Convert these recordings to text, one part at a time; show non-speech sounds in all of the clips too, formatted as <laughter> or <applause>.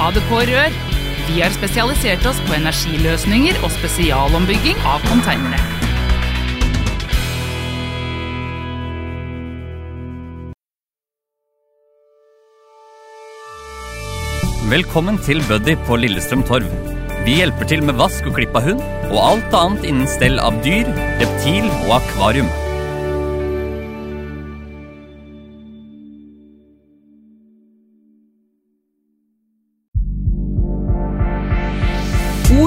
ADK Rør. Vi har spesialisert oss på energiløsninger og spesialombygging av konteinere. Velkommen til Buddy på Lillestrøm Torv. Vi hjelper til med vask og klipp av hund, og alt annet innen stell av dyr, reptil og akvarium.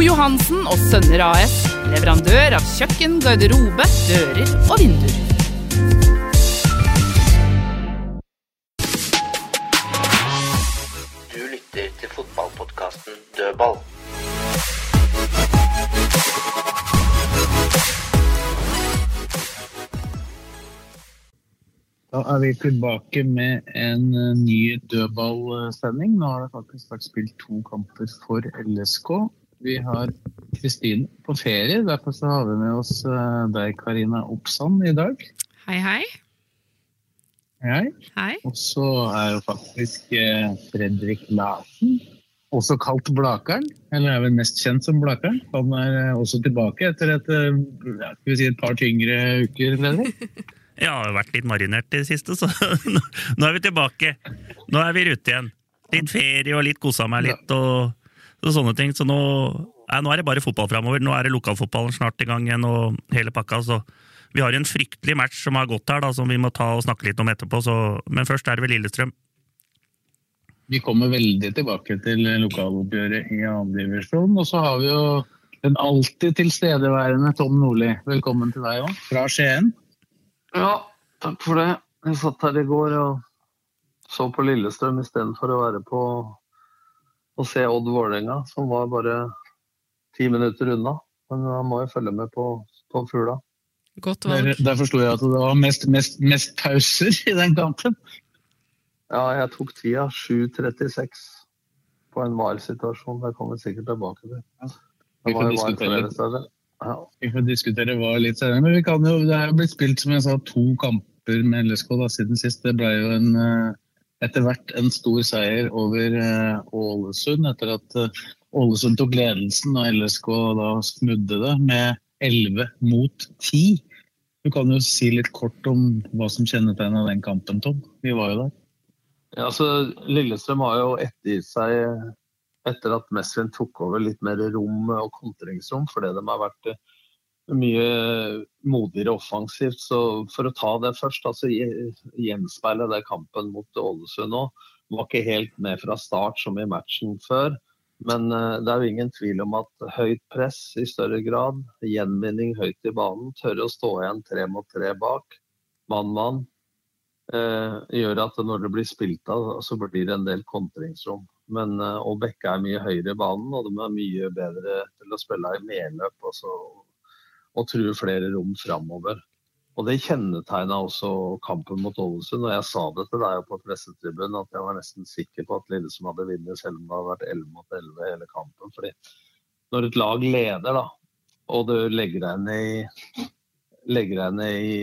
Johansen og Sønner AS. Leverandør av kjøkken, garderobe, dører og vinduer. Du lytter til fotballpodkasten Dødball. Da er vi tilbake med en eh, ny dødballsending. Nå har det faktisk vært spilt to kamper for LSK. Vi har Kristine på ferie, derfor så har vi med oss eh, deg, Karina Oppsand, i dag. Hei, hei. Hei. Hei. Og så er jo faktisk eh, Fredrik Larsen, også kalt Blakeren, eller er vel mest kjent som Blakeren. Han er eh, også tilbake etter et, ja, skal vi si et par tyngre uker, Fredrik. <laughs> Jeg har vært litt marinert i det siste, så <laughs> nå, nå er vi tilbake. Nå er vi i rute igjen. Litt ferie og litt kosa meg litt og, og sånne ting. Så nå, nei, nå er det bare fotball framover. Nå er det lokalfotballen snart i gang igjen og hele pakka. Så vi har en fryktelig match som har gått her, da, som vi må ta og snakke litt om etterpå. Så, men først er det vel Lillestrøm. Vi kommer veldig tilbake til lokaloppgjøret i andredivisjon. divisjon. Og så har vi jo den alltid tilstedeværende Tom Nordli. Velkommen til deg òg, fra Skien. Ja, takk for det. Jeg satt her i går og så på Lillestrøm istedenfor å være på å se Odd Vålerenga, som var bare ti minutter unna. Men han må jo følge med på, på fugla. Godt Der, valg. der forsto jeg at det var mest, mest, mest pauser i den kampen. Ja, jeg tok tida 7.36 på en VAR-situasjon. Det kommer vi sikkert tilbake til. Vi får diskutere. Ja. Vi får diskutere hva litt senere, men vi kan jo, det er jo blitt spilt som jeg sa, to kamper med LSK da, siden sist. Det ble jo en, eh, etter hvert en stor seier over eh, Ålesund, etter at eh, Ålesund tok ledelsen og LSK da snudde det med 11 mot 10. Du kan jo si litt kort om hva som kjennetegna den kampen, Tom. Vi var jo der. Ja, altså, Lillestrøm har jo ettergitt seg etter at Mesvin tok over litt mer rom og kontringsrom, fordi de har vært eh, mye modigere offensivt. Så for å ta det først, altså gjenspeile det kampen mot Ålesund nå. Var ikke helt med fra start som i matchen før. Men eh, det er jo ingen tvil om at høyt press i større grad, gjenvinning høyt i banen, tørre å stå igjen tre mot tre bak, mann-mann, eh, gjør at når det blir spilt av, så blir det en del kontringsrom. Men eh, og Bekke er mye høyere i banen, og de er mye bedre til å spille i medløp og, så, og truer flere rom framover. Og Det kjennetegna også kampen mot Ålesund. og Jeg sa det til deg på pressetribunen at jeg var nesten sikker på at Lillesund hadde vunnet, selv om det hadde vært 11 mot 11 hele kampen. fordi Når et lag leder, da, og du legger deg ned i, legger ned i,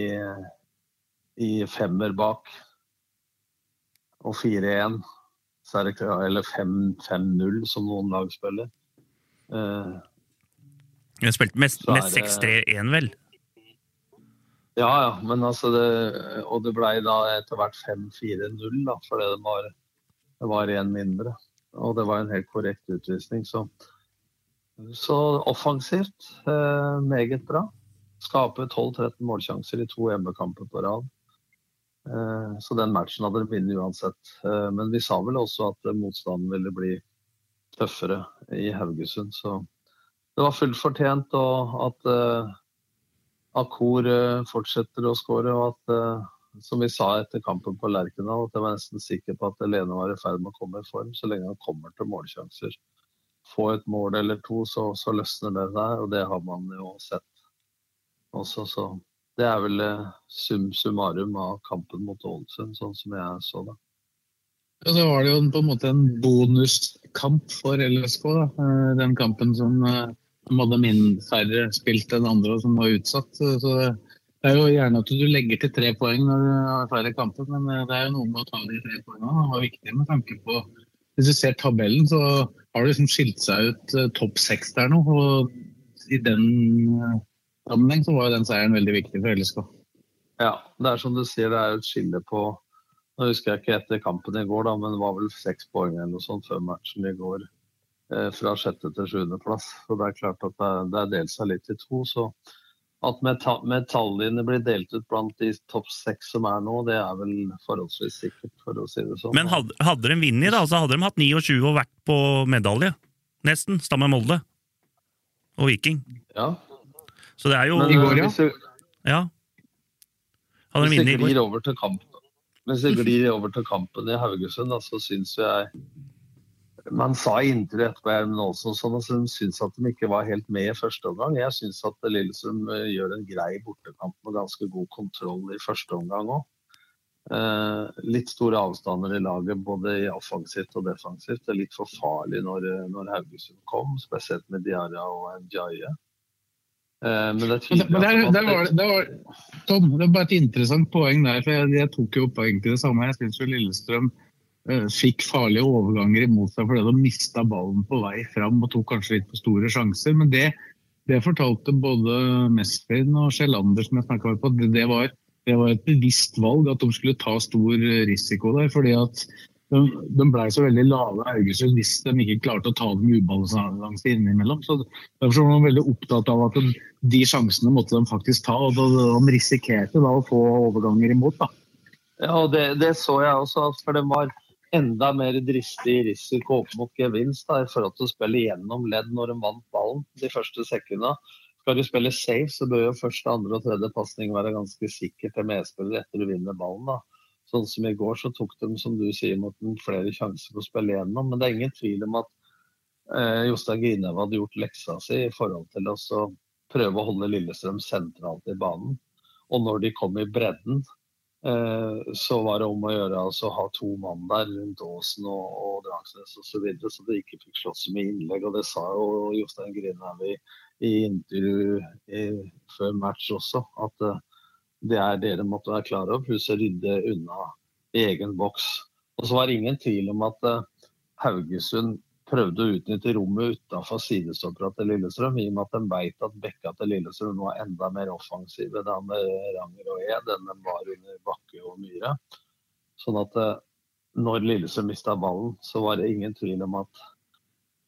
i femmer bak og 4-1 så er det ikke- eller 5-0 som noen lag spiller. Eh, Vi spilte spilt mest, mest 6-3-1, vel? ja, ja, men altså det, Og det blei da etter hvert 5-4-0, da, fordi det var, det var en mindre. Og det var en helt korrekt utvisning, så Så offensivt, eh, meget bra. Skape 12-13 målsjanser i to hjemmekamper på rad. Eh, Så den matchen hadde de vunnet uansett. Eh, Men vi sa vel også at motstanden ville bli tøffere i Haugesund. Så det var fullt fortjent og at uh, Akor uh, fortsetter å skåre, og at uh, som vi sa etter kampen på Lerkendal, at jeg var nesten sikker på at Lene var i ferd med å komme i form. Så lenge han kommer til målsjanser, få et mål eller to, så, så løsner det der. Og det har man jo sett også. Så det er vel eh, sum summarum av kampen mot Ålesund, sånn som jeg så det. Ja, så var det jo på en måte en bonuskamp for LSK. Da. Eh, den kampen som eh, hadde min færre spilt enn andre, og som var utsatt. Så det er jo gjerne at du legger til tre poeng når du har færre kamper, men det er jo noe med å ta de tre poengene. Det var viktig med tanke på Hvis du ser tabellen, så har det liksom skilt seg ut topp seks der nå. Og i den sammenheng så var jo den seieren veldig viktig for LSK. Ja, det er som du sier, det er et skille på Nå husker jeg ikke etter kampen i går, da, men det var vel seks poeng eller noe sånt før matchen i går. Eh, fra sjette til sjuendeplass. Så det er klart at det, det er delt seg litt i to. så at metallene blir delt ut blant de topp seks som er nå, det er vel forholdsvis sikkert, for å si det sånn. Men hadde, hadde de vunnet, da, så hadde de hatt 29 og vært på medalje. Nesten. Stamme Molde. Og Viking. Ja, så det er jo I går, ja. Hvis det, ja. Hadde de hvis det vunnet i går? glir over til kampen, hvis det glir over til kampen i Haugesund, så syns jeg Man sa i intervjuet etterpå men også sånn de syns at de ikke var helt med i første omgang. Jeg syns at Lillestrøm eh, gjør en grei bortekamp med ganske god kontroll i første omgang òg. Eh, litt store avstander i laget, både i offensivt og defensivt. Det er litt for farlig når, når Haugesund kom, spesielt med Diarra og Njaye. Eh, men det er tydelig Men der, at- der var, det- var, Tom, det er bare et interessant poeng der. for Jeg, jeg tok jo opp egentlig det samme. Jeg syns Lillestrøm eh, fikk farlige overganger imot seg fordi de mista ballen på vei fram og tok kanskje litt for store sjanser. Men det, det fortalte både Mesfin og Sjelander, som jeg snakka med på, det, det, var, det var et bevisst valg at de skulle ta stor risiko der. fordi at de, de ble så veldig lave Haugesund hvis de ikke klarte å ta dem ubalanse innimellom. Så Derfor var de veldig opptatt av at de, de sjansene måtte de faktisk ta. og de, risikerte da å få overganger imot. da. Ja, det, det så jeg også, for de var enda mer dristig risiko opp mot gevinst da, i forhold til å spille gjennom ledd når de vant ballen de første sekundene. Skal du spille safe, så bør jo første, andre og tredje pasning være ganske sikker til medspiller etter du vinner ballen. da. Sånn som i går, så tok de, som du sier, Morten, flere sjanser på å spille gjennom. Men det er ingen tvil om at eh, Jostein Grinhaug hadde gjort leksa si i forhold til å prøve å holde Lillestrøm sentralt i banen. Og når de kom i bredden, eh, så var det om å gjøre altså, å ha to mann der rundt Åsen og, og Drangsnes osv., så, videre, så de ikke fikk slått så mye innlegg. Og det sa jo Jostein Grinhaug i, i intervju i, før match også, at eh, det er dere måtte være klar over, pluss rydde unna egen boks. Og så var det ingen tvil om at eh, Haugesund prøvde å utnytte rommet utafor sidestoppera til Lillestrøm, i og med at de vet at bekka til Lillestrøm er enda mer offensive da med Ranger og Ed enn de var under Bakke og Myhre. Sånn at eh, når Lillestrøm mista ballen, så var det ingen tvil om at,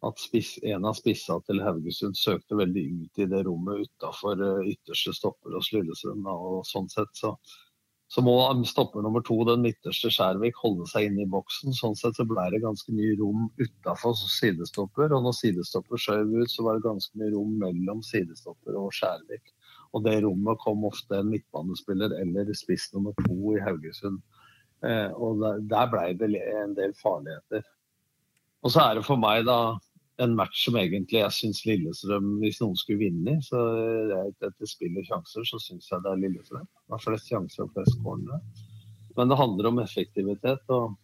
at spiss, en av spissa til Haugesund søkte veldig ut i det rommet utafor ytterste stopper hos Lillestrøm. Da, og sånn sett så, så må stopper nummer to, den midterste Skjærvik, holde seg inne i boksen. Sånn sett så ble det ganske mye rom utafor sidestopper. Og når sidestopper skjøv ut, så var det ganske mye rom mellom sidestopper og Skjærvik. Og det rommet kom ofte en midtbanespiller eller spiss nummer to i Haugesund. Eh, og der, der ble det en del farligheter. Og så er det for meg da en match som egentlig jeg syns Lillestrøm, hvis noen skulle vinne, så etter spill og sjanser, så syns jeg det er Lillestrøm. Det har flest sjanser og flest cornere. Men det handler om effektivitet. og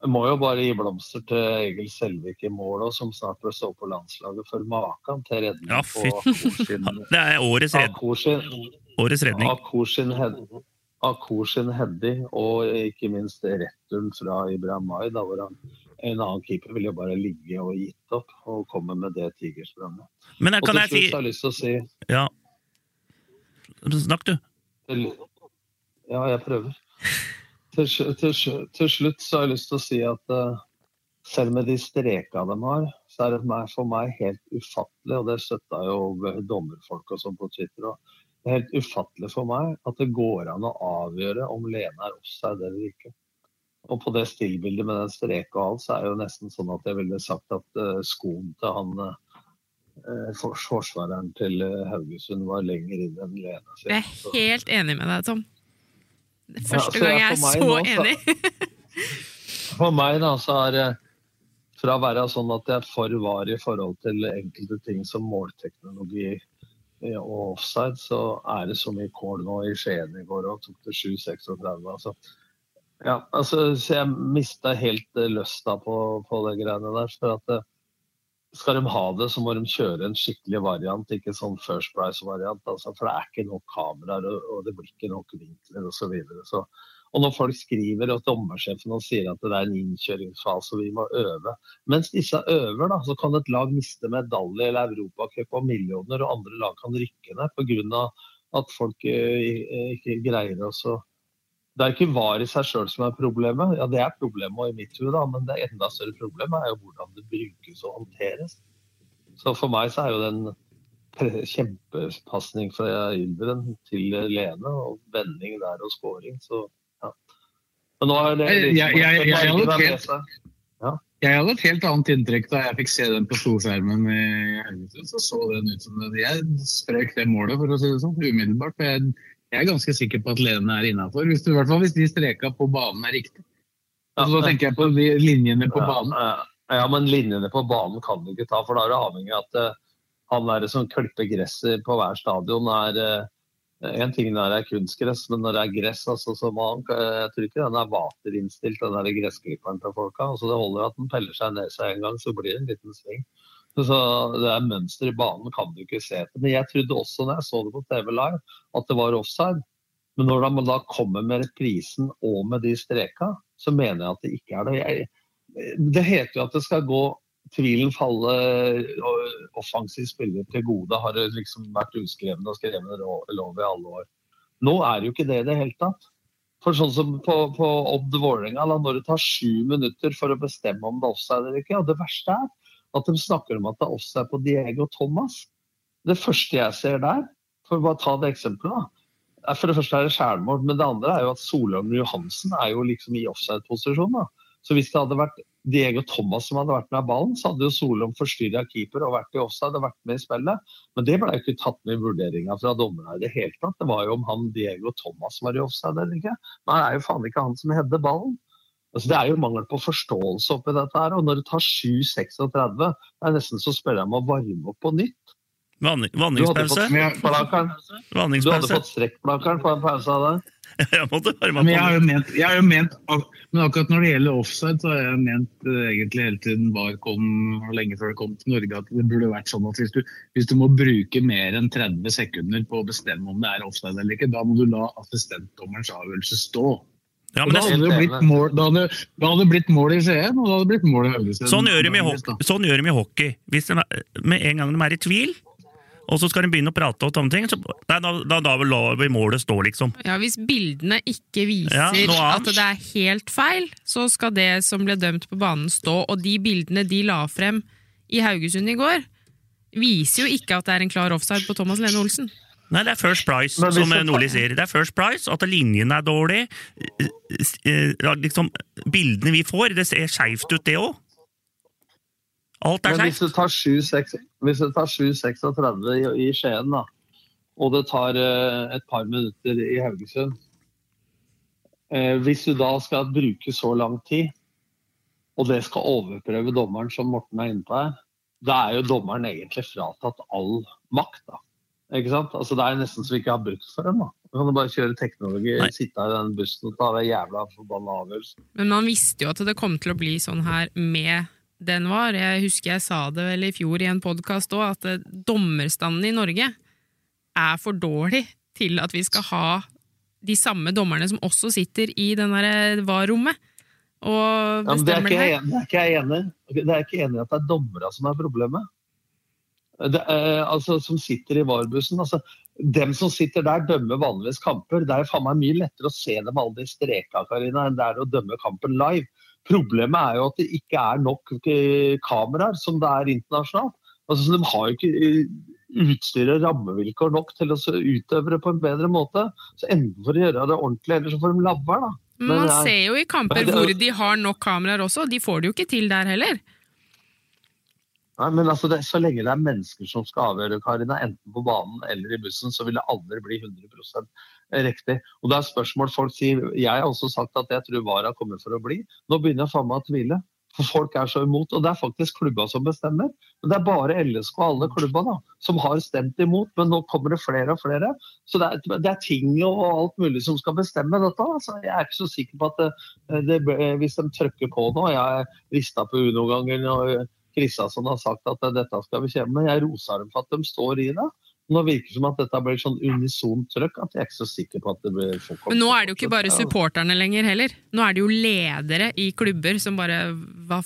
jeg må jo bare gi blomster til Egil Selvik i mål, som snart vil stå på landslaget for maken til redning Ja, fy. <laughs> Det er årets, red, Akorsin, årets redning. Akorsin, Hed, Akorsin Heddi, og ikke minst returen fra Ibrahim Mai, da hvor han en annen keeper ville jo bare ligge og gitt opp og komme med det tigerspranget. Men jeg, Og kan til slutt har jeg lyst til å si Ja. Snakk, du. til, Ja, jeg prøver. Til, til, til slutt så har jeg lyst til å si at uh, selv med de streka de har, så er det for meg helt ufattelig, og det støtta jo dommerfolk og sånn på Twitter òg, det er helt ufattelig for meg at det går an å avgjøre om Lene er offside eller ikke. Og på det stillbildet med den streka og alt, så er det jo nesten sånn at jeg ville sagt at eh, skoen til han eh, fors- forsvareren til eh, Haugesund var lenger inn enn Lene. sin. Jeg er helt enig med deg, Tom. Første Ja, så gang jeg- er så enig. <laughs> For meg da, så er det fra å være sånn at jeg er for var i forhold til enkelte ting som målteknologi og offside, så er det så mye kål nå i Skien i går og tok det 7-36. Altså. Ja, altså, så jeg mista helt eh, lysta på, på det greiene der. For at eh, skal de ha det, så må de kjøre en skikkelig variant, ikke sånn First Price-variant. Altså, for det er ikke nok kameraer, og, det blir ikke nok vinkler osv. Så videre. så og når folk skriver og dommersjefen sier at det er en innkjøringsfase og vi må øve Mens disse øver, da, så kan et lag miste medalje eller europacup og millioner, og andre lag kan rykke ned pga. at folk eh, ikke greier å Det er ikke VAR i seg sjøl som er problemet. Ja, det er problemet i mitt hode, da, men det enda større problemet er jo hvordan det brukes og håndteres. Så for meg så er jo en kjempepasning fra Ylveren til Lene, og vending der og scoring. Så ja. Men nå er det Jeg, jeg, jeg, jeg, hadde helt, seg. jeg hadde et helt annet inntrykk da jeg fikk se den på storskjermen i Haugesund. Så så den ut som det. Jeg strøk det målet, for å si det sånn, umiddelbart. for Jeg, jeg er ganske sikker på at Lene er innafor. I hvert fall hvis de streka på banen er riktig. Altså, da tenker jeg på linjene på banen. Ja, men linjene på banen kan du ikke ta, for da er det avhengig av at eh, han der som klipper gresset på hver stadion, er eh, En ting når det er kunstgress, men når det er gress, altså, så må han, jeg tror ikke den er vaterinnstilt, den der gressklipperen til folka. Altså, det holder at den peller seg ned seg en gang, så blir det en liten sving. Så det er mønster i banen kan du ikke se etter. Men jeg trodde også når jeg så det på TV live, at det var offside. Men når man da kommer med reprisen og med de streka, så mener jeg at det ikke er det. Jeg, det heter jo at det skal gå tvilen falle offensiv spiller til gode, har det liksom vært uskrevne og skrevne lov i alle år. Nå er det jo ikke det i det hele tatt. For sånn som på, på Odd Vålerenga, når det tar sju minutter for å bestemme om det offside eller ikke, og det verste er at de snakker om at det er offside på Diego Thomas. Det første jeg ser der, for å bare ta det eksempelet, da, er for det første er det skjærmål, men det andre er jo at Solheim Johansen er jo liksom i offside-posisjon. Så hvis det hadde vært Diego Thomas som hadde vært med ballen, så hadde jo Solheim forstyrra keeper og vært i offside og vært med i spillet. Men det ble jo ikke tatt med i vurderinga fra dommerne i det hele tatt. Det var jo om han Diego Thomas var i offside eller ikke. Men det er jo faen ikke han som hedder ballen. Altså, det er jo mangel på forståelse oppi dette her. Og når det tar 7-36, det er nesten så spør jeg om å varme opp på nytt. Vanningspause? Du hadde fått strekkplakeren på en pause av det. Jeg måtte varme Men jeg har opp. jo ment, jeg har jo ment men akkurat når det gjelder offside, så har jeg ment eh, egentlig hele tiden VAR kom og lenge før det kom til Norge, at det burde vært sånn at hvis du, hvis du må bruke mer enn 30 sekunder på å bestemme om det er offside eller ikke, da må du la assistentdommerens avgjørelse stå. Ja, men da, hadde det blitt mål, da, hadde, da hadde det blitt mål i Skien, og da hadde det blitt mål i Haugesund. Sånn gjør, de i hockey, sånn gjør de i hockey. Hvis de, med en gang de er i tvil, og så skal de begynne å prate og sånne ting, så nei, da, da, da lar vi målet stå, liksom. Ja, Hvis bildene ikke viser Ja, at det er helt feil, så skal det som ble dømt på banen stå. Og de bildene de la frem i Haugesund i går, viser jo ikke at det er en klar offside på Thomas Lene Olsen. Nei, det er First Price, som det- Nordli sier. Det er First Price, at linjen er dårlig. Eh, eh, Liksom, bildene vi får, det ser skeivt ut, det òg. Alt er skeivt. tar 7-6 hvis det tar 7-36 i, i Skien, da, og det tar uh, et par minutter i Haugesund uh, Hvis du da skal bruke så lang tid, og det skal overprøve dommeren, som Morten er inne på her, da er jo dommeren egentlig fratatt all makt. da. Ikke sant? Altså, det er nesten så vi ikke har brukt for dem. da. Du kan bare kjøre teknologi, Nei. sitte i den bussen og ta den jævla forbanna avgjørelsen. Men man visste jo at det kom til å bli sånn her med den var. Jeg husker jeg sa det vel i fjor i en podkast òg, at eh, dommerstanden i Norge er for dårlig til at vi skal ha de samme dommerne som også sitter i den derre VAR-rommet og Ja, men det, er ikke jeg, det er ikke jeg enig i. Det er ikke enig i at det er dommerne som er problemet. Det er, altså, som sitter i VAR-bussen. Altså, dem som sitter der, dømmer vanligvis kamper. Det er faen meg mye lettere å se dem alle de streka, Karina, enn det er å dømme kampen live. Problemet er jo at det ikke er nok eh, kameraer som det er internasjonalt. Altså, de har jo ikke utstyret utstyr og rammevilkår nok til å så utøve det på en bedre måte. Så enten for å gjøre det ordentlig, eller så får de labber, da. Men man er- ser jo i kamper er- hvor de har nok kameraer også, de får det jo ikke til der heller. Nei, men altså det, Så lenge det er mennesker som skal avgjøre, Karina, enten på banen eller i bussen, så vil det aldri bli 100% riktig. Og det er spørsmål folk sier Jeg har også sagt at jeg tror VAR har kommet for å bli. Nå begynner jeg faen meg å tvile. For folk er så imot. Og det er faktisk klubba som bestemmer. Men det er bare LSK og alle klubba da, som har stemt imot. Men nå kommer det flere og flere. Så det er, det er ting og alt mulig som skal bestemme dette. Altså, jeg er ikke så sikker på at det, det, hvis de trykker på nå Jeg rista på Uno-gangen og Kristiansson har sagt at dette skal vi kjempe med. Jeg roser dem for at de står i det. Nå virker det som at dette blir sånn unisont trøkk at jeg er ikke så sikker på at det blir folk Men nå er det jo ikke bare supporterne lenger heller. Nå er det jo ledere i klubber som bare Hva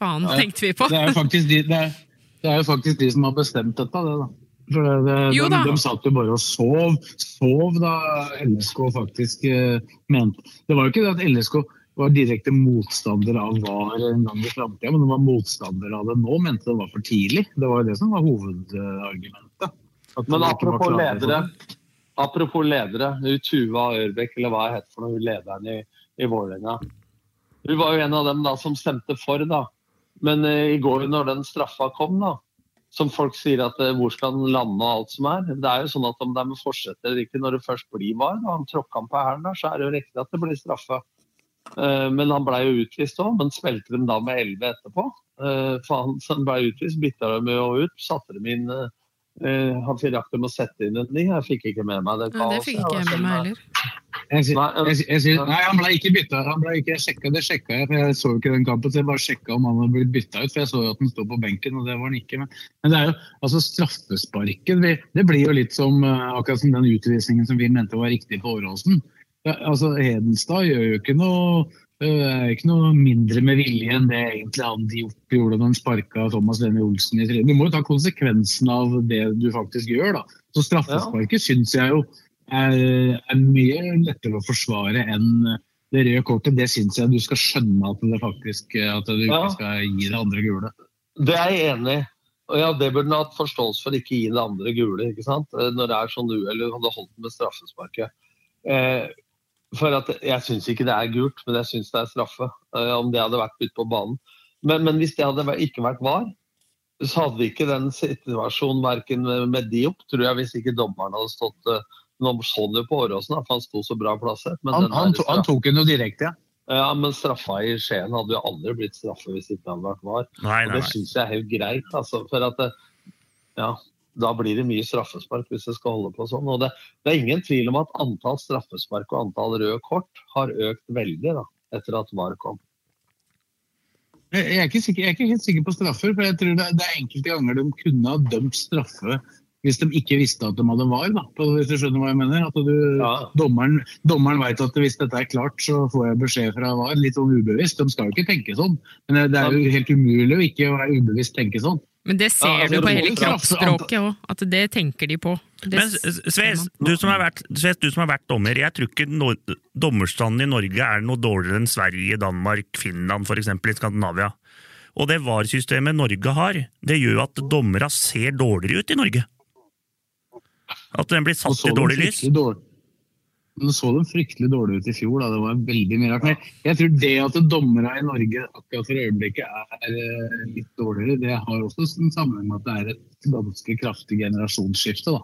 faen tenkte vi på? Det er jo faktisk de, det er, det er jo faktisk de som har bestemt dette, det, da. For det, det, Jo de, de satt jo bare og sov, sov da LSK faktisk eh, mente Det var jo ikke det at LSK var direkte motstander av VAR en gang i framtida, men de var motstander av det nå, mente det var for tidlig. Det var jo det som var hovedargumentet. Men de apropos ledere. Apropos ledere. Tuva Ørbekk, eller hva jeg heter for noe, lederen i, i Vålerenga. Hun var jo en av dem da som stemte for, da. Men eh, i går når den straffa kom, da, som folk sier at eh, hvor skal den lande og alt som er. Det er jo sånn at om det er med forsett eller ikke, når det først blir var, da han tråkka han på hælen så er det jo riktig at det blir straffe. Eh, Men han blei jo utvist òg, men spilte dem da med 11 etterpå. Eh, For han han blei utvist, bytta de jo ut, satte dem inn eh, Han rakk dem å sette inn en ny, jeg fikk ikke med meg det. Nei, det fikk ikke jeg med meg heller. Jeg, sier- jeg, sier- jeg, sier- nei, han ble ikke bytta. Han ble ikke, jeg sjekka det, sjekka jeg, for jeg så ikke den kampen. Så jeg bare sjekka om han hadde blitt bytta ut, for jeg så jo at han sto på benken, og det var han ikke. Men, men det er jo altså straffesparken. Det, det blir jo litt som akkurat som den utvisningen som vi mente var riktig på Åråsen. Ja, altså, Hedenstad gjør jo ikke noe er ikke noe mindre med vilje enn det egentlig han Diop gjorde når han sparka Thomas Lene Olsen i trynet. Du må jo ta konsekvensen av det du faktisk gjør, da. Så straffesparket syns jeg jo er, er mye lettere å forsvare enn det røde kortet. Det syns jeg du skal skjønne at det faktisk at du ikke Ja. skal gi det andre gule. Det er jeg enig i. Og ja, Det burde han hatt forståelse for, ikke gi det andre gule. ikke sant? Eh, Når det er sånn uhell, hadde holdt med straffesparket. Eh, for at Jeg syns ikke det er gult, men jeg syns det er straffe. Eh, om det hadde vært ute på banen. Men, men hvis det hadde ikke vært var, så hadde vi ikke den situasjonen verken med, Diop, tror jeg, hvis ikke dommeren hadde stått eh, Nå så du på Åråsen, for han sto så bra plassert. men Han, han, to, han tok den jo direkte, ja. ja, men straffa i Skien hadde jo aldri blitt straffe hvis ikke det hadde vært var. Nei, nei, nei, det nei. syns jeg er helt greit. Altså, for at det, ja, da blir det mye straffespark hvis det skal holde på sånn. Og det, det er ingen tvil om at antall straffespark og antall røde kort har økt veldig da, etter at VAR kom. Jeg er, ikke sikker, jeg er ikke helt sikker på straffer, for jeg tror det, det er enkelte ganger de kunne ha dømt straffe hvis de ikke visste at de hadde var. Da, hvis du skjønner hva jeg mener. At du, Dommeren, dommeren vet at hvis dette er klart, så får jeg beskjed fra var. Litt sånn ubevisst. De skal jo ikke tenke sånn. Men det er jo helt umulig å ikke være ubevisst tenke sånn. Men det ser Ja, altså, du på hele kroppsspråket òg, at det tenker de på. Det Men Sves, du som, har vært, Sves, du som har vært dommer, jeg tror ikke no, dommerstanden i Norge er noe dårligere enn Sverige, Danmark, Finland f.eks. i Skandinavia. Og det VAR-systemet Norge har, det gjør at dommerne ser dårligere ut i Norge. At den blir satt i dårlig lys. fryktelig dårlig- Nå så de fryktelig dårlig ut i fjor. Da. Det var veldig mye rart. Jeg tror det at dommerne i Norge akkurat for øyeblikket er eh, litt dårligere, det har også en sammenheng med at det er et ganske kraftig generasjonsskifte. Da.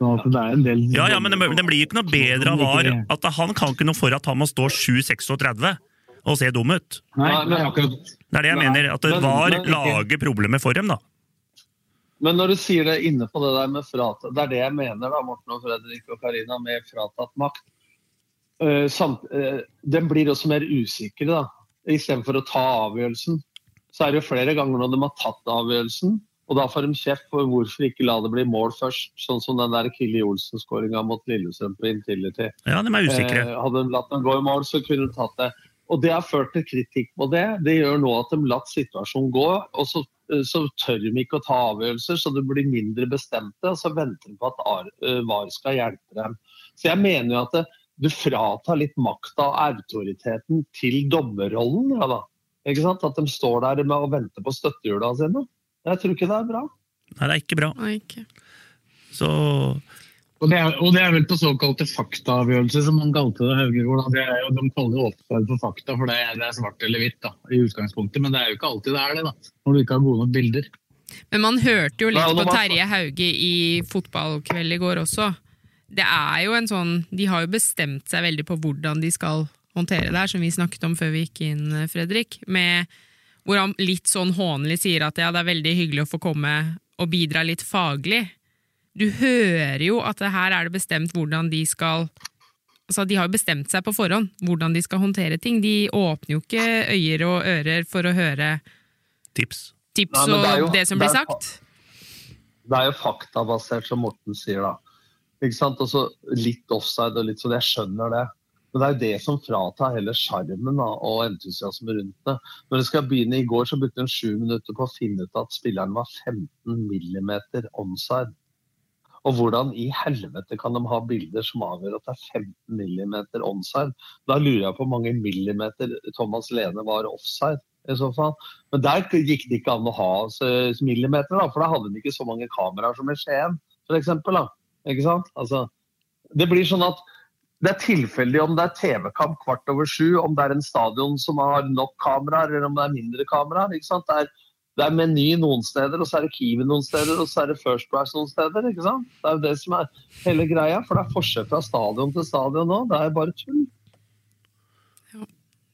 Så at det en del Ja, ja, men det, det blir jo ikke noe bedre av VAR. At Han kan ikke noe for at han må stå 7-36 og se dum ut. Nei, det er akkurat Det er det jeg Nei, mener. At det VAR men lager problemer for dem, da. Men når du sier det inne på det der med fratatt Det er det jeg mener, da, Morten og Fredrik og Karina, med fratatt makt. Eh, samt, eh, den blir også mer usikker, da. Istedenfor å ta avgjørelsen. Så er det jo flere ganger når de har tatt avgjørelsen, og da får de kjeft for hvorfor ikke la det bli mål først. Sånn som den der Kille Olsen-skåringa mot Lillestrøm på Intility. Ja, de er usikre. Eh, hadde de latt dem gå i mål, så kunne de tatt det. Og det har ført til kritikk på det. Det gjør nå at de latt situasjonen gå, og så, eh, så tør de ikke å ta avgjørelser, så de blir mindre bestemte, og så venter de på at Ar- VAR skal hjelpe dem. Så jeg mener jo at det, du fratar litt makta og autoriteten til dommerrollen, ja da. Ikke sant? At de står der med og venter på støttehjula sine. Jeg tror ikke det er bra. Nei, det er ikke bra. Nei, ikke. Så Og det, er, og det er vel på såkalte faktaavgjørelser, som man kalte det. Haugegård. Det er jo, de kaller jo offside for fakta, for det er, det er svart eller hvitt da, i utgangspunktet. Men det er jo ikke alltid det er det, da, når du ikke har gode nok bilder. Men man hørte jo litt Nei, på Terje Hauge i fotballkveld i går også. Det er jo en sånn De har jo bestemt seg veldig på hvordan de skal håndtere det her, som vi snakket om før vi gikk inn, Fredrik. Med hvor han litt sånn hånlig sier at ja, det er veldig hyggelig å få komme og bidra litt faglig. Du hører jo at det her er det bestemt hvordan de skal Altså, De har jo bestemt seg på forhånd hvordan de skal håndtere ting. De åpner jo ikke øyer og ører for å høre tips, tips Nei, det jo- og det som blir sagt. Det er jo faktabasert, som Morten sier da. Ikke sant? Også litt offside og litt sånn, jeg skjønner det. Men det er jo det som fratar hele sjarmen og entusiasmen rundt det. Når det skal begynne I går så brukte hun sju minutter på å finne ut at spilleren var 15 millimeter onside. Og hvordan i helvete kan de ha bilder som avgjør at det er 15 millimeter onside? Da lurer jeg på hvor mange millimeter Thomas Lene var offside. i så fall. Men der gikk det ikke an å ha millimeter, da, for da hadde de ikke så mange kameraer som i Skien, f.eks. Ikke sant? Altså, det blir sånn at det er tilfeldig om det er TV-kamp kvart over sju, om det er en stadion som har nok kameraer, eller om det er mindre kameraer. ikke sant? Det er, det er Meny noen steder, og så er det Kiwi noen steder, og så er det First Price noen steder. ikke sant? Det er jo det som er hele greia, for det er forskjell fra stadion til stadion nå. Det er bare tull.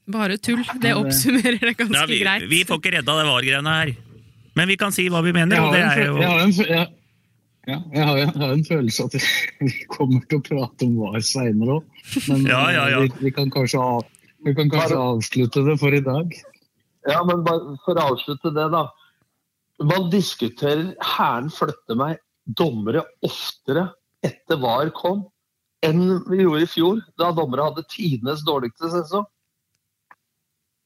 Bare tull. Det oppsummerer det ganske Ja, vi, greit. vi får ikke redda det VAR-greiene her. Men vi kan si hva vi mener, Jeg og har det en, er fø- jo ja, jeg har, jeg har en følelse at vi kommer til å prate om VAR seinere òg. Men Ja, ja, ja. Vi, vi kan kanskje, av, vi kan kanskje avslutte det for i dag. Ja, men bare for å avslutte det, da. Man diskuterer Hæren flytter meg dommere oftere etter VAR kom, enn vi gjorde i fjor, da dommere hadde tidenes dårligste sesong.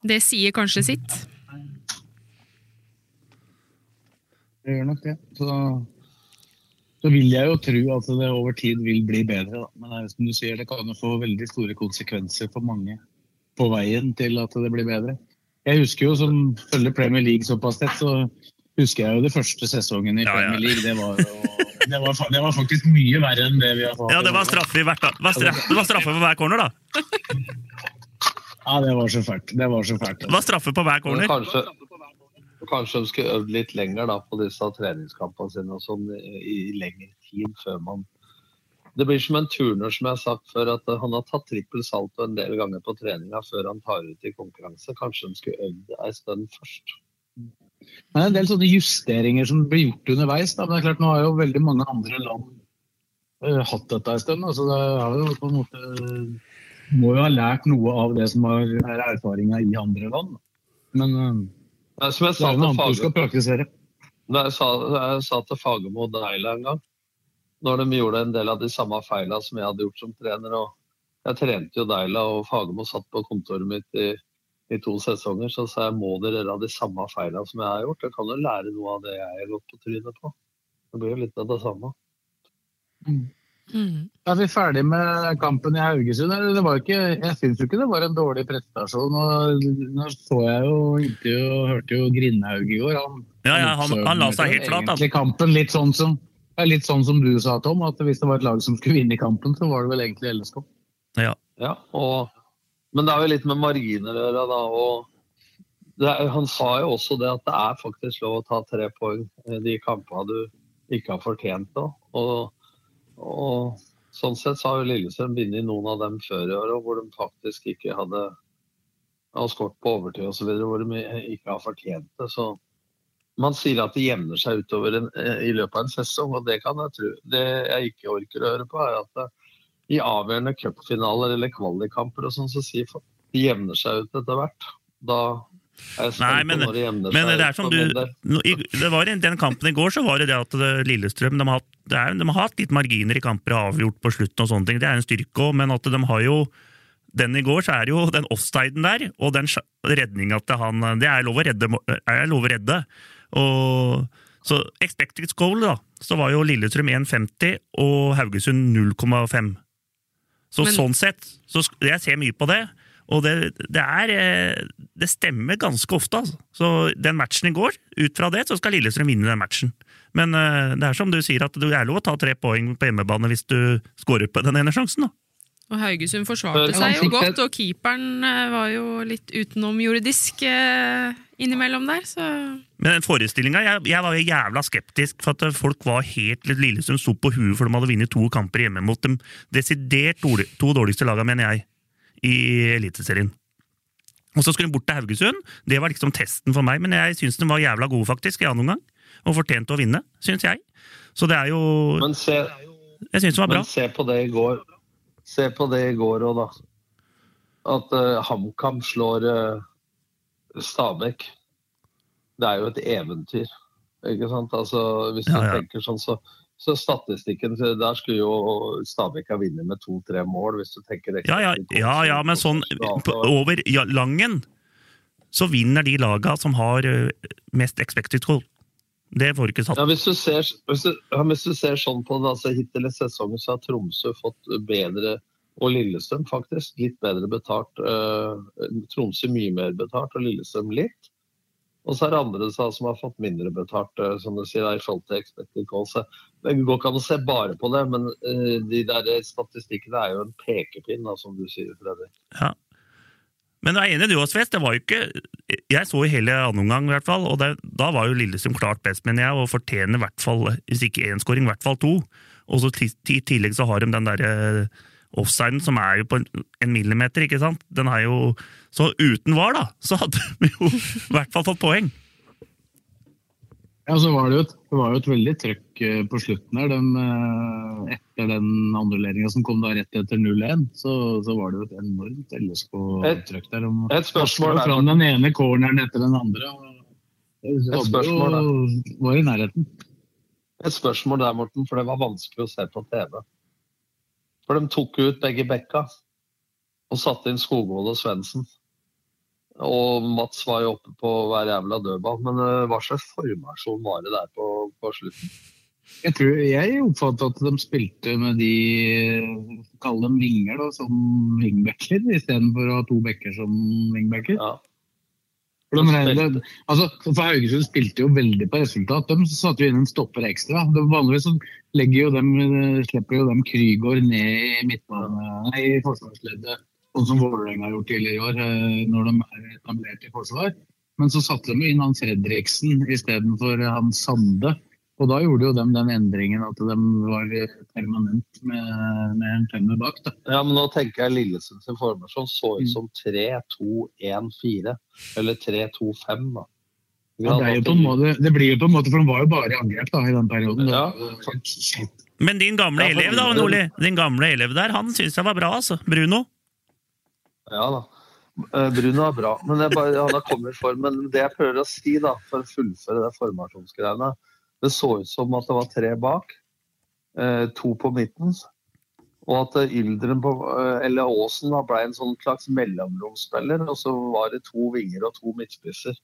Det sier kanskje sitt. Det gjør nok det. Så, så vil jeg jo tro at det over tid vil bli bedre. Da. Men det er som du sier, det kan jo få veldig store konsekvenser for mange på veien til at det blir bedre. Jeg husker jo, som følger Premier League såpass tett, så husker jeg jo det første sesongen i Ja. Premier League. Det var, jo, det, var, det var faktisk mye verre enn det vi har fått. Ja, det var straffe i hvert Det var straffe, var straffe på hver corner, da. Ja, det var så fælt. Det var så fælt. Det var straffe på hver corner. kanskje, kanskje de skulle øvd litt lenger da, på disse treningskampene sine og sånn i, i lengre tid før man Det blir som en turner, som jeg har sagt før, at han har tatt trippel salto en del ganger på treninga før han tar ut i konkurranse. Kanskje de skulle øvd ei stund først. Det er en del sånne justeringer som blir gjort underveis. Da. Men det er klart, nå har jo veldig mange andre land eh, hatt dette en stund. Altså, det har jo på en måte må jo ha lært noe av det som er erfaringa i andre land. Men eh, Nei, Som jeg sa til Fagermo. Jeg sa, jeg sa til Fagermo og Deila en gang, når de gjorde en del av de samme feilene som jeg hadde gjort som trener. og Jeg trente jo Deila, og Fagermo satt på kontoret mitt i, i to sesonger. Så sa jeg må dere gjøre de samme feilene som jeg har gjort. Jeg kan jo lære noe av det jeg har gått på trynet på. Det blir jo litt av det samme. Mm. Er vi ferdig med kampen i Haugesund? Det var ikke, jeg syns jo ikke det var en dårlig prestasjon. og Nå så jeg jo intervju og hørte jo Grindhaug i går. Han, Ja, ja, han- han la seg helt flat. Egentlig kampen litt sånn som det er litt sånn som du sa, Tom, at hvis det var et lag som skulle vinne kampen, så var det vel egentlig LSK. Ja. Ja, og, men det er jo litt med marginer å gjøre, da. og det er, Han sa jo også det at det er faktisk lov å ta tre poeng i de kampene du ikke har fortjent. Da. Og, og sånn sett så har jo Lillestrøm vunnet noen av dem før i år, hvor de faktisk ikke hadde har skåret på overtid osv., hvor de ikke har fortjent det. Så man sier at det jevner seg utover en, eh, i løpet av en sesong, og det kan jeg tro. Det jeg ikke orker å høre på, er at det, i avgjørende cupfinaler eller kvalikkamper og sånn, så sier folk det jevner seg ut etter hvert. Da Nei, men, det men det er som du det var i Den kampen i går så var det det at Lillestrøm de har, hatt- det er, de har hatt litt marginer i kamper og avgjort på slutten, og sånne ting. Det er en styrke òg, men at de har jo den i går, så er det jo den offsiden der, og den redninga til han Det er lov å redde. Er lov å redde. Og, så expected goal, da, så var jo Lillestrøm 1,50 og Haugesund 0,5. Så Men- sånn sett, så jeg ser mye på det. Og det, det er eh, Det stemmer ganske ofte, altså. Så den matchen i går, ut fra det, så skal Lillestrøm vinne den matchen. Men eh, det er som du sier, at det er lov å ta tre poeng på hjemmebane hvis du scorer på den ene sjansen, da. Og Haugesund forsvarte seg jo godt, og keeperen eh, var jo litt utenomjordisk innimellom der, så Men den forestillinga jeg, jeg var jo jævla skeptisk for at folk var helt litt Lillestrøm sto på huet for de hadde vunnet to kamper hjemme mot de desidert to dårligste laga, mener jeg, i Eliteserien. Og så skulle hun bort til Haugesund. Det var liksom testen for meg, men jeg syns de var jævla gode, faktisk, i annen omgang. Og fortjente å vinne, syns jeg. Så det er jo Men se, Jeg synes det var bra. men se på det i går. Se på det i går òg, da. At uh, HamKam slår uh, Stabæk. Det er jo et eventyr. Ikke sant? Altså, hvis du Ja, ja. tenker sånn, så, så statistikken Der skulle jo Stabæk ha vunnet med to-tre mål, hvis du tenker Ja, ja, ja, ja men sånn over ja, Langen så vinner de laga som har eh, mest expected goal. Det får du ikke satt. Ja, hvis, du ser, hvis, du, hvis du ser sånn på det, altså hittil i sesongen så har Tromsø fått bedre, og Lillestrøm faktisk, litt bedre betalt. eh, Tromsø mye mer betalt, og Lillestrøm litt. Og så er det andre sa, som har fått mindre betalt, eh, som du sier, i forhold til expected calls. Det går ikke an å se bare på det, men eh, de der statistikkene er jo en pekepinn, da, som du sier, Fredrik. Ja. Men du er enig du også, Sves. Det var jo ikke Jeg så hele andre omgang, i hvert fall, og det, da var jo Lillestrøm klart best, mener jeg, og fortjener i hvert fall, hvis ikke én skåring, i hvert fall to. Og så i tillegg så har de den derre offsiden som er jo på en, millimeter, ikke sant? Den er jo Så uten VAR, da, så hadde vi jo i hvert fall fått poeng. Ja, så var det, jo et, det var jo et veldig trøkk eh, på slutten her. Den, eh, etter den annulleringa som kom da rett etter 0-1, så, så var det jo et enormt LSK-trøkk der. De et spørsmål der, fram den ene corneren etter den andre. Et spørsmål jo- var i nærheten. Et spørsmål der, Morten, for det var vanskelig å se på TV. For de tok ut begge bekka og satte inn Skogvold og Svendsen. Og Mats var jo oppe på hver jævla dødball, men eh, hva slags formasjon var det der på, på slutten? Jeg, tror, jeg oppfattet at de spilte med de Kall dem vinger, da, som wingbacker, istedenfor å ha to bekker som wingbacker. For, de, altså, for Haugesund spilte jo veldig på resultat. De satte jo inn en stopper ekstra. De, vanligvis så jo dem, slipper jo dem Krygård ned i midtbane, i forsvarsleddet, sånn som Vålerenga har gjort tidligere i år, eh, når de er etablert i forsvar. Men så satte de inn han Fredriksen istedenfor han Sande. Og da gjorde jo de den endringen at de var permanent med, med en femmer bak. Da. Ja, men nå tenker jeg Lillesund sin formasjon så ut som 3-2-1-4. Eller 3-2-5, da. Ja, det, er jo på en måte, det blir jo på en måte, for de var jo bare i angrep da, i den perioden. Ja. Men din gamle Ja, elev, da, Nordli, din gamle elev der, han syns jeg var bra, altså. Bruno. Ja da. Eh, Bruno er bra, men jeg bare, han har kommet i form. Men det jeg prøver å si, da, for å fullføre det formasjonsgreiene Det så ut som at det var tre bak, eh, to på midten. Og at eh, Yldren på, eh, eller Aasen ble en sånn slags mellomromsspiller. Og så var det to vinger og to midtspisser.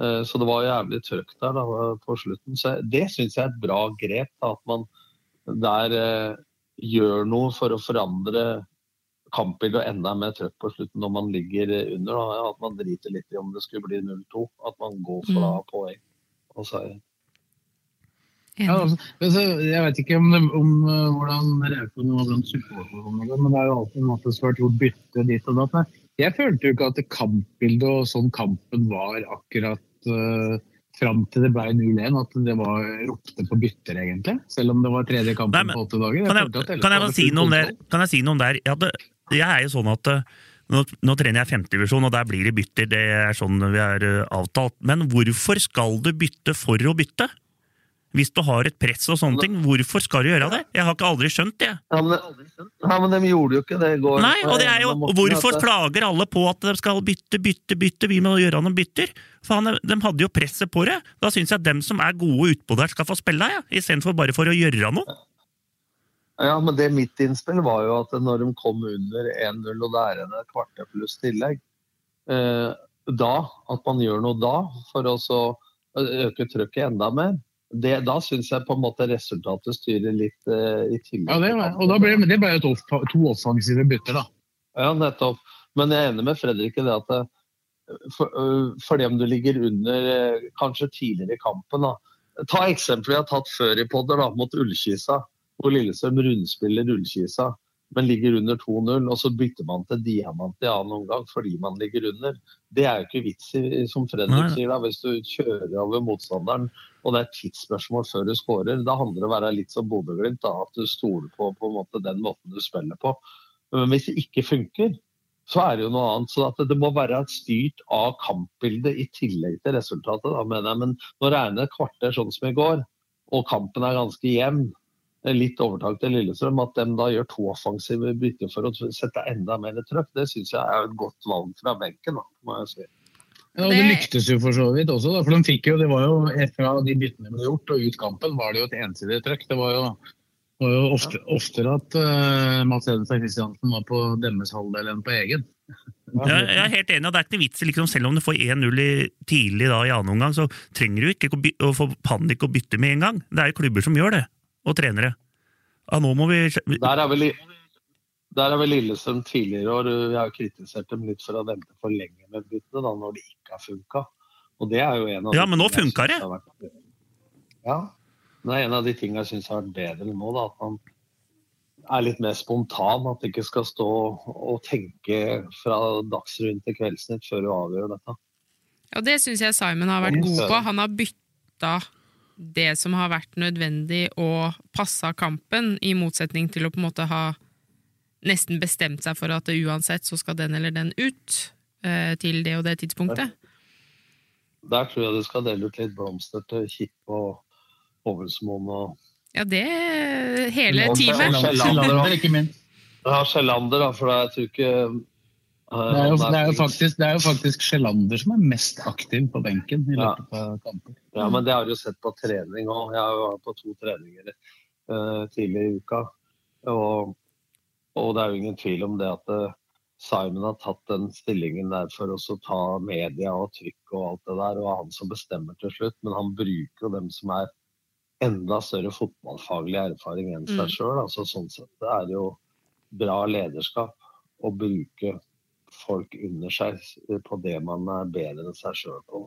Eh, Så det var jævlig trøkk der da, på slutten. Så det syns jeg er et bra grep. Da, at man der eh, gjør noe for å forandre kampbildet og enda mer trøkk på slutten når man ligger under. Da. At man driter litt i om det skulle bli 0-2. At man går for å poeng og seier. Ja, altså, jeg vet ikke om, om uh, hvordan reaksjonen var blant supporterne, men det er jo alltid en måte som har vært gjort bytte dit og datt. Jeg følte jo ikke at kampbildet og sånn kampen var akkurat uh, fram til det ble 0-1, at det var ropte på bytter, egentlig. Selv om det var tredje kampen Nei, men- på åtte dager. Kan jeg, kan jeg si det? Kan jeg si noe om der? Jeg, hadde, jeg er jo sånn at eh, nå, nå trener jeg femtedivisjon, og der blir det bytter. Det er sånn vi er eh, avtalt. Men hvorfor skal du bytte for å bytte? Hvis du har et press og sånne ting, hvorfor skal du gjøre det? Jeg har ikke aldri skjønt det. Ja, men, nei, men de gjorde jo ikke det i går. Nei, og det er jo, Hvorfor plager alle på at de skal bytte, bytte, bytte? Vi må gjøre noen bytter. Faen, De hadde jo presset på det. Da syns jeg at dem som er gode utpå der, skal få spille, ja. istedenfor bare for å gjøre noe. Ja, men det mitt innspill var jo at når de kom under 1-0 og det er en kvarter pluss tillegg, eh, da, at man gjør noe da for å så øke trykket enda mer, det, da syns jeg på en måte resultatet styrer litt uh, i tillegg. Ja, det, var- og da ble det ble jo to offensive bytter, da. Ja, nettopp. Men jeg er enig med Fredrik i det at eh, for, øh, fordi om du ligger under uh, kanskje tidligere i kampen da. Ta eksempelet jeg har tatt før i podder da, mot Ullkisa, hvor Lillesøm rundspiller Ullkisa. Men ligger under 2-0, og så bytter man til diamant i annen omgang fordi man ligger under. Det er jo ikke vits i, som Fredrik sier, da, hvis du kjører over motstanderen og det er tidsspørsmål før du skårer. Da handler det om å være litt som Bodø-Glimt, at du stoler på, på måte, den måten du spiller på. Men hvis det ikke funker, så er det jo noe annet. Så at det må være styrt av kampbildet i tillegg til resultatet. Da, mener jeg. Men nå regner et kvarter sånn som i går, og kampen er ganske jevn, litt overtak til Lillestrøm, at de da gjør to offensive bytter for å sette enda mer trøkk, det syns jeg er et godt valg fra benken. Da, må jeg si. Ja, og Det lyktes jo for så vidt også, da, for de fikk jo, det var jo fra de byttene ble gjort og ut kampen, var det jo et ensidig trøkk. Det var jo, var jo ofte, oftere at uh, Edens og Christiansen var på deres halvdel enn på egen. Jeg, jeg er helt enig, og det er ikke noe vits i, liksom, selv om du får 1-0 tidlig da, i annen omgang, så trenger du ikke å, by å få panikk og bytte med en gang. Det er jo klubber som gjør det, og trenere. Ja, nå må vi Der er vel, der er vel Lillestrøm tidligere år. Vi har jo kritisert dem litt for å vente for lenge med byttene, da, når det ikke har funka. Og det er jo en av Ja, men nå funka det. vært- Ja. Det er en av de tingene jeg syns har vært bedre nå, da, at man er litt mer spontan. At du ikke skal stå og tenke fra Dagsrevyen til Kveldsnytt før du avgjør dette. Ja, det syns jeg Simon har vært god på. Han har bytta det som har vært nødvendig og passa kampen, i motsetning til å på en måte ha nesten bestemt seg for at det uansett så skal den eller den ut eh, til det og det tidspunktet. Der tror jeg du skal dele ut litt blomster til Kippe og Hovelsmoen og Ja, det hele teamet. Skjellander, ikke minst. Ja, Sjelander, da, for jeg tror ikke Det er jo, det er jo faktisk, det er jo faktisk Sjelander som er mest aktiv på benken i løpet av kamper. Ja, men det har du sett på trening òg. Jeg har jo vært på to treninger uh, tidligere i uka. Og, og det er jo ingen tvil om det at uh, Simon har tatt den stillingen der for å ta media og trykk og alt det der, og er han som bestemmer til slutt. Men han bruker jo dem som er enda større fotballfaglig erfaring enn seg Mm. sjøl. Altså, sånn sett det er jo bra lederskap å bruke folk under seg på det man er bedre enn seg sjøl på.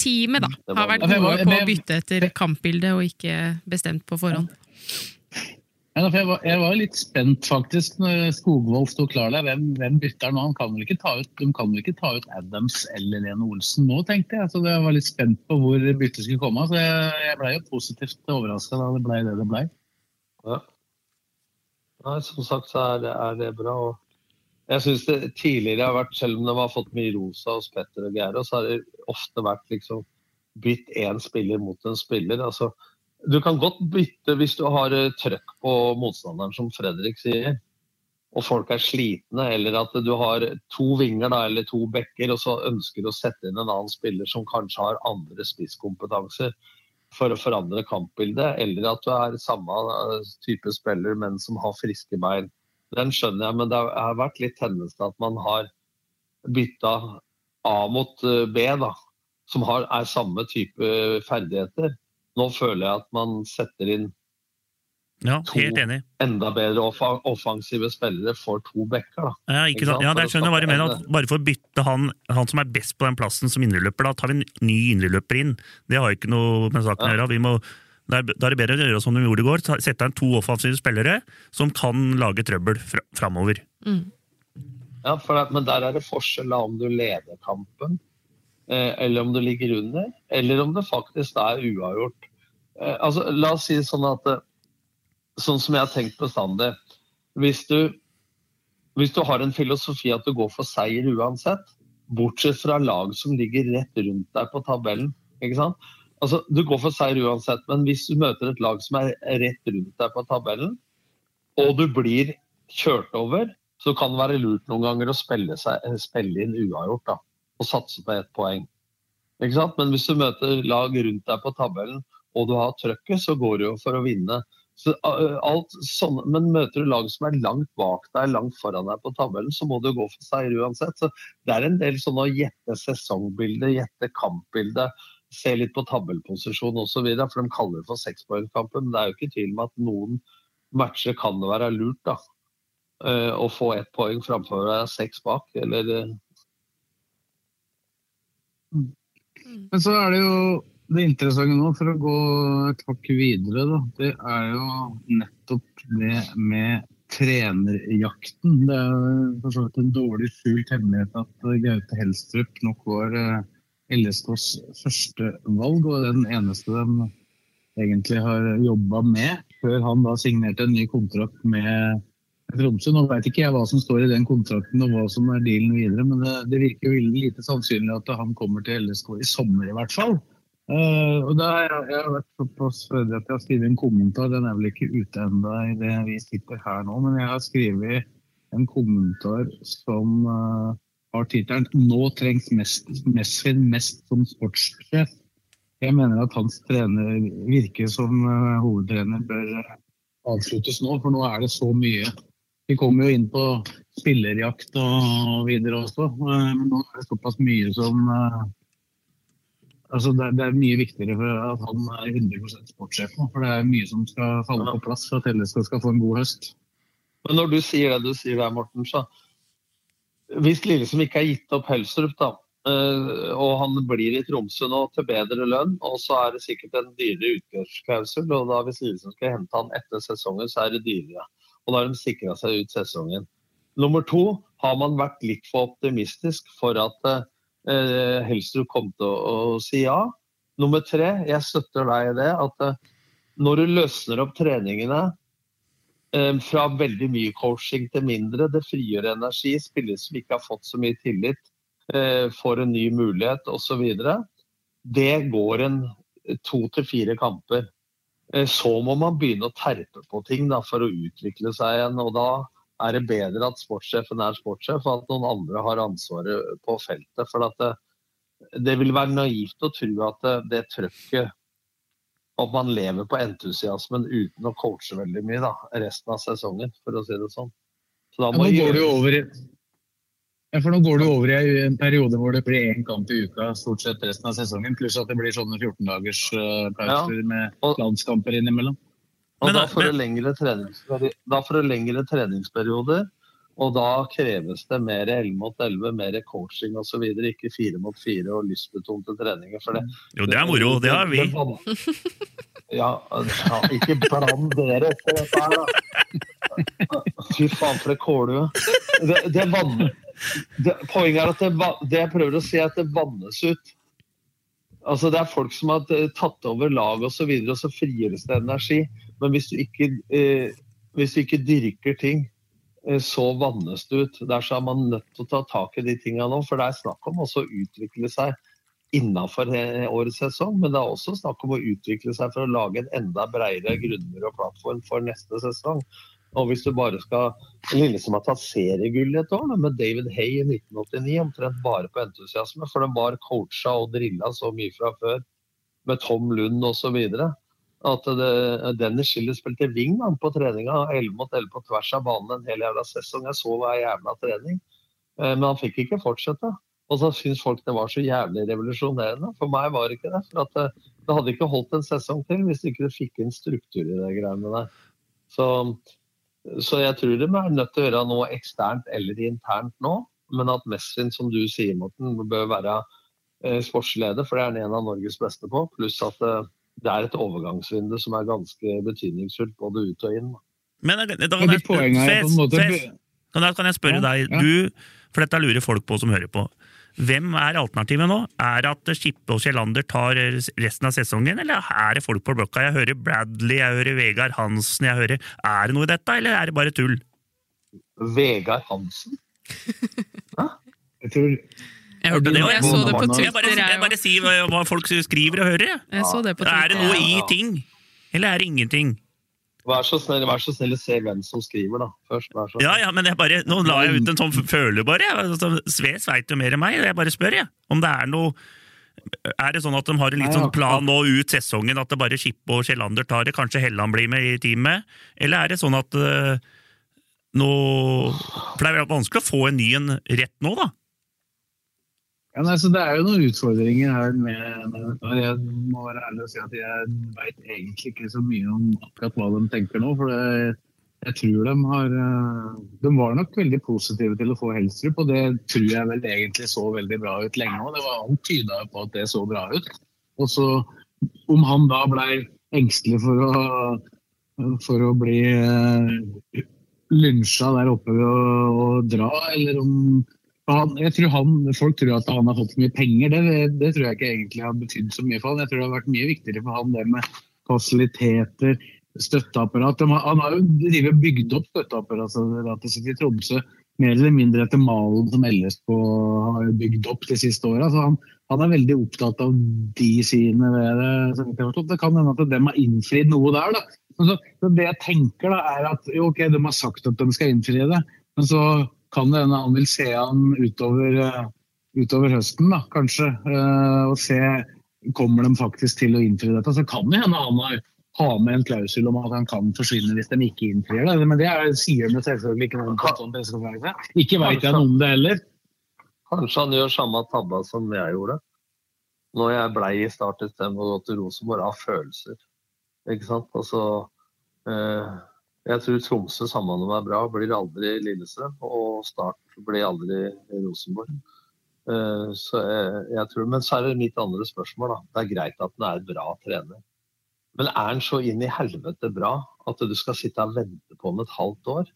Teamet, da, har vært gode på å bytte etter kampbildet og ikke bestemt på forhånd. Jeg, var, jeg var litt spent faktisk når Skogvold sto klar der. Hvem, hvem bytter nå? Han kan vel ikke ta ut, de kan vel ikke ta ut Adams eller Lene Olsen nå, tenkte jeg. Så jeg var litt spent på hvor byttet skulle komme. Så jeg, jeg ble jo positivt overraska da det ble det det ble. Ja. Nei, som sagt så er det, er det bra. Og jeg synes det tidligere har vært, selv om de har fått mye rosa hos Petter og Geir, så har det ofte vært liksom bytt én spiller mot en spiller. Altså, du kan godt bytte hvis du har eh, trøkk på motstanderen, som Fredrik sier. Og folk er slitne, eller at du har to vinger da, eller to bekker, og så ønsker du å sette inn en annen spiller som kanskje har andre spisskompetanser for å forandre kampbildet, eller at du er samme eh, type spiller, men som har friske bein. Den skjønner jeg, men det har vært litt tendens til at man har bytta A mot eh, B, da, som har, er samme type ferdigheter. Nå føler jeg at man setter inn Ja, to helt enig. enda bedre offensive spillere for to bekker. Da. Ja, ikke sant? ja, å skjønner jeg hva du mener. bare for å bytte han, han som er best på den plassen som indreløper, da tar vi en ny indreløper inn. Det har ikke noe med saken å gjøre. Vi må, da er det bedre å gjøre som de gjorde i går. Sette inn to offensive spillere som kan lage trøbbel fr framover. Ja, for det, men der er det forskjell om du leder kampen, eh, eller om du ligger under, eller om det faktisk er uavgjort. Eh, altså, la oss si sånn at eh, Sånn som jeg har tenkt bestandig. Hvis du, hvis du har en filosofi at du går for seier uansett, bortsett fra lag som ligger rett rundt deg på tabellen, ikke sant? Altså, du går for seier uansett, men hvis du møter et lag som er rett rundt deg på tabellen, og du blir kjørt over, så kan det være lurt noen ganger å spille, seg, spille inn uavgjort da, og satse på ett poeng. Ikke sant? Men hvis du møter lag rundt deg på tabellen, og du har trøkket, så går det jo for å vinne. Så, alt sånn, men møter du lag som er langt bak deg, langt foran deg på tabellen, så må du gå for seier uansett. Så det er en del sånn å gjette sesongbildet, gjette kampbilde, se litt på tabellposisjon osv. For de kaller det for sekspoengkampen. Men det er jo ikke tvil om at noen matcher kan det være lurt da, eh, å få ett poeng framfor å være seks bak. Eller eh, Men så er det jo det interessante nå, for å gå et hakk videre, da, det er jo nettopp det med trenerjakten. Det er for så vidt en dårlig skjult hemmelighet at Gaute Helstrup nok var eh, LSKs første valg, og den eneste de egentlig har jobba med, før han da signerte en ny kontrakt med Tromsø. Nå vet ikke jeg hva som står i den kontrakten og hva som er dealen videre, men det, det virker jo lite sannsynlig at han kommer til LSK i sommer i hvert fall. Uh, og da har jeg, jeg har vært såpass fødig at jeg har skrevet en kommentar. Den er vel ikke ute ennå i det vi sitter her nå, men jeg har skrevet en kommentar som uh, har tittelen 'Nå trengs Mesfin mest som sportssjef'. Jeg mener at hans trener virker som uh, hovedtrener bør avsluttes nå, for nå er det så mye. Vi kommer jo inn på spillerjakt og videre også, men nå er det såpass mye som Altså det, det, er mye viktigere for at han er 100 sportssjef nå. For det er mye som skal falle på plass for at LSK skal få en god høst. Men når du sier det du sier der, Morten, så Hvis Lillesund ikke har gitt opp Helsrup, da, eh, og han blir i Tromsø nå til bedre lønn, og så er det sikkert en dyrere utgjørsklausul, og da hvis Lillesund skal hente han etter sesongen, så er det dyrere. Og da har de sikra seg ut sesongen. Nummer to har man vært litt for optimistisk for at eh, Helstrup kom til å, å, si ja. Nummer tre, jeg støtter deg i det at eh, når du løsner opp treningene fra veldig mye coaching til mindre, det frigjør energi, spillere som ikke har fått så mye tillit, eh, får en ny mulighet osv. Det går en to til fire kamper. Eh, så må man begynne å terpe på ting da, for å utvikle seg igjen. og da er det bedre at sportssjefen er sportssjef, og at noen andre har ansvaret på feltet. For det, det, vil være naivt å tro at det, det trøkket At man lever på entusiasmen uten å coache veldig mye da, resten av sesongen, for å si det sånn. Så da må ja, nå går du over i ja, for Nå går du over i en periode hvor det blir én kamp i uka stort sett resten av sesongen, pluss at det blir sånne 14 dagers uh, pauser ja. med landskamper innimellom. Og da, får men... da får du lengre treningsperioder. Og da kreves det mer 11 mot 11, mer coaching osv. Ikke 4 mot 4 og lystbetonte treninger. For det, jo, det er moro. Det har vi. <laughs> ja, ja, ikke bland dere etter dette her, da. Fy faen, for det kålhue. Det, det, vann, det, poenget er at det, det jeg prøver å si, er at det vannes ut. Altså Det er folk som har tatt over laget osv., og, så videre, og så frigjøres det energi. Men hvis du ikke, eh, hvis du ikke dyrker ting, så vannes det ut. Derfor er man nødt til å ta tak i de tingene nå. For det er snakk om også å utvikle seg innenfor årets sesong. Men det er også snakk om å utvikle seg for å lage en enda bredere grunner og plattform for neste sesong. Og hvis du bare skal Lillestrøm har tatt seriegull et år, med David Hay i 1989, omtrent bare på entusiasme. For de var coacha og drilla så mye fra før, med Tom Lund osv. At det, Dennis Schiller spilte wing på treninga, 11 mot 11 på tvers av banen en hel jævla sesong. Jeg så hver jævla trening. Eh, men han fikk ikke fortsette. Og så syns folk det var så jævlig revolusjonerende. For meg var det ikke det. For det, det hadde ikke holdt en sesong til hvis ikke fikk inn struktur i de greiene der. Så så jeg tror de er nødt til å gjøre noe eksternt eller internt nå. Men at Messin, som du sier, Morten, bør være eh, sportsleder, for det er han en av Norges beste på. Pluss at eh, det er et overgangsvindu som er ganske betydningsfullt både ut og inn. Men da, da, kan, jeg, kan jeg spørre deg, du, for dette lurer folk på som hører på. Hvem er alternativet nå? Er det at Skippe og Kjellander tar resten av sesongen, eller er det folk på blokka? Jeg hører Bradley, jeg hører Vegard Hansen, jeg hører Er det noe i dette, eller er det bare tull? Vegard Hansen? <laughs> Hæ? Jeg tror jeg hørte det, og jeg så det på Twitter. Jeg bare, jeg bare sier hva folk skriver og hører. Jeg så det på Twitter. Er det noe i ting, eller er det ingenting? Vær så snill, vær så snill å se hvem som skriver, da. Først, ja, ja, men jeg bare, Nå la jeg ut en sånn føler, bare. Altså, Sves veit jo mer enn meg. Jeg bare spør, jeg. Om det er noe Er det sånn at de har en litt sånn plan nå ut sesongen, at det bare Skippe og Kjellander tar det? Kanskje Helland blir med i teamet? Eller er det sånn at uh, nå For det er vanskelig å få en ny en rett nå, da? Ja, nei, Det er jo noen utfordringer her med, og Jeg må være ærlig og si at jeg veit egentlig ikke så mye om akkurat hva de tenker nå. for det, jeg tror de har eh, De var nok veldig positive til å få Helstrup, og det tror jeg vel egentlig så veldig bra ut lenge òg. Alt tyda på at det så bra ut. Og så om han da blei engstelig for å, for å bli uh, lynsja der oppe og å dra, eller om han, jeg tror han, Folk tror at han har fått så mye penger, det, det tror jeg ikke egentlig har betydd så mye for han. Jeg tror det har vært mye viktigere for han det med fasiliteter, støtteapparat. Han, har jo bygd opp støtteapparatet sitt i Tromsø mer eller mindre etter malen som LSK har bygd opp de siste åra. Han, han, er veldig opptatt av de sidene ved det. Det kan hende at de har innfridd noe der. da. Så, så det jeg tenker da, er at jo, ok, de har sagt at de skal innfri det, men så kan det hende han vil se han utover, uh, utover høsten, da, kanskje. Uh, og se kommer de faktisk til å innfri dette. Så kan det hende han har, med en klausul om at han kan forsvinne hvis de ikke innfrir det. Men det er, sier de selvfølgelig ikke noen på en sånn pressekonferanse. Ikke veit jeg noe om det heller. Kanskje han gjør samme tabba som jeg gjorde. Når jeg blei i Start istedenfor å gå til Rosenborg av følelser. Ikke sant? Altså, eh, jeg tror Tromsø samhandler med meg bra, blir aldri Lillestrøm. Og Start blir aldri Rosenborg. Uh, så jeg, jeg, tror, Men så er det mitt andre spørsmål. da. Det er greit at han er bra trener. Men er han så inn i helvete bra at du skal sitte og vente på ham et halvt år?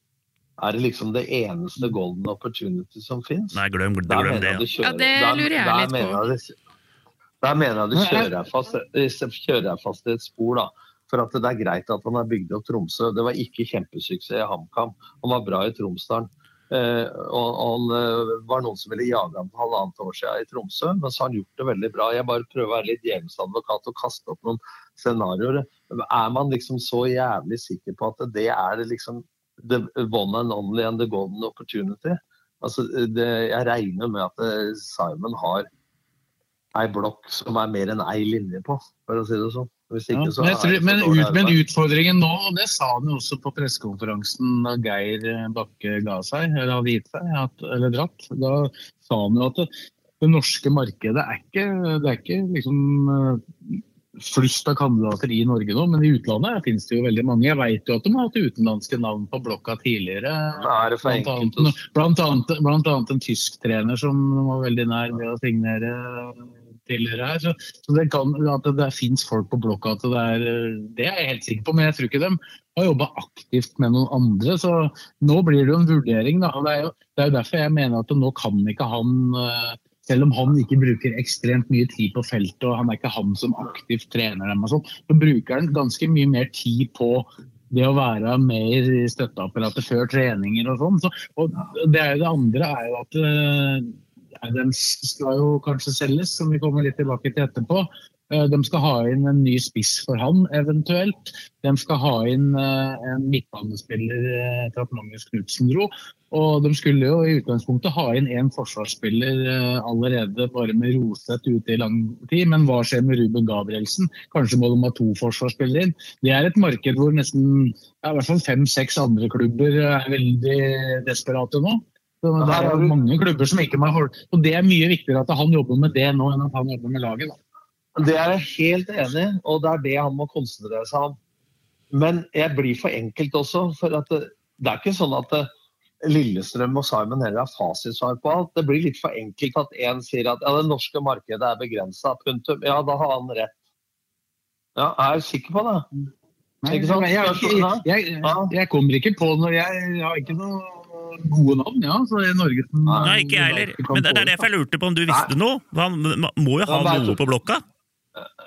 Er det liksom det eneste golden opportunity som fins? Nei, glem, glem, det. Ja. ja, det lurer jeg der, litt på. Der mener jeg du kjører deg fast, kjører fast i et spor. da for at det er greit at han har bygd opp Tromsø. Det var ikke kjempesuksess i HamKam. Han var bra i Tromsdalen. Eh, og, han eh, var noen som ville jage ham for halvannet år siden i Tromsø, men så har han gjort det veldig bra. Jeg bare prøver å være litt djevelsadvokat og kaste opp noen scenarioer. Er man liksom så jævlig sikker på at det er liksom the one and only and the golden opportunity? Altså, det, jeg regner med at eh, Simon har ei blokk som er mer enn ei linje på, for å si det sånn. Ikke, ja, men, tror, men, ut, men, utfordringen nå, og det sa han jo også på pressekonferansen da Geir Bakke ga seg, eller hadde gitt seg, at, eller dratt, da sa han jo at det, det norske markedet er ikke, det er ikke liksom eh, flust av kandidater i Norge nå, men i utlandet finnes det jo veldig mange. Jeg vet jo at de har hatt utenlandske navn på blokka tidligere. Blant annet, blant, annet, blant annet en tysk trener som var veldig nær ved å signere tidligere her. Så, så det kan, at det, det fins folk på blokka, at det er, det er jeg helt sikker på. Men jeg tror ikke de har jobba aktivt med noen andre. Så nå blir det jo en vurdering. Da. Det er jo, det er jo derfor jeg mener at nå kan ikke han eh, selv om han ikke bruker ekstremt mye tid på feltet, og han er ikke han som aktivt trener dem, og sånt, så bruker han ganske mye mer tid på det å være med i støtteapparatet før treninger og sånn. Så, og det, er jo det andre er jo at eh, den skal jo kanskje selges, som vi kommer litt tilbake til etterpå. Eh, de skal ha inn en ny spiss for han, eventuelt. De skal ha inn eh, en midtbanespiller til etter at Magnus Knutsen dro. Og de skulle jo i utgangspunktet ha inn én forsvarsspiller allerede bare med Roseth ute i lang tid. Men hva skjer med Ruben Gabrielsen? Kanskje må de ha to forsvarsspillere inn. Det er et marked hvor nesten ja, hvert fall fem-seks andre klubber er veldig desperate nå. Så det er jo mange klubber som ikke må holde Og det er mye viktigere at han jobber med det nå enn at han jobber med laget. Da. Det er jeg helt enig i, og det er det han må konsentrere seg om. Men jeg blir for enkelt også. for det, det, er ikke sånn at eh, Lillestrøm og Simon heller har fasitsvar på alt. Det blir litt for enkelt at én sier at ja, det norske markedet er begrensa. Punktum. Ja, da har han rett. Ja, jeg er sikker på det? Nei, jeg, jeg, jeg, jeg, kommer ikke på noe Jeg har ikke noe gode navn, ja. Så i Norge Nei, ikke jeg heller. Men det er derfor jeg lurte på om du visste Nei. noe. Man må jo ha ja, noe på blokka?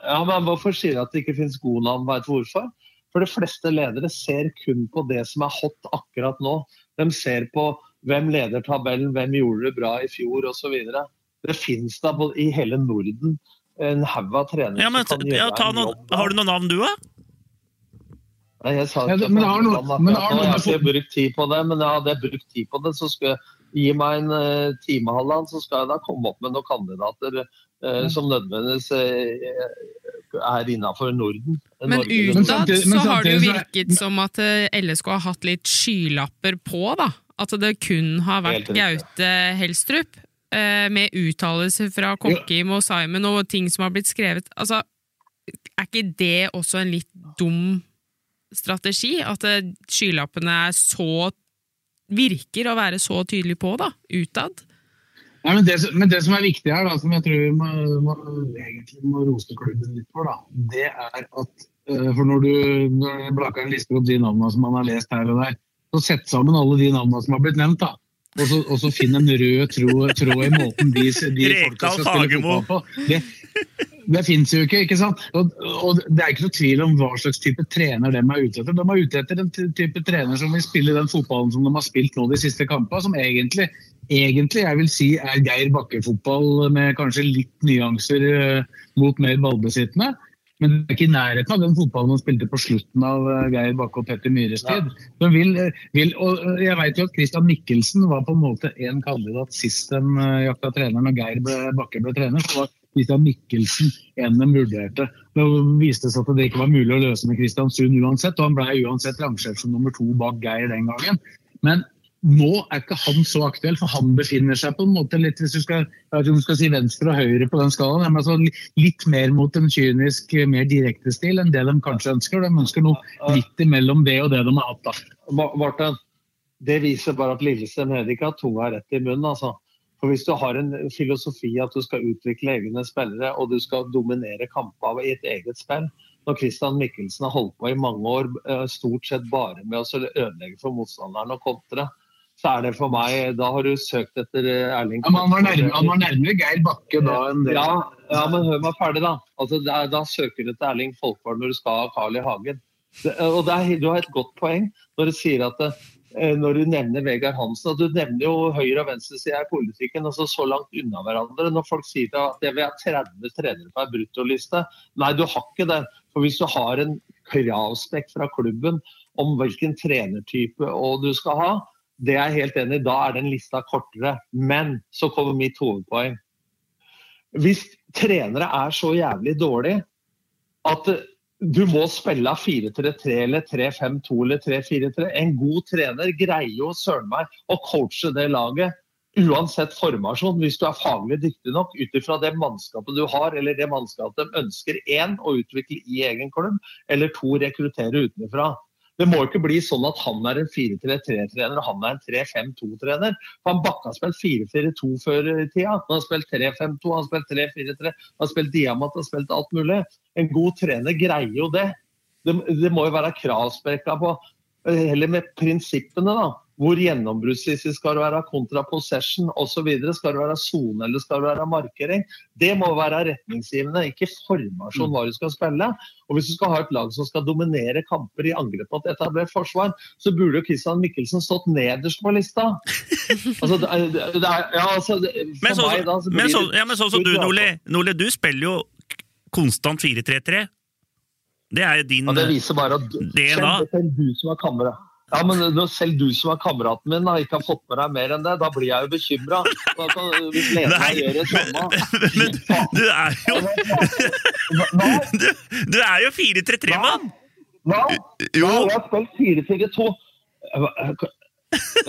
Ja, men Hvorfor sier jeg at det ikke finnes gode navn? Vet du hvorfor? For de fleste ledere ser kun på det som er hot akkurat nå. De ser på hvem leder tabellen, hvem gjorde det bra i fjor osv. Det finnes da i hele Norden en haug av trenere ja, men, som kan gjøre ja, en jobb. Har du noen navn du, da? Jeg sa ikke ja, men har noe, men har jeg har ikke brukt tid på det, men hadde jeg brukt tid på det, så skulle jeg gi meg en uh, time, halvannen, så skal jeg da komme opp med noen kandidater uh, som nødvendigvis uh, er innafor Norden. Men utad så har det jo virket som at LSK har hatt litt skylapper på, da. At det kun har vært Gaute Helstrup. Med uttalelser fra Kokkim og Simon og ting som har blitt skrevet. Altså, er ikke det også en litt dum strategi at eh, skylappene er så virker å være så tydelig på, da, utad. Nei, men, det, men, det, som er viktig her, da, som jeg tror vi må, må, egentlig må rose klubben litt for, da, det er at uh, For når du når Blakkaren lister opp de navnene som man har lest her og der, Så sett sammen alle de navnene som har blitt nevnt, da. Og så, og så finn en rød tråd, i måten de, de <laughs> folka skal spille fotball på. Det, det fins jo ikke, ikke sant? Og, og det er ikke noe tvil om hva slags type trener de er ute etter. De er ute etter en type trener som vil spille den fotballen som de har spilt nå de siste kampene, som egentlig, egentlig jeg vil si er Geir Bakke-fotball med kanskje litt nyanser eh, mot mer ballbesittende. Men det er ikke i nærheten av den fotballen de spilte på slutten av eh, Geir Bakke og Petter Myhres tid. Ja. vil, eh, vil, og jeg vet jo at Christian Mikkelsen var på en måte en kandidat sist de jakta trener når Geir ble, Bakke ble trener. så var Christian Mikkelsen enn de vurderte. Det viste seg at det ikke var mulig å løse med Kristiansund uansett, og han ble uansett rangert som nummer to bak Geir den gangen. Men nå er ikke han så aktuell, for han befinner seg på en måte litt hvis du skal, du skal si venstre og høyre på den skalaen, men altså litt mer mot en kynisk, mer direkte stil enn det de kanskje ønsker. De ønsker noe litt imellom det og det de har hatt. da. Martin, det viser bare at Lillestrøm Hedvig har tunga rett i munnen. altså. For Hvis du har en filosofi at du skal utvikle egne spillere og du skal dominere kamper i et eget spill Når Christian Mikkelsen har holdt på i mange år eh, stort sett bare med å ødelegge for motstanderen og kontre, så er det for meg Da har du søkt etter eh, Erling Ja, han var nærmere, han var nærmere Geir Bakke da enn det. ja, ja, men hør meg ferdig, da. Altså, det er, da søker du etter Erling Folkvard når du skal ha Carl I. Hagen. Det, og det er, Du har et godt poeng når du sier at eh, når du nevner Vegard Hansen, og du nevner jo høyre- og venstresida i politikken altså så langt unna hverandre. Når folk sier at jeg vil ha 30 trenere på ei bruttoliste. Nei, du har ikke det. For hvis du har en kravspekk fra klubben om hvilken trenertype du skal ha, det er jeg helt enig i. Da er den lista kortere. Men så kommer mitt hovedpoeng. Hvis trenere er så jævlig dårlige at eh, du må spille 4-3-3 eller 3-5-2 eller 3-4-3 En god trener greier jo søren meg å coache det laget uansett formasjon, hvis du er faglig dyktig nok ut ifra det mannskapet du har, eller det mannskapet de ønsker én å utvikle i egen klubb, eller to rekruttere utenfra. Det må ikke bli sånn at han er en 4-3-3-trener og han er en 3-5-2-trener. Han Bakke har spilt 4-4-2 før i tida. Han har spilt 3-5-2, han har spilt 3-4-3, han har spilt diamant, han har spilt alt mulig. En god trener greier jo det. Det, det må jo være kravspekka på eh, Heller med prinsippene, da. Hvor gjennombruddsissig skal det være kontra possession osv. Skal det være sone eller skal det være markering? Det må være retningsgivende, ikke formasjon hva du skal spille. Og Hvis du skal ha et lag som skal dominere kamper i angrep på et etablert forsvar, så burde jo Christian Mikkelsen stått nederst på lista. <laughs> Altså, det er, det er, ja, altså, det- Men, så, meg da, så men, så, ja, men sånn som du, Nole, altså. Du spiller jo konstant 4-3-3. Det er din Ja, det viser bare at du, DNA. det er du som er kamerat ja, men selv du som er kameraten min da, ikke har fått med deg mer enn det, da blir jeg jo bekymra. Hvis lederen Nei, gjør det samme Men du er jo <laughs> Du, du er jo 4-3-3-mann! Hva? Jo. Jeg har spilt 4-4-2.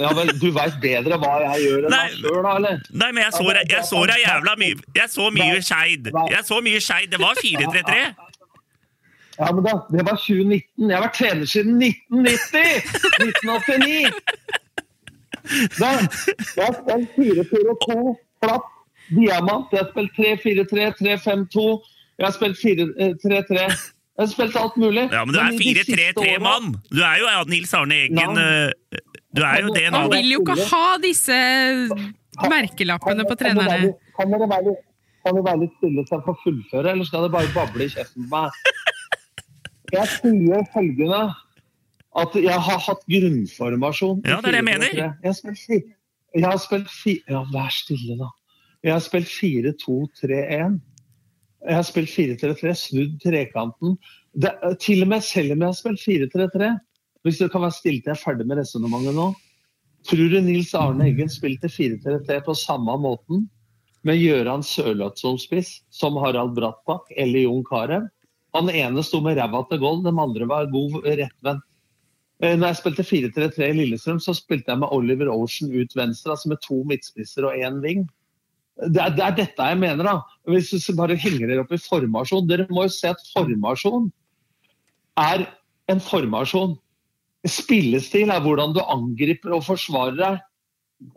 Ja vel, du veit bedre hva jeg gjør enn meg sjøl, da, eller? Nei, men jeg så, deg- jeg så deg jævla mye Jeg så mye Skeid. Jeg så mye Skeid. Det var 4-3-3. Ja, men da, Det var 2019. Jeg har vært trener siden 1990! 1989! Da, jeg har spilt 4-4-2, flatt, diamant. Jeg har spilt 3-4-3, 3-5-2. Jeg har spilt 4-3-3. Jeg har spilt alt mulig. Ja, men du er i de siste årene- 4-3-3-mann! Du er jo ja, Nils Arne Eggen. eh, Du er jo DNA han vil jo ikke ha disse merkelappene på trenerne. Kan dere være litt, kan dere være litt stille så jeg får fullføre, eller skal dere bare bable i kjeften på meg? Jeg sier følgende at jeg har hatt grunnformasjon. Ja, det er det jeg mener. Jeg har spilt, fi- jeg har spilt fi, Ja, vær stille, da. Jeg har spilt 4-2-3-1. Jeg har spilt 4-3-3, snudd trekanten. Det, til og med selv om jeg har spilt 4-3-3, hvis det kan være stille til jeg er ferdig med resonnementet nå Tror du Nils Arne Eggen spilte 4-3-3 på samme måten med Gøran Sørloth som spiss, som Harald Brattbakk eller Jon Carew? Han ene sto med ræva til gold, den andre var god rettvendt. Eh, Når jeg spilte 4-3-3 i Lillestrøm, så spilte jeg med Oliver Ocean ut venstre, altså med to midtspisser og én ving. Det er, det er dette jeg mener, da. Hvis du bare henger dere opp i formasjon Dere må jo se at formasjon er en formasjon. Spillestil er hvordan du angriper og forsvarer deg.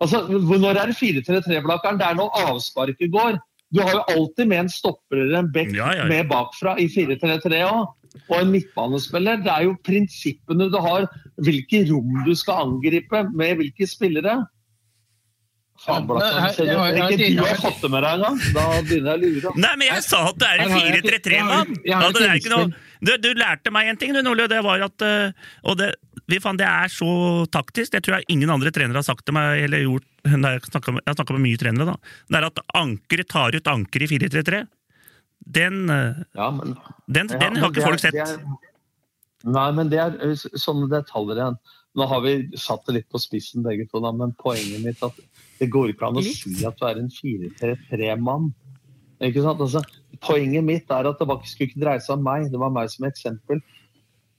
Altså, Når er det 4-3-3-blakkeren? Det er når avsparket går. Du har jo alltid med en stopper eller en back Ja, ja, ja. med bakfra i 4-3-3 òg. og en midtbanespiller. Det er jo prinsippene du har, hvilke rom du skal angripe med hvilke spillere. Faen, Blakkaren, ser du- Ikke du har fått det med deg engang? Da begynner jeg å lure. Nei, men jeg sa at det er en Her har jeg ikke- 4-3-3, jeg har- mann! Ja, det er ikke noe- Du, du lærte meg en ting, du, Nordli, og det var at eh, Og det, vi fant, det er så taktisk. Det tror jeg ingen andre trenere har sagt til meg, eller gjort Jeg har snakket med- snakka med mye trenere, da. Det er at ankeret tar ut anker i 4-3-3. Den, eh, Ja, men, den, Ja, den men har ikke folk sett. er- Nei, men det er sånne detaljer igjen. Nå har vi satt det litt på spissen begge to, da, men poenget mitt er at det går ikke an å si at du er en 4-3-3-mann. Ikke sant? Altså, poenget mitt er at det var, skulle ikke dreie seg om meg, det var meg som eksempel.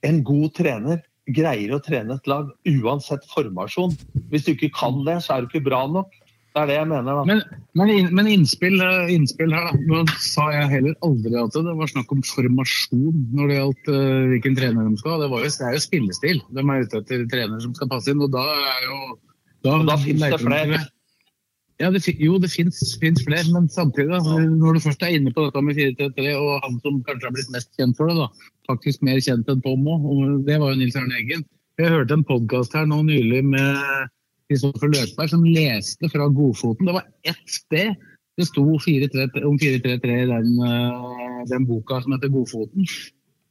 En god trener greier å trene et lag uansett formasjon. Hvis du ikke kan det, så er du ikke bra nok. Det er det jeg mener. da. Men, men, men innspill, eh, innspill her, da. Nå sa jeg heller aldri at det var snakk om formasjon når det gjaldt uh, hvilken trener de skal ha. Det, det er jo spillestil. De er ute etter trenere som skal passe inn, og da er jo Og da finnes det flere. Ja, det, jo, det fins flere, men samtidig, da, når du først er inne på dette med 433, og han som kanskje har blitt mest kjent for det, da, faktisk mer kjent enn Tom òg, og det var jo Nils Arne Eggen. Jeg hørte en podkast her nå nylig med Kristoffer Løkberg som leste fra Godfoten. Det var ett sted det sto 4-3 om 433 i den, eh, den boka som heter Godfoten.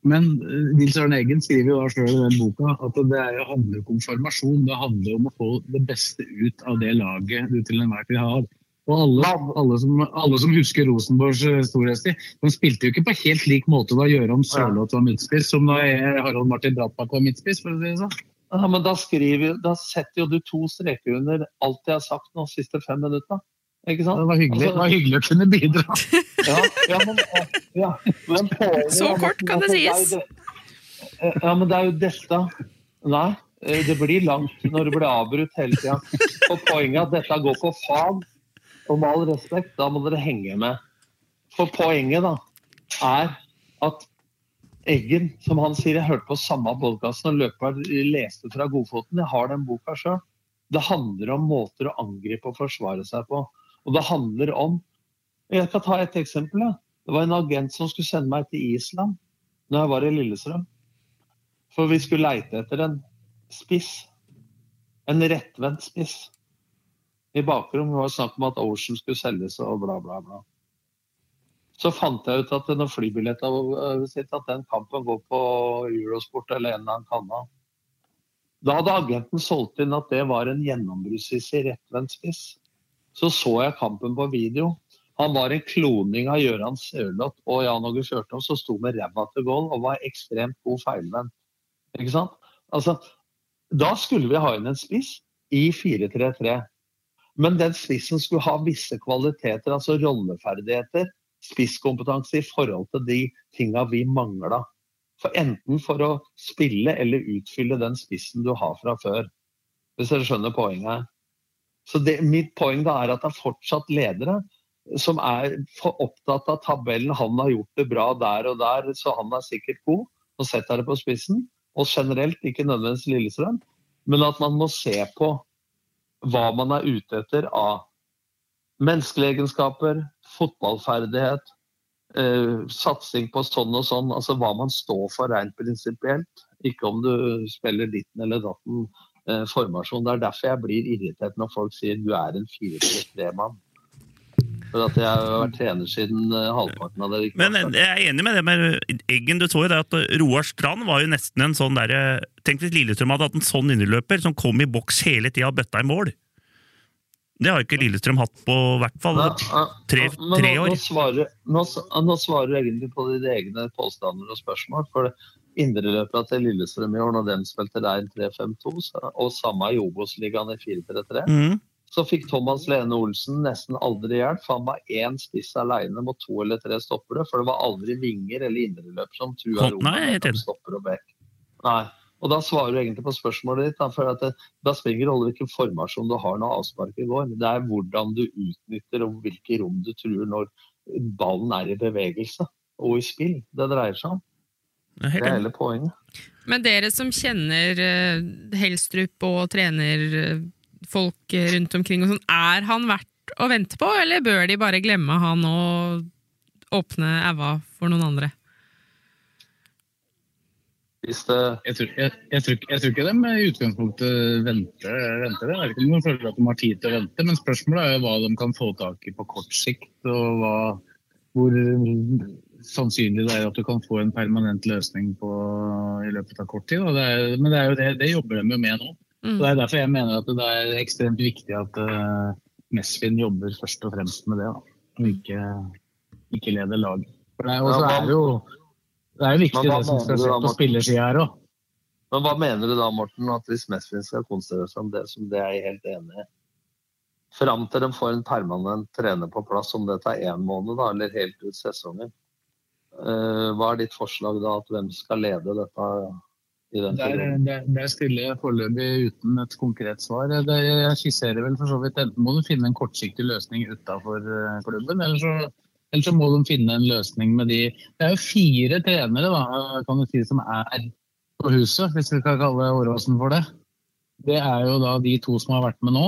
Men eh, Nils Arne Eggen skriver jo sjøl i den boka at det er, handler ikke om formasjon, det handler om å få det beste ut av det laget du til enhver tid har. Og alle, alle, som, alle som husker Rosenborgs eh, storhetstid, de spilte jo ikke på helt lik måte da Gøran Sørloth var midtspiss, som da jeg- Harald Martin Brattbakk var midtspiss, for å si det sånn. Ja, men da, skriver, da setter jo du to streker under alt jeg har sagt nå de siste fem minuttene. Ikke sant? Det var hyggelig, Altså, det var hyggelig å kunne bidra. <laughs> Ja, ja, men, ja, men <laughs> poenget Så kort kan det sies. Ja, men det er jo dette Nei, eh, det blir langt når det blir avbrutt hele tida. For poenget er at dette går på fag, og med all respekt, da må dere henge med. For poenget da, er at Eggen, som han sier, jeg hørte på samme podkasten og løperen leste fra Godfoten. Jeg har den boka sjøl. Det handler om måter å angripe og forsvare seg på. Og det handler om Jeg kan ta et eksempel. Ja. Det var en agent som skulle sende meg til Island når jeg var i Lillestrøm. For vi skulle leite etter en spiss. En rettvendt spiss. I bakrommet var det snakk om at Ocean skulle selges og bla, bla, bla. Så fant jeg ut at når flybilletta sitt, at den kampen går på Eurosport eller en eller annen kanal. Da hadde agenten solgt inn at det var en gjennombruddssissig rettvendt spiss. Så så jeg kampen på video. Han var en kloning av Gøran Sørloth og Jan Åge Fjørtoft som sto med ræva til gold og var ekstremt god feilvenn. Ikke sant? Altså, da skulle vi ha inn en spiss i 4-3-3. Men den spissen skulle ha visse kvaliteter, altså rolleferdigheter, spisskompetanse i forhold til de tinga vi mangla. For enten for å spille eller utfylle den spissen du har fra før. Hvis dere skjønner poenget her. Så det, mitt poeng da er at det er fortsatt ledere som er opptatt av tabellen. Han har gjort det bra der og der, så han er sikkert god. Og setter det på spissen. Og generelt, ikke nødvendigvis Lillestrøm, men at man må se på hva man er ute etter av menneskelige egenskaper, fotballferdighet, eh, satsing på sånn og sånn. Altså hva man står for rent prinsipielt. Ikke om du spiller ditten eller datten formasjon. Det er derfor jeg blir irritert når folk sier du er en 4-3-mann. For at jeg har vært trener siden eh, halvparten av det. Men jeg er enig med det med Eggen. Du så jo det at Roar Strand var jo nesten en sånn derre Tenk hvis Lillestrøm hadde hatt en sånn innerløper som kom i boks hele tida og bøtta i mål. Det har ikke Lillestrøm hatt på hvert fall Ja, ja. tre, tre år. Nå svarer, nå, s- nå svarer egentlig på dine egne påstander og spørsmål. For indreløperne til Lillestrøm i år, når de spilte der 3-5-2, og samme i Obos-ligaen i 4-3-3, mm. så fikk Thomas Lene Olsen nesten aldri hjelp. Han var én spiss alene mot to eller tre stoppere. For det var aldri vinger eller indreløp som trua enig. stopper og bekk. Nei. Og da svarer du egentlig på spørsmålet ditt. For at det, da spiller det rolle hvilken formasjon du har når avsparket går. Det er hvordan du utnytter og hvilke rom du truer når ballen er i bevegelse og i spill. Det dreier seg om. Er Det er hele poenget. Men dere som kjenner eh, Helstrup og trener eh, folk eh, rundt omkring og sånn, er han verdt å vente på, eller bør de bare glemme han og åpne æva for noen andre? Hvis det Jeg tror, jeg, jeg, tror, jeg tror ikke de i utgangspunktet venter, venter det. Jeg vet ikke om de føler at de har tid til å vente, men spørsmålet er jo hva de kan få tak i på kort sikt. Og hva, hvor sannsynlig det er at du kan få en permanent løsning på i løpet av kort tid. Det er, men det, er jo det, det jobber de jo med nå. Mm. Så Det er derfor jeg mener at det er ekstremt viktig at uh, Mesvin jobber først og fremst med det, da. og ikke, ikke leder laget. For det er, også Ja, hva- er jo det er jo viktig det som skal skje på spillersida her òg. Men hva mener du da, Morten, at hvis Mesvin skal konsentrere seg om det, som det er jeg helt enig i? Fram til de får en permanent trener på plass, om det tar én måned da, eller helt ut sesongen. Eh, hva er ditt forslag da, at hvem skal lede dette i den Der, der, der stiller jeg foreløpig uten et konkret svar. Det, jeg skisserer vel for så vidt enten må du finne en kortsiktig løsning utafor klubben, eller så, eller så må de finne en løsning med de Det er jo fire trenere da, kan du si, som er på huset, hvis vi kan kalle Åråsen for det. Det er jo da de to som har vært med nå,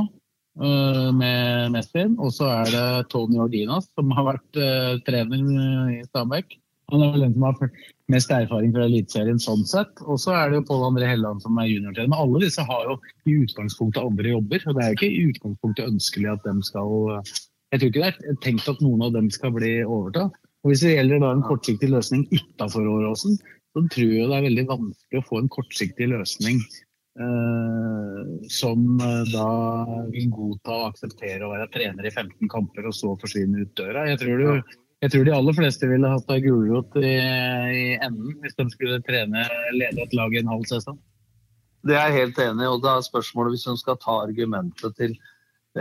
øh, med Messin. Og så er det Tony Ordinas, som har vært trener i Stabæk. Han er vel den som har mest erfaring fra Eliteserien sånn sett. Og så er det jo Pål André Helland som er juniortrener. Men alle disse har jo i utgangspunktet andre jobber. Og det er jo ikke i utgangspunktet ønskelig at dem skal Jeg tror ikke det er tenkt at noen av dem skal bli overtatt. Og hvis det gjelder da en kortsiktig løsning utafor Åråsen, så tror jeg det er veldig vanskelig å få en kortsiktig løsning eh, som eh, da vil godta og akseptere å være trener i 15 kamper og så forsvinne ut døra. Jeg tror, du, jeg tror de aller fleste ville hatt ei gulrot i, i enden hvis de skulle trene lede et lag i en halv sesong. Det er jeg helt enig i. og da er spørsmålet Hvis hun skal ta argumentet til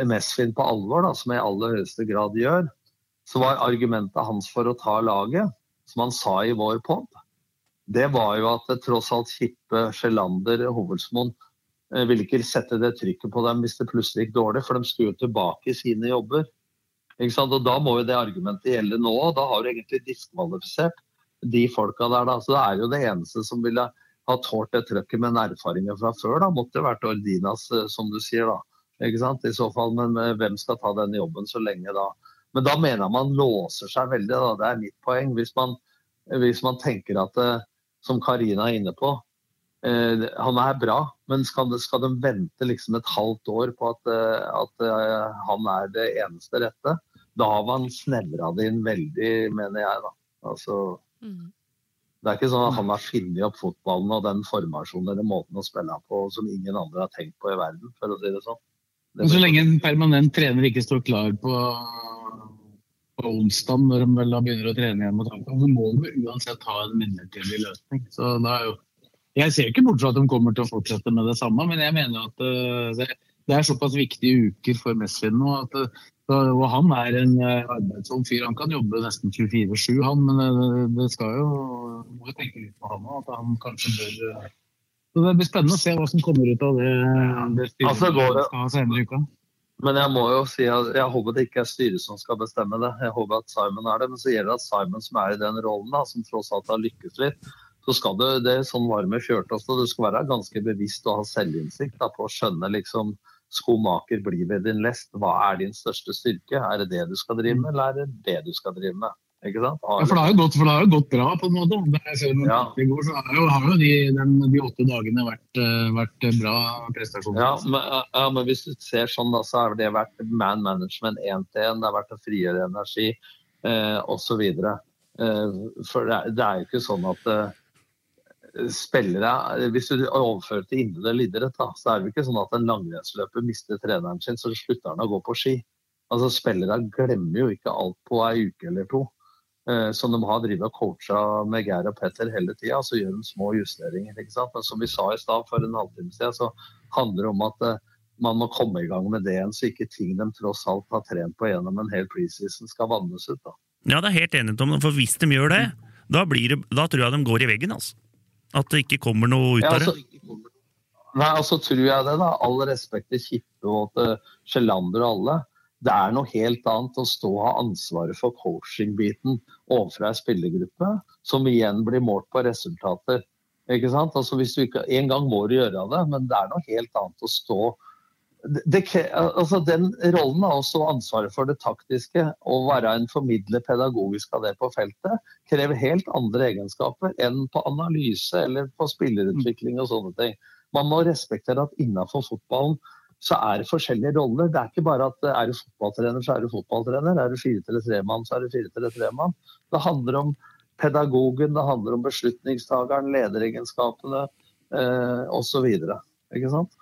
Mesfin på alvor, da, som jeg i aller høyeste grad gjør, så var argumentet hans for å ta laget, som han sa i vår pod, det var jo at tross alt Kippe, Sjelander, Hovelsmoen eh, ville ikke sette det trykket på dem hvis det plutselig gikk dårlig, for de skulle jo tilbake i sine jobber. Og Da må jo det argumentet gjelde nå, da har du egentlig diskvalifisert de folka der. da. Så det er jo det eneste som ville ha tålt det trøkket med en erfaring fra før. da, Måtte vært Ordinas, eh, som du sier. da. Ikke sant? I så fall, Men eh, hvem skal ta den jobben så lenge da? Men da mener jeg man låser seg veldig. da, Det er mitt poeng. Hvis man, hvis man tenker at, eh, som Karina er inne på, han er bra, men skal, skal de vente liksom et halvt år på at, eh, at eh, han er det eneste rette? Da har man snevra det inn veldig, mener jeg. da. Altså, det er ikke sånn at han har funnet opp fotballen og den formasjonen eller måten å spille på som ingen andre har tenkt på i verden, for å si det sånn. Det Men så lenge en permanent trener ikke står klar på, på onsdag, når de vel da begynner å trene igjen mot HamKam, så må de uansett ha en midlertidig løsning. Så da er jo Jeg ser ikke bort fra at de kommer til å fortsette med det samme, men jeg mener at eh, det, det er såpass viktige uker for Mesvin nå. at eh, og han er en eh, arbeidsom fyr. Han kan jobbe nesten 24-7, han. Men det, skal jo må jo tenke litt på han òg, at han kanskje bør så Det blir spennende å se hva som kommer ut av det, det styret Altså, går det- skal ha senere i uka. Men jeg må jo si at jeg håper det ikke er styret som skal bestemme det. Jeg håper at Simon er det. Men så gjelder det at Simon som er i den rollen, da, som tross alt har lykkes litt, så skal det, det sånn var det med Fjørtoft også. Du skal være ganske bevisst og ha selvinnsikt da, på å skjønne liksom skomaker blir ved din lest. Hva er din største styrke? Er det det du skal drive med, eller er det det du skal drive med? Ikke sant? Ja, for det har jo gått, for det har jo gått bra, på en måte. Det er, selv om det Ja. det går, så har jo, har jo de, de, de åtte dagene vært, eh, vært bra prestasjoner. Ja men, ja, men hvis du ser sånn, da, så har det vært man management én til én. Det har vært å frigjøre energi eh, osv. Eh, for det er, det er jo ikke sånn at eh, spillere Hvis du overfører til individuell idrett, da, så er det ikke sånn at en langrennsløper mister treneren sin, så slutter han å gå på ski. Altså Spillere glemmer jo ikke alt på ei uke eller to. Eh, som de har drevet og coacha med Geir og Petter hele tida, så gjør de små justeringer. ikke sant? Men som vi sa i stad for en halvtime siden, så handler det om at eh, man må komme i gang med det igjen, så ikke ting de tross alt har trent på gjennom en hel preseason skal vannes ut. da. Ja, det er helt enig om for hvis de gjør det, da, det, da tror jeg de går i veggen. altså. At det ikke kommer noe ut Ja, av det. altså, nei, altså tror jeg det, da. All respekt til Kippe og til Sjelander og alle. Det er noe helt annet å stå og ha ansvaret for coaching-biten overfor ei spillergruppe, som igjen blir målt på resultater. Ikke sant? Altså hvis du ikke, En gang må du gjøre det, men det er noe helt annet å stå det, altså Den rollen har også ansvaret for det taktiske. Å være en formidler pedagogisk av det på feltet krever helt andre egenskaper enn på analyse eller på spillerutvikling og sånne ting. Man må respektere at innenfor fotballen så er det forskjellige roller. Det er ikke bare at er du fotballtrener, så er du fotballtrener. Er du 4-3-mann, så er du 4-3-mann. Det handler om pedagogen, det handler om beslutningstakeren, lederegenskapene eh, osv. Ikke sant?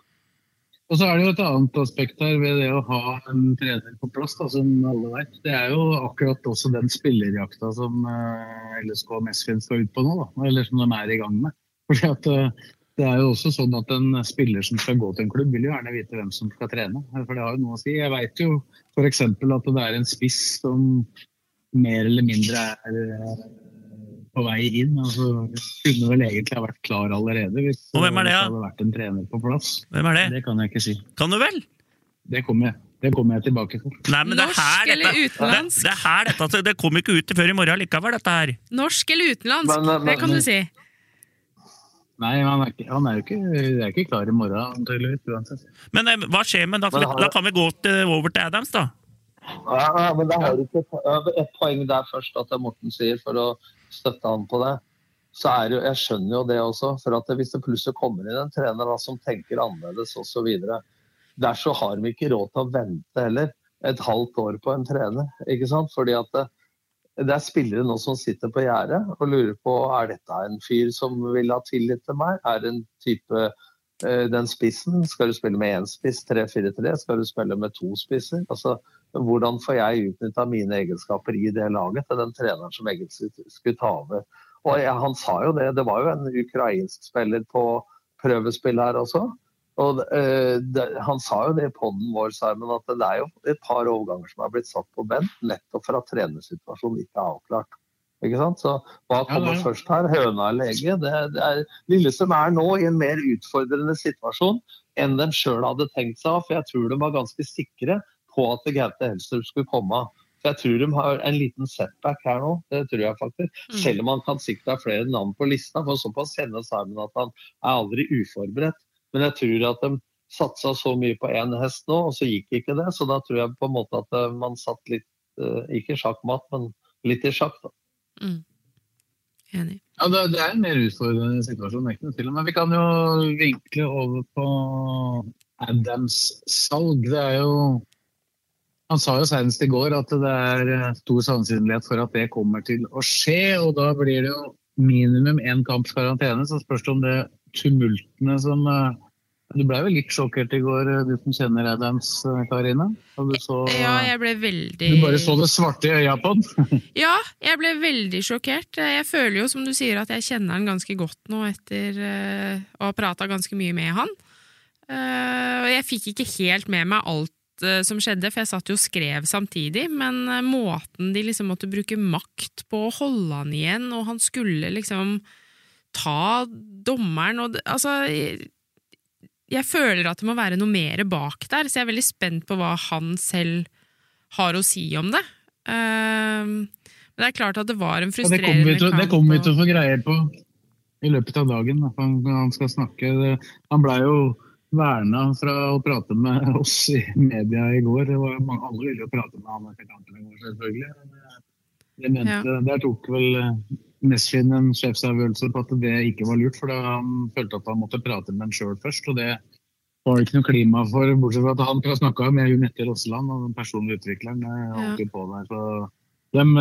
Og så er det jo et annet aspekt her ved det å ha en trener på plass, da, som alle vet. Det er jo akkurat også den spillerjakta som uh, LSK og Mesfin skal ut på nå, da, eller som de er i gang med. Fordi at uh, det er jo også sånn at En spiller som skal gå til en klubb, vil jo gjerne vite hvem som skal trene. For det har jo noe å si. Jeg vet jo f.eks. at det er en spiss som mer eller mindre er uh, på vei inn. altså Kunne vel egentlig ha vært klar allerede hvis og hvem er det, ja? det hadde vært en trener på plass. Hvem er det? Det kan jeg ikke si. Kan du vel? Det kommer jeg, det kommer jeg tilbake til. Nei, men Norsk det er her, eller dette, utenlandsk? Det, det er her dette, altså, det kommer ikke ut før i morgen likevel, dette her. Norsk eller utenlandsk, Men, men, det kan du si. Nei, han er, ikke, han er jo ikke, er ikke klar i morgen, antakeligvis. Uansett. Men eh, hva skjer med da? Men Da kan vi gå til, over til Adams, da. Ja, men det har ikke et poeng der først, at det Morten sier, for å støtte han på det. Så er jo, Jeg skjønner jo det også. for at Hvis det plutselig kommer inn en trener da, som tenker annerledes osv., der så har vi ikke råd til å vente heller et halvt år på en trener. ikke sant? Fordi at det, det er spillere nå som sitter på gjerdet og lurer på er dette en fyr som vil ha tillit til meg. Er det en type eh, den spissen, Skal du spille med én spiss, 3-4-3? Skal du spille med to spisser? Altså, Hvordan får jeg utnytta mine egenskaper i det laget til den treneren som egentlig skulle ta over? Og jeg, Han sa jo det, det var jo en ukrainsk spiller på prøvespill her også. Og uh, det, Han sa jo det i poden vår, Simon, at det er jo et par overganger som er blitt satt på bent, nettopp for at trenersituasjonen ikke er avklart. Ikke sant? Så Hva kommer Ja, er- først her, høna eller egget? Det, det er, Lillestrøm er nå i en mer utfordrende situasjon enn den sjøl hadde tenkt seg. For jeg tror de var ganske sikre på at Gaute Helstrup skulle komme. For Jeg tror de har en liten setback her nå, det tror jeg faktisk. Mm. Selv om han kan sikkert ha flere navn på lista, for såpass kjenner Simon at han er aldri uforberedt. Men jeg tror at de satsa så mye på én hest nå, og så gikk ikke det. Så da tror jeg på en måte at eh, man satt litt, eh, ikke sjakkmatt, men litt i sjakk. da. Mm. Enig. Ja, det, det er en mer utfordrende situasjon, ikke noe tvil. Men vi kan jo vinkle over på Adams salg. Det er jo Han sa jo senest i går at det er eh, stor sannsynlighet for at det kommer til å skje. Og da blir det jo minimum én kamps karantene. Så spørs det om det tumultene som eh, Du ble vel litt sjokkert i går, eh, du som kjenner Adams, Karine? Så Ja, jeg ble veldig Du bare så det svarte i øya på den? <laughs> Ja, jeg ble veldig sjokkert. Jeg føler jo, som du sier, at jeg kjenner han ganske godt nå etter å ha prata ganske mye med han. Og jeg fikk ikke helt med meg alt som skjedde, for jeg satt jo og skrev samtidig, men eh, måten de liksom måtte bruke makt på å holde han igjen, og han skulle liksom ta dommeren og Altså, jeg, jeg føler at det må være noe mer bak der, så jeg er veldig spent på hva han selv har å si om det. Eh, men det er klart at det var en frustrerende kamp. Ja, det kommer vi til å få greie på i løpet av dagen. da. Han, han skal snakke. Det- Han blei jo verna fra å prate med oss i media i går. Det var alle ville jo prate med han etter kampen i går, selvfølgelig. Eh, Det mente, Der tok vel eh, Mesfin en sjefsavgjørelse på at det ikke var lurt, for da han følte at han måtte prate med en sjøl først. og det var det ikke noe klima for, bortsett fra at han snakka med Jon Etter og den personlige utvikleren. er alltid jo på der, så dem,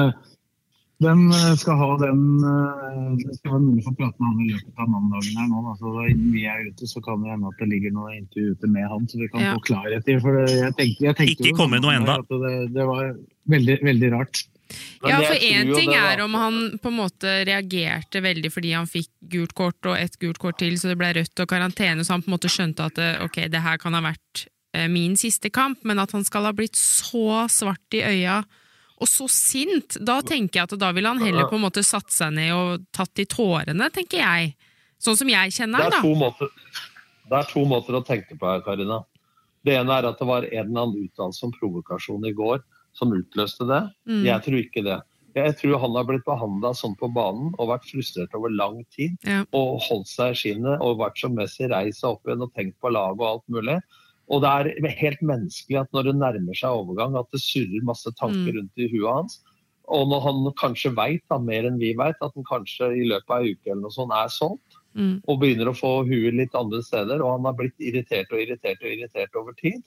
eh, dem eh, skal ha den eh, Det skal være mulig å få prate med han i løpet av mandagen her nå. Da. Så innen vi er ute, så kan det hende at det ligger noe intervju ute med han, så vi kan Ja. få klarhet i. For jeg tenkte, jeg tenkte Ikke jo kommet noe samme enda. Det, det var veldig, veldig rart. Men Ja, for én ting er om han på en måte reagerte veldig fordi han fikk gult kort og ett gult kort til, så det ble rødt og karantene, så han på en måte skjønte at det, ok, det her kan ha vært eh, min siste kamp, men at han skal ha blitt så svart i øya og så sint, da tenker jeg at da ville han heller på en måte satt seg ned og tatt i tårene, tenker jeg. Sånn som jeg kjenner ham, da. to måter, det er to måter å tenke på her, Karina. Det ene er at det var en eller annen utdannelse om provokasjon i går som utløste det. Mm. Jeg tror ikke det. Jeg tror han har blitt behandla sånn på banen og vært frustrert over lang tid. Ja. Og holdt seg i skinnet og vært som Messi reist seg opp igjen og tenkt på laget og alt mulig. Og det er helt menneskelig at når det nærmer seg overgang, at det surrer masse tanker Mm. rundt i huet hans. Og når han kanskje veit, mer enn vi veit, at han kanskje i løpet av ei uke eller noe sånt er solgt, Mm. og begynner å få huet litt andre steder, og han har blitt irritert og irritert og irritert over tid.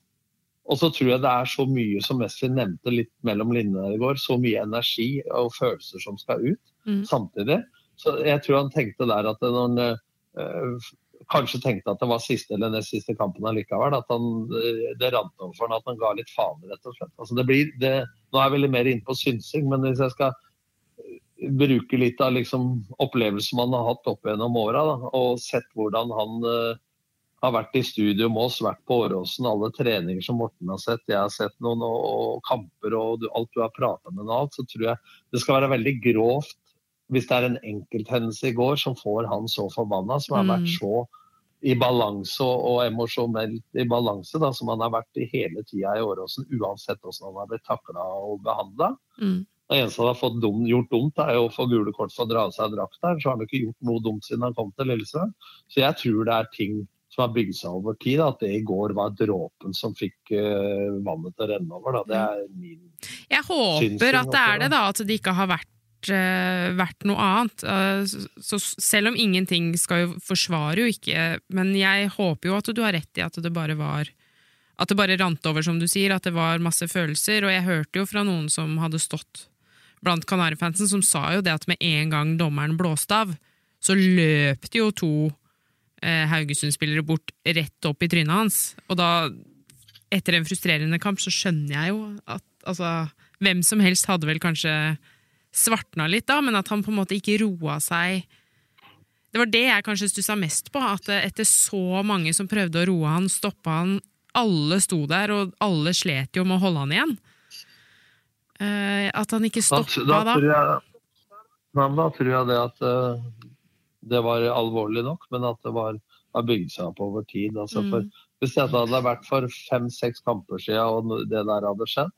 Og så tror jeg det er så mye, som Wesley nevnte litt mellom linjene i går, så mye energi og følelser som skal ut Mm. samtidig. Så jeg tror han tenkte der at når han eh, kanskje tenkte at det var siste eller nest siste kampen allikevel, at han, eh, det rant over for han at han ga litt faen, rett og slett. Altså det blir, det, nå er jeg veldig mer inne på synsing, men hvis jeg skal eh, bruke litt av liksom opplevelsen man har hatt opp gjennom åra, og sett hvordan han uh, har vært i studio med oss, vært på Åråsen, alle treninger som Morten har sett, jeg har sett noen, og, og kamper og du, alt du har prata med ham så tror jeg det skal være veldig grovt hvis det er en enkelthendelse i går som får han så forbanna, som har Mm. vært så i balanse og, emosjonelt i balanse, da, som han har vært i hele tida i Åråsen, uansett hvordan han har blitt takla og behandla. Mm. Det eneste han har fått dum, gjort dumt, er å få gule kort for å dra av seg drakta. Så har han ikke gjort noe dumt siden han kom til Lillestrøm. Så jeg tror det er ting som har bygd seg over tid. At det i går var dråpen som fikk uh, vannet til å renne over. Da. Det er min Jeg håper at det er det, da. At det ikke har vært, vært noe annet. Eh, så selv om ingenting skal jo forsvare jo ikke, men jeg håper jo at du har rett i at det bare var At det bare rant over, som du sier, at det var masse følelser. Og jeg hørte jo fra noen som hadde stått blant Kanarifansen, som sa jo det at med en gang dommeren blåste av, så løp det jo to eh, Haugesund-spillere bort rett opp i trynet hans. Og da, etter en frustrerende kamp, så skjønner jeg jo at altså, hvem som helst hadde vel kanskje svartna litt da, men at han på en måte ikke roa seg Det var det jeg kanskje stussa mest på, at etter så mange som prøvde å roe han, stoppa han Alle sto der, og alle slet jo med å holde han igjen. Eh, at han ikke stoppa da, da. tror jeg, Nei, da tror jeg det at eh, det var alvorlig nok, men at det var, har bygd seg opp over tid. Altså, Mm. for, hvis dette hadde vært for fem-seks kamper siden og det der hadde skjedd,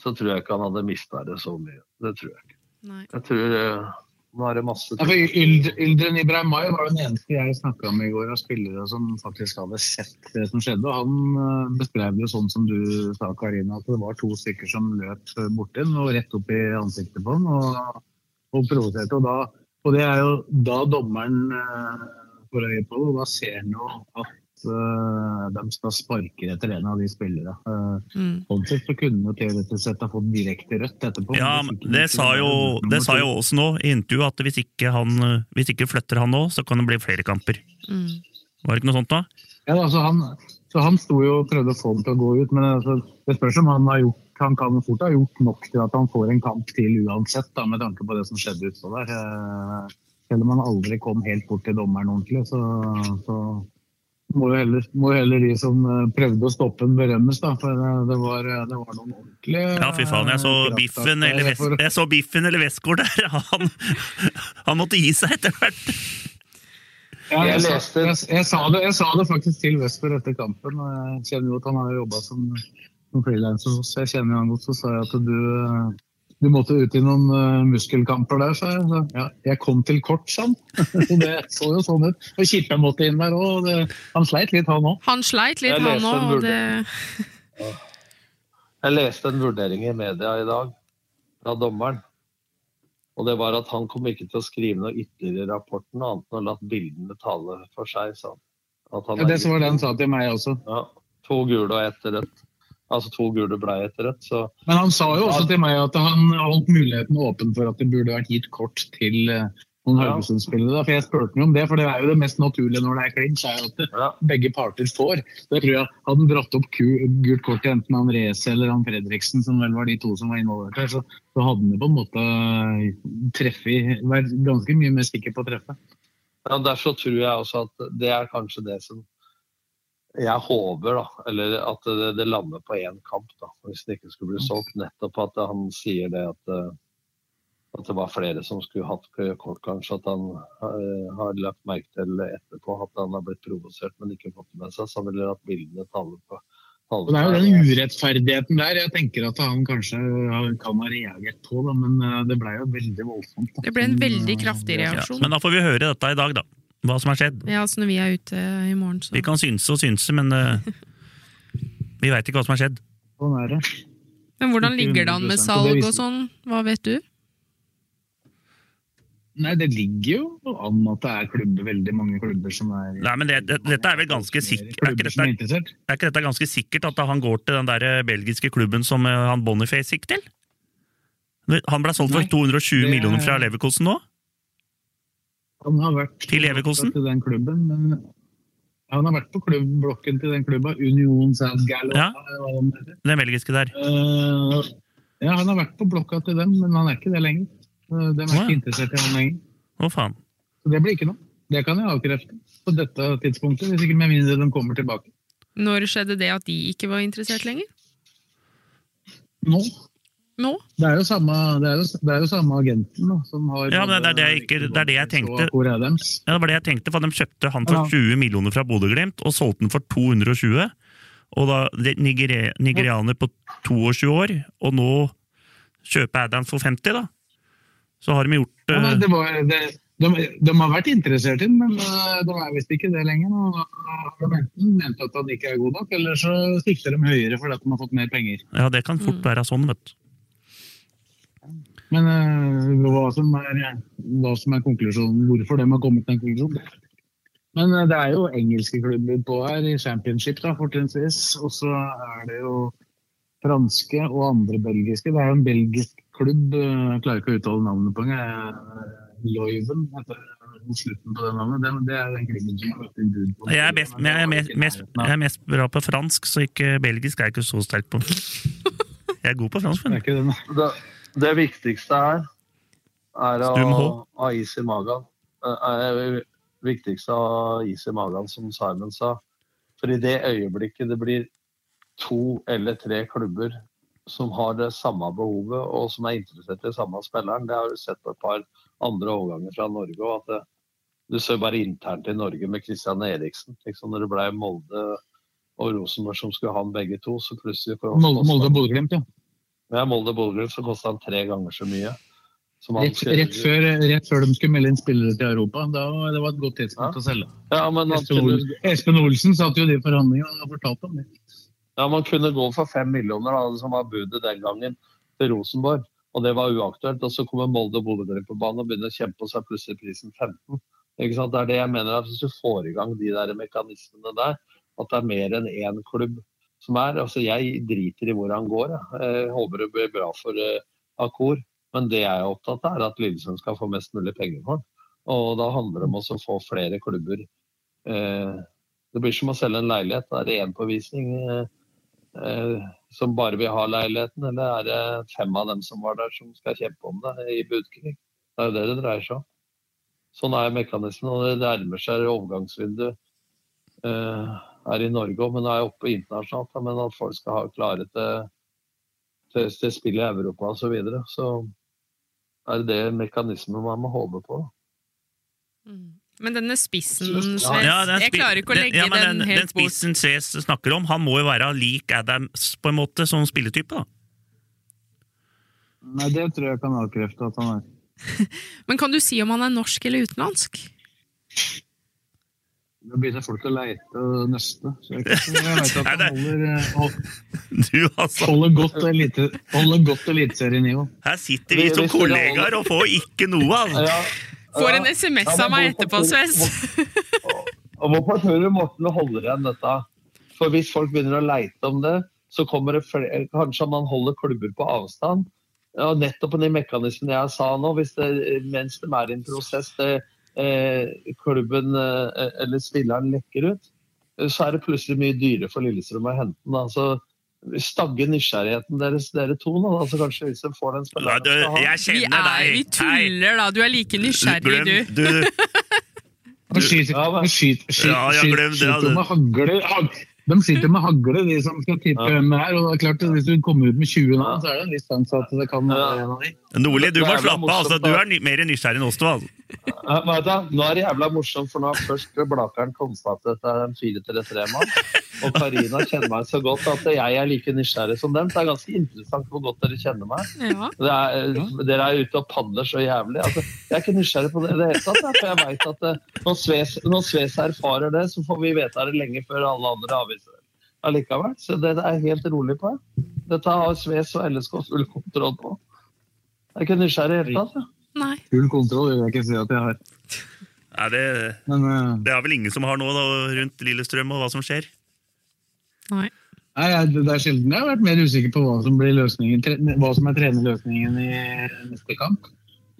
så tror jeg ikke han hadde mista det så mye. Det tror jeg ikke. Nei. Jeg tror eh, Nå er det masse Ja, Yldren Ibrahimai var den eneste jeg snakka med i går av spillere som faktisk hadde sett det som skjedde. og Han eh, beskrev det sånn som du sa, Karina, at det var to stykker som løp borti den og rett opp i ansiktet på den og, og provoserte. Og, da, og det er jo da dommeren eh, får øye på det, og da ser han jo at eh, de skal sparke etter en av de spillerne. Uh, Mm. sånn sett så kunne han teoretisk sett ha fått direkte rødt etterpå. Ja, men det sa jo, det sa jo Aasen nå i intervjuet, at hvis ikke, han, hvis ikke flytter han nå, så kan det bli flere kamper. Mm. Var det ikke noe sånt da? Ja, altså han, så han sto jo og prøvde å få den til å gå ut, men altså, det spørs om han har gjort han kan fort ha gjort nok til at han får en kamp til uansett, da, med tanke på det som skjedde utpå der. Eh, Selv om han aldri kom helt bort til dommeren ordentlig, så, så må, jo heller, må heller de som eh, prøvde å stoppe den, berømmes. Da, for eh, det var, det var noen ordentlige Ja, fy faen, jeg så eh, Biffen eller, der jeg så biffen eller Westgård der. <laughs> Han, han måtte gi seg etter hvert. Ja, jeg, Jeg jeg, jeg, sa det, jeg sa det faktisk til Westgård etter kampen. og Jeg kjenner jo at han har jobba som, som frilanser, oss. jeg kjenner jo han godt. Så sa jeg at du, du måtte ut i noen uh, muskelkamper der, sa jeg. Så, ja, jeg kom til kort, sa han. <laughs> Det så jo sånn ut. Og Kippe måtte inn der òg. Han sleit litt, han òg. Han sleit litt, Jeg han òg, det Jeg leste en vurdering i media i dag fra dommeren. Og det var at han kom ikke til å skrive noe ytterligere i rapporten, annet enn å la bildene tale for seg. sa han. At han Ja, det er- var det han sa til meg også. Ja, to gule og ett rødt. Altså to gule ble ett rødt, så Men han sa jo også til meg at han holdt muligheten åpen for at det burde vært gitt kort til eh, noen Ja. Haugesund-spillere. For jeg spurte ham om det, for det er jo det mest naturlige når det er clinch, er at ja. begge parter får. Så jeg tror jeg Hadde han dratt opp gult kort til enten han Reze eller han Fredriksen, som vel var de to som var involvert her, så, så hadde han jo på en måte treffet Vært ganske mye mer sikker på å treffe. Ja, Derfor tror jeg også at det er kanskje det som jeg håper, da. Eller at det, det lander på én kamp, da. Hvis det ikke skulle bli solgt. Nettopp at han sier det at, eh, at det var flere som skulle hatt kort, kanskje. At han uh, har lagt merke til etterpå at han har blitt provosert, men ikke fått det med seg. Så han ville at bildene tale på Tale Det er jo den urettferdigheten der jeg tenker at han kanskje kan ha reagert på, da, men eh, det ble jo veldig voldsomt. Da. Det ble en veldig kraftig kraftig Ja, reaksjon. men da får vi høre dette i dag, da. Hva som har skjedd. Ja, altså når vi er ute i morgen, så Vi kan synse og synse, men uh, <laughs> Vi veit ikke hva som har skjedd. Sånn er det. Men hvordan ligger det an med 100%, og det salg og sånn? Hva vet du? Nei, det ligger jo an at det er klubber, veldig mange klubber som er Nei, men det, det, Dette er vel ganske sikkert er, ikke er dette- er ikke dette ganske sikkert at han går til den der eh, belgiske klubben som eh, han Boniface gikk til? Han ble solgt for Nei, 220 det- millioner fra Leverkosen nå? Han har vært Til Leverkusen? til den klubben, men han har vært på klubbblokken til den klubben, Union Saint-Gallo. Ja. Den belgiske der. Uh, ja, han har vært på blokka til dem, men han er ikke det lenger. Eh, De er ja. ikke interessert i han lenger. Å, faen. Så det blir ikke noe. Det kan jeg avkrefte på dette tidspunktet, hvis ikke med mindre de kommer tilbake. Når skjedde det at de ikke var interessert lenger? Nå. Nå? Det er jo samme, det er jo, det er jo samme agenten da, som har Ja, det er det jeg, ikke, det er det jeg tenkte. Er? Ja, det var det jeg tenkte, for De kjøpte han for 20 millioner fra Bodø-Glimt og solgte den for 220. Og da det- nigeri, Nigerianer på 22 år, og nå kjøper Adam for 50, da. Så har de gjort Ja, men eh, det var, det, de, de har vært interessert i den, men eh, de er visst ikke det lenger. Og de enten ment at han ikke er god nok, eller så sikter de høyere fordi de har fått mer penger. Ja, det kan fort være sånn, vet du. Men eh, hva, som er, hva som er konklusjonen, hvorfor de har kommet til den konklusjonen Men eh, det er jo engelske klubber på her, i championship da, fortrinnsvis. Og så er det jo franske og andre belgiske. Det er jo en belgisk klubb, eh, jeg klarer ikke å uttale navnet på engang. Loiven heter slutten på det navnet. Det, det er den klubben som har vært en bud på. Jeg er, best, men jeg, er mest, mest, jeg er mest bra på fransk, så ikke belgisk er jeg ikke så sterk på. <laughs> Jeg er god på fransk, men Det, det viktigste her er å ha is i magen. Eh, Er det viktigste å ha is i magen, som Simon sa. For i det øyeblikket det blir to eller tre klubber som har det samme behovet, og som er interessert i samme spilleren, det har du sett på et par andre overganger fra Norge. og at det, Du ser bare internt i Norge med Christian Eriksen. Liksom når det ble Molde og Rosenborg som skulle ha han begge to, så plutselig for oss Molde, Molde og Bodø-Glimt, ja. Ja, Molde Bodø-Glimt så kosta han tre ganger så mye. Som han Rett, rett, før, rett før de skulle melde inn spillere til Europa. Da, det var et godt tidspunkt å selge. Ja, men Espen, kunne, Espen Olsen satt jo i de forhandlingene og fortalte om det. ja, man kunne gå for fem millioner, da, som var budet den gangen, til Rosenborg. Og det var uaktuelt. Og så kommer Molde og Bodø-Glimt på banen og begynner å kjempe, og så er plutselig prisen 15. Ikke sant? Det er det jeg mener, at hvis du får i gang de der mekanismene der, at det er mer enn én klubb som er altså Jeg driter i hvor han går. Jeg, håper det blir bra for uh, Akor. Men det jeg er opptatt av, er at Lillesund skal få mest mulig penger for den. Og da handler det om å få flere klubber. Eh, det blir som å selge en leilighet. Er det én på visning eh, eh, som bare vil ha leiligheten, eller er det fem av dem som var der som skal kjempe om det i budkrig? Det er jo det det dreier seg om. Sånn er mekanismen, og det nærmer seg overgangsvinduet her i Norge òg, men er oppe internasjonalt. da, Men at folk skal ha klare til, til, til spill i Europa osv. Så, videre, så er det det mekanismen man må håpe på. Mm. Men denne spissen, Sves, Ja, den jeg klarer ikke å den- legge ja, men den, den, helt den spissen Sves snakker om, han må jo være lik Adams på en måte som spilletype, da. Nei, det tror jeg kan avkrefte at han er. <laughs> Men kan du si om han er norsk eller utenlandsk? Nå begynner folk å leite og nøste. Så jeg, jeg vet at <laughs> han holder, eh, <laughs> altså. holder godt elite- holder godt eliteserienivå. Her sitter vi som kollegaer og får ikke noe, av altså. Får en SMS av meg etterpå, Sves. Og hvorfor tror du Morten holder igjen dette? For hvis folk begynner å leite om det, så kommer det flere, kanskje man holder klubber på avstand. Ja, nettopp den mekanismene jeg sa nå, hvis det, mens de er i en prosess, det, klubben eh, eller spilleren lekker ut, eh, så er det plutselig mye dyrere for Lillestrøm å hente den. Altså, stagge nysgjerrigheten deres, dere to, nå, altså kanskje hvis de får den Ja, du, jeg Vi, kjenner er, deg. vi tuller, da. Du er like nysgjerrig, Glem, du. du. De skyter, de skyter, skyter, Ja, ja, glem det, skyter altså. med hagle. hag- De sitter med hagle, de som skal tippe hvem det er. Og det er klart Hvis du kommer ut med 20 nå, så er det en viss sjanse at det kan være en av de. Nordli, du må slappe av. Altså, du er ny- mer nysgjerrig enn oss to. Altså. Ja, nå er det jævla morsomt, for nå har først Blakeren konstatert at det er en 4-3-3-mann. Og Karina kjenner meg så godt at jeg er like nysgjerrig som dem. Så det er ganske interessant hvor godt dere kjenner meg. Ja. Det er, dere er ute og padler så jævlig. Altså, jeg er ikke nysgjerrig på det i det hele tatt. For jeg vet at eh, når Sves, når Sves erfarer det, så får vi vite det lenge før alle andre avviser det. allikevel. Så det er jeg helt rolig på. Dette har Sves og LSK full kontroll på. Jeg er ikke nysgjerrig i det hele tatt. Nei. Full kontroll vil jeg ikke si at jeg har. <laughs> Nei, det, Men uh, det er vel ingen som har nå da, rundt Lillestrøm og hva som skjer. Nei. nei, det er sjelden jeg har vært mer usikker på hva som, blir løsningen, hva som er trenerløsningen i neste kamp.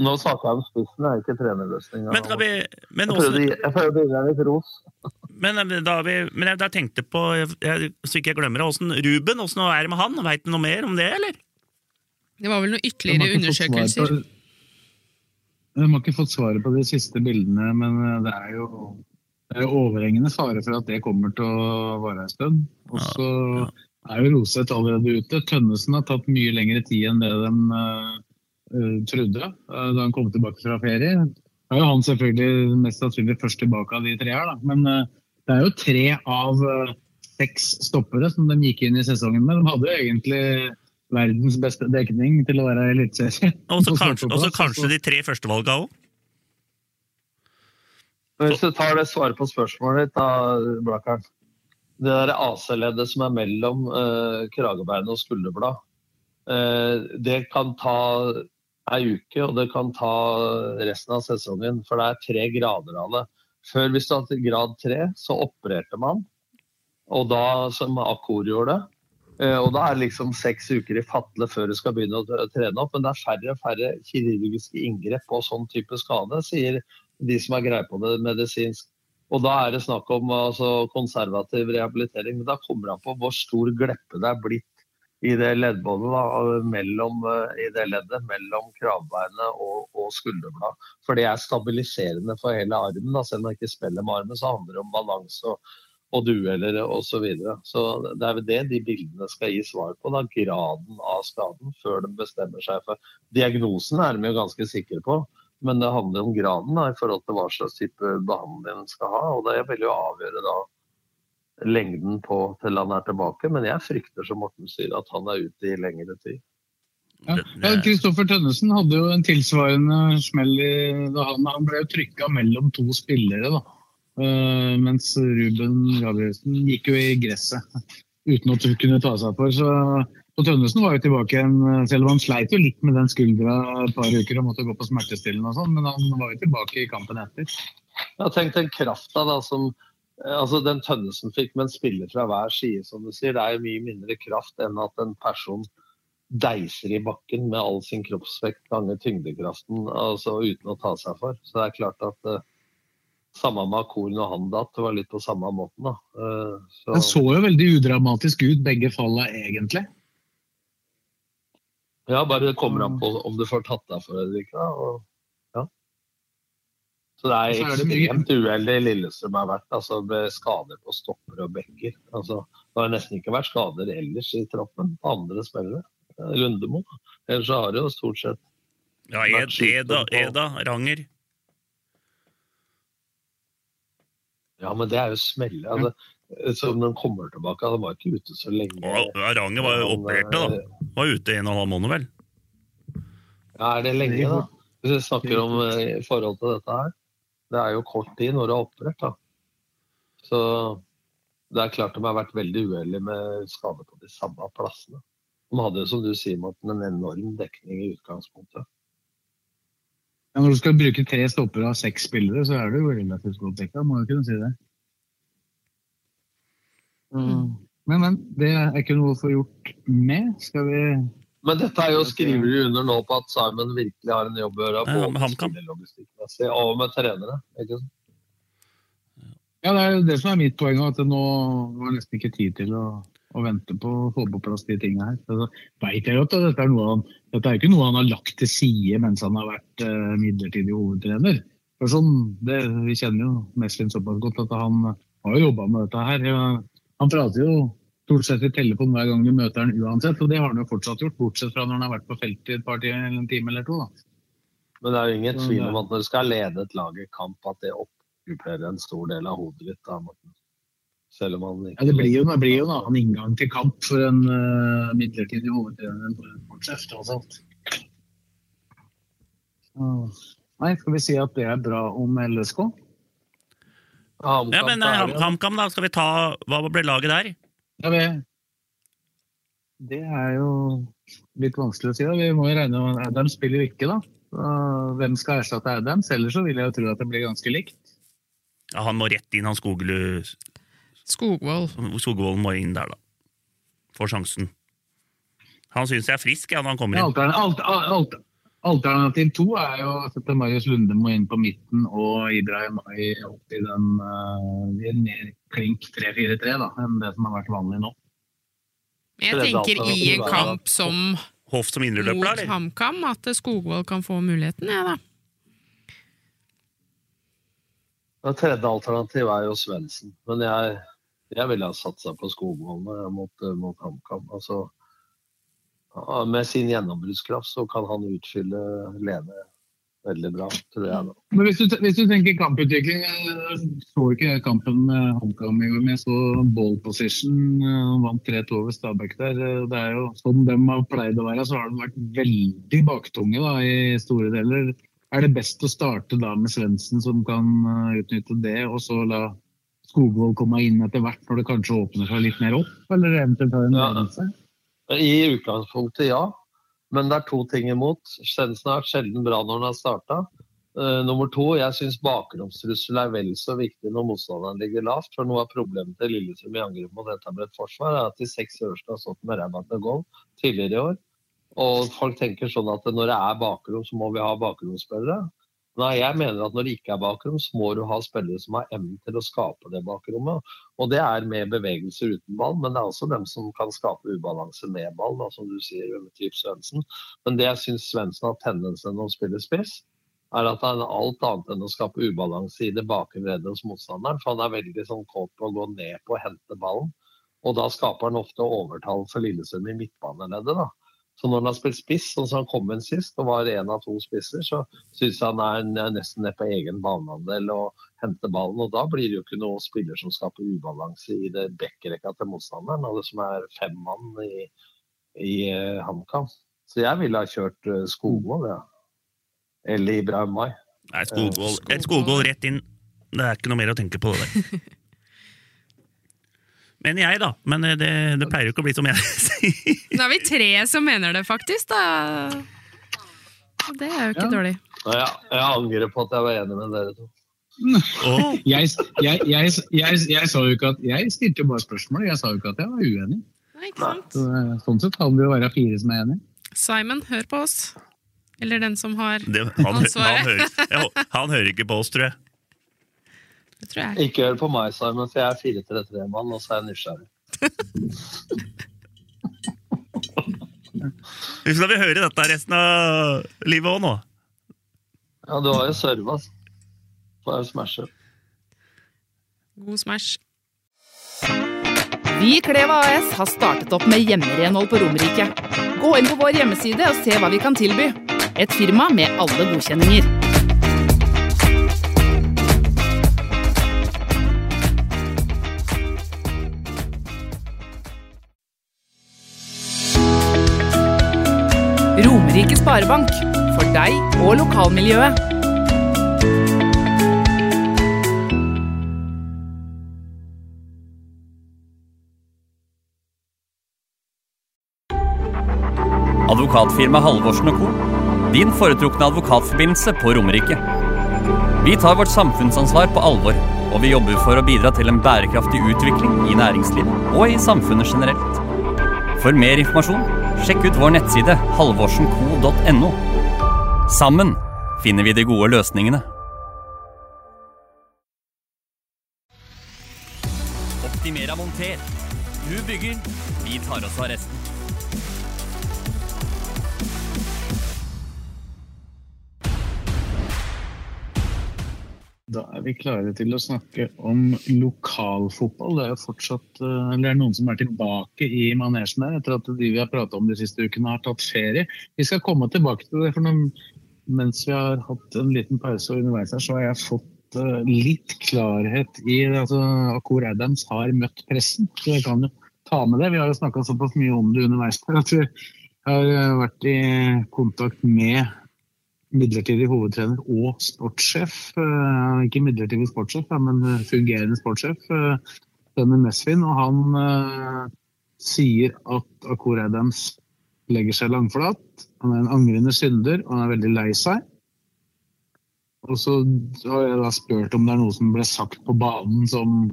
Nå snakka jeg om spissen, det er ikke trenerløsninga. Men, vi, men, Jeg prøvde å også, jeg prøvde å gi deg litt ros. <laughs> men, eh, da vi, men jeg da tenkte på, jeg, så ikke jeg glemmer det, Ruben, åssen er det med han? Veit du noe mer om det, eller? Det var vel noen ytterligere undersøkelser. De har ikke fått svaret på de siste bildene, men eh, det er jo det er jo overhengende fare for at det kommer til å vare en stund. Og så er jo Roseth allerede ute. Tønnesen har tatt mye lengre tid enn det de eh, eh, trodde uh, da han kom tilbake fra ferie. Da er jo han selvfølgelig mest sannsynlig først tilbake av de tre her, da. Men uh, det er jo tre av seks stoppere som de gikk inn i sesongen med. De hadde jo egentlig verdens beste dekning til å være eliteserie. <laughs> Og så kanskje, kanskje de tre førstevalga òg? Men Hvis du tar det svaret på spørsmålet ditt, da, Blakkern. Det der AC-leddet som er mellom uh, kragebeinet og skulderblad, uh, det kan ta ei uke, og det kan ta resten av sesongen. For det er tre grader av det. Før, hvis du hadde grad tre, så opererte man. Og da, som Akor gjorde det. Eh, og da er det liksom seks uker i fatle før du skal begynne å trene opp. Men det er færre og færre kirurgiske inngrep på sånn type skade, sier de som har greie på det medisinsk. Og da er det snakk om altså, konservativ rehabilitering. Men da kommer det på hvor stor gleppe det er blitt i det leddbåndet mellom, eh, i mellom kravbeinet og, og skulderbladet. For det er stabiliserende for hele armen. Da. Selv om man ikke spiller med armen, så handler det om balanse og, og dueller osv. Så, videre. så det er vel det de bildene skal gi svar på. Da, graden av skaden, før de bestemmer seg for Diagnosen er de jo ganske sikre på. Men det handler om graden da, i forhold til hva slags type behandling en skal ha. og Det vil jo avgjøre da lengden på til han er tilbake. Men jeg frykter, som Morten sier, at han er ute i lengre tid. Ja, ja, Kristoffer Tønnesen hadde jo en tilsvarende smell i, da han, han ble trykka mellom to spillere. da. Eh, mens Ruben Gabrielsen gikk jo i gresset uten å kunne ta seg for. Så, og Tønnesen var jo tilbake igjen, eh, selv om han sleit jo litt med den skuldra et par uker og måtte gå på smertestillende og sånn, men han var jo tilbake i kampen etter. Jeg har tenkt den krafta da, som eh, altså den Tønnesen fikk med en spiller fra hver side, som du sier. Det er jo mye mindre kraft enn at en person deiser i bakken med all sin kroppsvekt ganger tyngdekraften altså uten å ta seg for. Så det er klart at samme med Akor og han datt, det var litt på samme måten. da. Eh, så- Det så jo veldig udramatisk ut, begge falla egentlig. Ja, bare det kommer an på om du får tatt deg for det eller ikke. Og, ja. Så det er ekstremt uheldig Lillestrøm har vært, altså med skader på stopper og bekker. Altså, det har nesten ikke vært skader ellers i troppen på andre spillere. Lundemo. Ellers har det jo stort sett Ja, Ed, Eda, Eda, Ranger. Ja, men det er jo smelle. Altså, så om de kommer tilbake, Den var ikke ute så lenge. Og Ranger var jo opererte, da. eh, Var ute en og en halv måned, vel. Ja, er det lenge, da? Hvis vi snakker om eh, i forhold til dette her. Det er jo kort tid når du har operert, da. Så det er klart de har vært veldig uheldige med skade på de samme plassene. De hadde jo, som du sier, Morten, en enorm dekning i utgangspunktet. Ja, når du skal bruke tre stoppere av seks spillere, så er du jo relativt godt dekka. Må jo kunne si det. Mm. Men, men, det er ikke noe å få gjort med. Skal vi Men dette er jo skriver du under nå på at Simon virkelig har en jobb å gjøre. Ja, med Både HamKam. spillelogistikkmessig og med trenere. ikke sant? Ja, det er det som er mitt poeng. At det nå var nesten ikke tid til å, å venter på å få på plass de tingene her. Så vet jeg jo at dette er, han, dette er ikke noe han har lagt til side mens han har vært uh, midlertidig hovedtrener. For sånn, det, Vi kjenner jo Meslin såpass godt at han har jo jobba med dette her. Han prater jo stort sett i telefon hver gang du møter han uansett, og det har han jo fortsatt gjort. Bortsett fra når han har vært på feltet i et par timer eller en time eller to. da. Men det er jo ingen tvil om at når du skal lede et lag i kamp, at det okkuperer en stor del av hodet ditt. da, Morten. Selv om han ikke Ja, det blir jo, det blir jo en annen inngang til kamp for en uh, midlertidig hovedtrener enn for en sportssjef, tross alt. Nei, skal vi si at det er bra om LSK? Ja, men eh, Ham- HamKam, da. Skal vi ta Hva ble laget der? Ja, det, det er jo litt vanskelig å si. da. Vi må jo regne med Adams spiller jo ikke, da. Hvem skal erstatte Adams? Ellers så vil jeg jo tro at det blir ganske likt. Ja, han må rett inn, han Skoglu Skogvold. Skogvold må inn der, da. Får sjansen. Han syns jeg er frisk ja, når han kommer inn. Altern, alt, alt, alternativ to er jo at Marius Lunde må inn på midten og Ibrahim Ay opp i den uh, i en mer klink 3-4-3 da, enn det som har vært vanlig nå. Jeg tenker i en kamp som Hoff som mot? HamKam, at Skogvold kan få muligheten, jeg, da. Det tredje alternativ er jo Svendsen. Men jeg, jeg ville ha satsa på Skogvold mot, mot HamKam. Altså, med sin gjennombruddskraft så kan han utfylle Lene veldig bra, tror jeg. da. Men hvis du, hvis du tenker kamputvikling, jeg så ikke kampen med HamKam i går, men jeg så ball position. eh, Vant 3-2 over Stabæk der. Det er jo Som de har pleid å være, så har de vært veldig baktunge da, i store deler. Er det best å starte da med Svendsen, som kan eh, utnytte det, og så la Skogvold komme inn etter hvert når det kanskje åpner seg litt mer opp? Eller eventuelt har en Ja. I utgangspunktet ja, men det er to ting imot. Svendsen har vært sjelden bra når han har starta. nummer to, jeg syns bakromstrussel er vel så viktig når motstanderen ligger lavt. For noe av problemet til Lillestrøm i angrep mot etablert forsvar er at de seks øverste har stått med ræva til goal tidligere i år. Og folk tenker sånn at når det er bakrom, så må vi ha bakromsspillere. Nei, jeg mener at når det ikke er bakrom, så må du ha spillere som har evnen til å skape det bakrommet. Og det er med bevegelser uten ball, men det er også dem som kan skape ubalanse med ball, da, som du sier med typ Svendsen. Men det jeg syns Svendsen har tendens til når han spiller spiss, er at han er alt annet enn å skape ubalanse i det bakre leddet hos motstanderen. For han er veldig sånn kåt på å gå ned på og hente ballen. Og da skaper han ofte overtall for Lillesund i midtbaneleddet. da. Så når han har spilt spiss, sånn som han kom inn sist, og var en av to spisser, så syns jeg han er nesten ned på egen baneandel og henter ballen. Og da blir det jo ikke noen spiller som skaper ubalanse i det backrekka til motstanderen, alle som er fem mann i, i eh, HamKam. Så jeg ville ha kjørt uh, Skogvold, ja. Eller Ibrahim Mai. Nei, Skogvold, et Skogvold rett inn. Det er ikke noe mer å tenke på det der. <laughs> Men jeg, da. Men det, det pleier jo ikke å bli som jeg <laughs> Nå er vi tre som mener det, faktisk, da. Og Det er jo ikke Ja. dårlig. Og jeg, jeg angrer på at jeg var enig med dere to. Jeg, jeg, jeg, jeg, jeg sa jo ikke at Jeg stilte jo bare spørsmål, jeg sa jo ikke at jeg var uenig. Nei, ikke sant? Så, eh, sånn sett kan det jo være fire som er enige. Simon, hør på oss. Eller den som har Det, han, han, ansvaret. hører, jeg hå- han hører ikke på oss, tror jeg. Det tror jeg. Ikke hør på meg, Simon, for jeg er 4-3-3-mann, og så er jeg nysgjerrig. Skal vi høre dette resten av livet òg nå? Ja, du har jo serva. Får jeg smashe. God smash. Vi i Kleva AS har startet opp med hjemmerenhold på Romerike. Gå inn på vår hjemmeside og se hva vi kan tilby. Et firma med alle godkjenninger. Romerike Sparebank. For deg og lokalmiljøet. Advokatfirma Halvorsen Co. Din foretrukne advokatforbindelse på Romerike. Vi tar vårt samfunnsansvar på alvor, og vi jobber for å bidra til en bærekraftig utvikling i næringslivet og i samfunnet generelt. For mer informasjon, sjekk ut vår nettside halvorsenco.no. Sammen finner vi de gode løsningene. Optimera monter. Du bygger, vi tar oss av resten. Da er vi klare til å snakke om lokalfotball. Det er jo fortsatt eh, eller er noen som er tilbake i manesjen der, etter at de vi har pratet om de siste ukene har tatt ferie. Vi skal komme tilbake til det, for noen, mens vi har hatt en liten pause underveis her, så har jeg fått eh, litt klarhet i altså, hvor Adams har møtt pressen. Så jeg kan jo ta med det. Vi har jo snakka såpass mye om det underveis her at vi har eh, vært i kontakt med midlertidig hovedtrener og sportssjef. eh, Ikke midlertidig sportssjef, men fungerende sportssjef. eh, denne Mesvin, og han eh, sier at Akur Adams legger seg langflat. Han er en angrende synder, og han er veldig lei seg. Og så har jeg da spurt om det er noe som ble sagt på banen som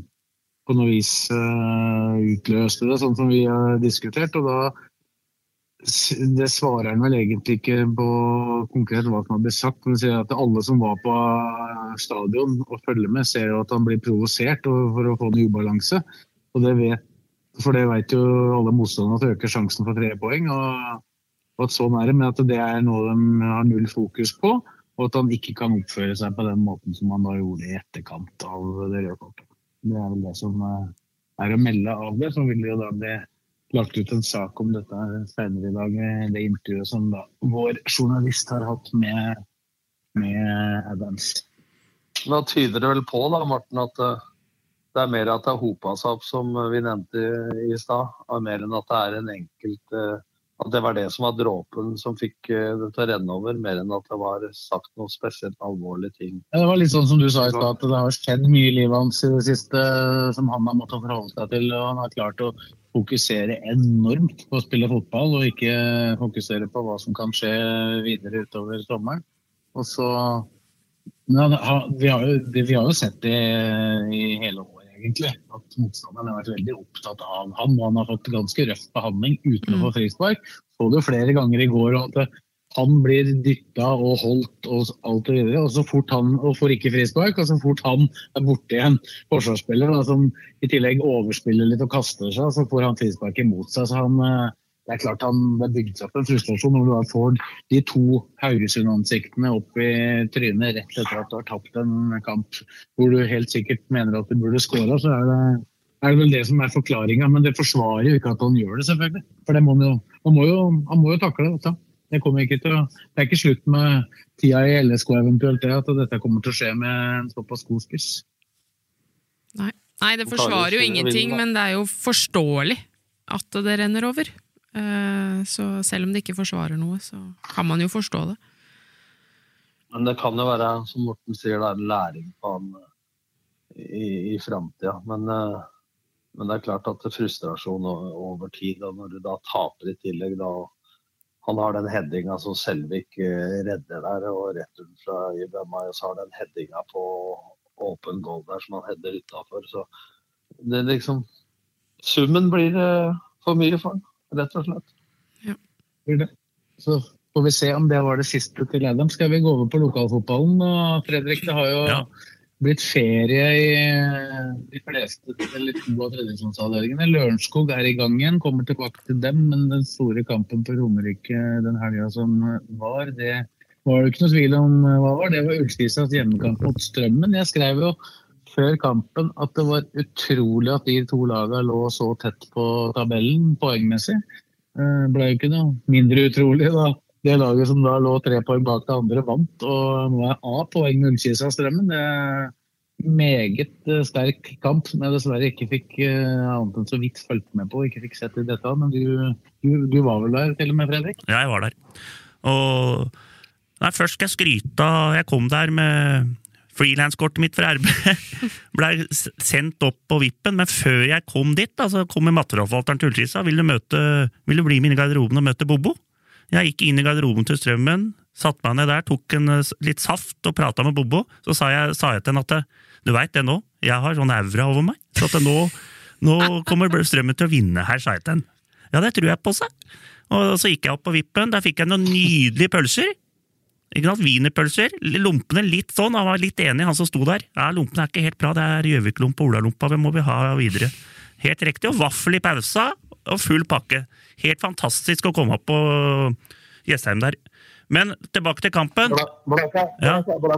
på noe vis eh, utløste det, sånn som vi har diskutert. Og da det svarer han vel egentlig ikke på konkret hva som har blitt sagt, men sier at alle som var på eh, stadion og følger med, ser jo at han blir provosert for å få en ubalanse. Og det vet, for det vet jo alle motstanderne at øker sjansen for tre poeng. Og at sånn er det, men at det er noe de har null fokus på. Og at han ikke kan oppføre seg på den måten som han da gjorde i etterkant av det røde kortet. Det er vel det som eh, er å melde av det. Så vil det jo da bli lagt ut en sak om dette senere i dag, det intervjuet som da vår journalist har hatt med, med Adams. Da tyder det vel på da, Morten, at eh, det er mer at det har hopa seg opp, som vi nevnte i stad, mer enn at det er en enkelt eh, At det var det som var dråpen som fikk eh, det til å renne over, mer enn at det var sagt noe spesielt alvorlige ting. Ja, det var litt sånn som du sa i stad, at det har skjedd mye i livet hans i det siste som han har måttet forholde seg til. og Han har klart å fokusere enormt på å spille fotball, og ikke fokusere på hva som kan skje videre utover sommeren. Og så han, vi, har jo, vi har jo sett det i hele år, egentlig. At motstanderen har vært veldig opptatt av han, og han har fått ganske røff behandling uten å få frispark. Så det jo flere ganger i går og at han blir dytta og holdt og alt og videre. Og så fort han og får ikke frispark, og så fort han er borte igjen, forsvarsspiller, som i tillegg overspiller litt og kaster seg, så får han frispark imot seg. Så han, eh, det er klart han, det er bygd seg opp en frustrasjon når du da får de to Haugesund-ansiktene opp i trynet rett etter at du har tapt en kamp hvor du helt sikkert mener at du burde skåra, så er det, er det vel det som er forklaringa. Men det forsvarer jo ikke at han gjør det, selvfølgelig. For det må han, jo, han, må jo, han må jo takle dette. Det, kommer ikke til å, det er ikke slutt med tida i LSK eventuelt, det at dette kommer til å skje med en såpass god spiss. Nei. Nei, det forsvarer jo ingenting, men det er jo forståelig at det renner over. Eh, Så selv om det ikke forsvarer noe, så kan man jo forstå det. Men det kan jo være, som Morten sier, det er en læring på han eh, i, i framtida. Men, eh, men det er klart at det er frustrasjon over tid, og når du da taper i tillegg da Han har den headinga som Selvik eh, redder der, og returen fra Ibama, og så har den headinga på åpen goal der som han header utafor. Så det liksom Summen blir eh, for mye for han, rett og slett. Ja. Så får vi se om det var det siste til Adam. Skal vi gå over på lokalfotballen? Og Fredrik, det har jo blitt ferie i de fleste, eller to av tredjevisjonsavdelingene. Lørenskog er i gang igjen, kommer tilbake til dem. Men den store kampen på Romerike den helga som var, det var det ikke noe tvil om hva var. Det var Ullskisas hjemmekamp mot Strømmen. Jeg skrev jo før kampen at det var utrolig at de to lagene lå så tett på tabellen poengmessig. Det ble jo ikke noe mindre utrolig da det laget som da lå tre poeng bak det andre, vant. Og nå er A poeng Ullkisa Strømmen. Det er meget eh, sterk kamp som jeg dessverre ikke fikk eh, annet enn så vidt fulgt med på. Ikke fikk sett i dette, men du, du, du var vel der til og med, Fredrik? Ja, jeg var der. Og nei, først skal jeg skryte av Jeg kom der med frilanskortet mitt fra RB. <laughs> Blei sendt opp på vippen, men før jeg kom dit, da, så kom materialforvalteren til Ullkisa. Du, vil du bli med inn i garderoben og møte Bobo? Jeg gikk inn i garderoben til Strømmen, satte meg ned der, tok en, eh, litt saft og prata med Bobo. Så sa jeg, sa jeg til henne at du veit det nå, jeg har sånn aura over meg, så at nå, nå kommer Strømmen til å vinne her, sa jeg til henne. Ja, det tror jeg på, seg. Og så gikk jeg opp på vippen, der fikk jeg noen nydelige pølser. Ikke sant, Wienerpølser. Lompene litt sånn, han var litt enig, han som sto der. Ja, lompene er ikke helt bra, det er Gjøvik-lompe og Olalompa, vi må vi ha videre? Helt riktig, og vaffel i pausa, og full pakke. Helt fantastisk å komme opp på Jessheim der. Men tilbake til kampen. Ja.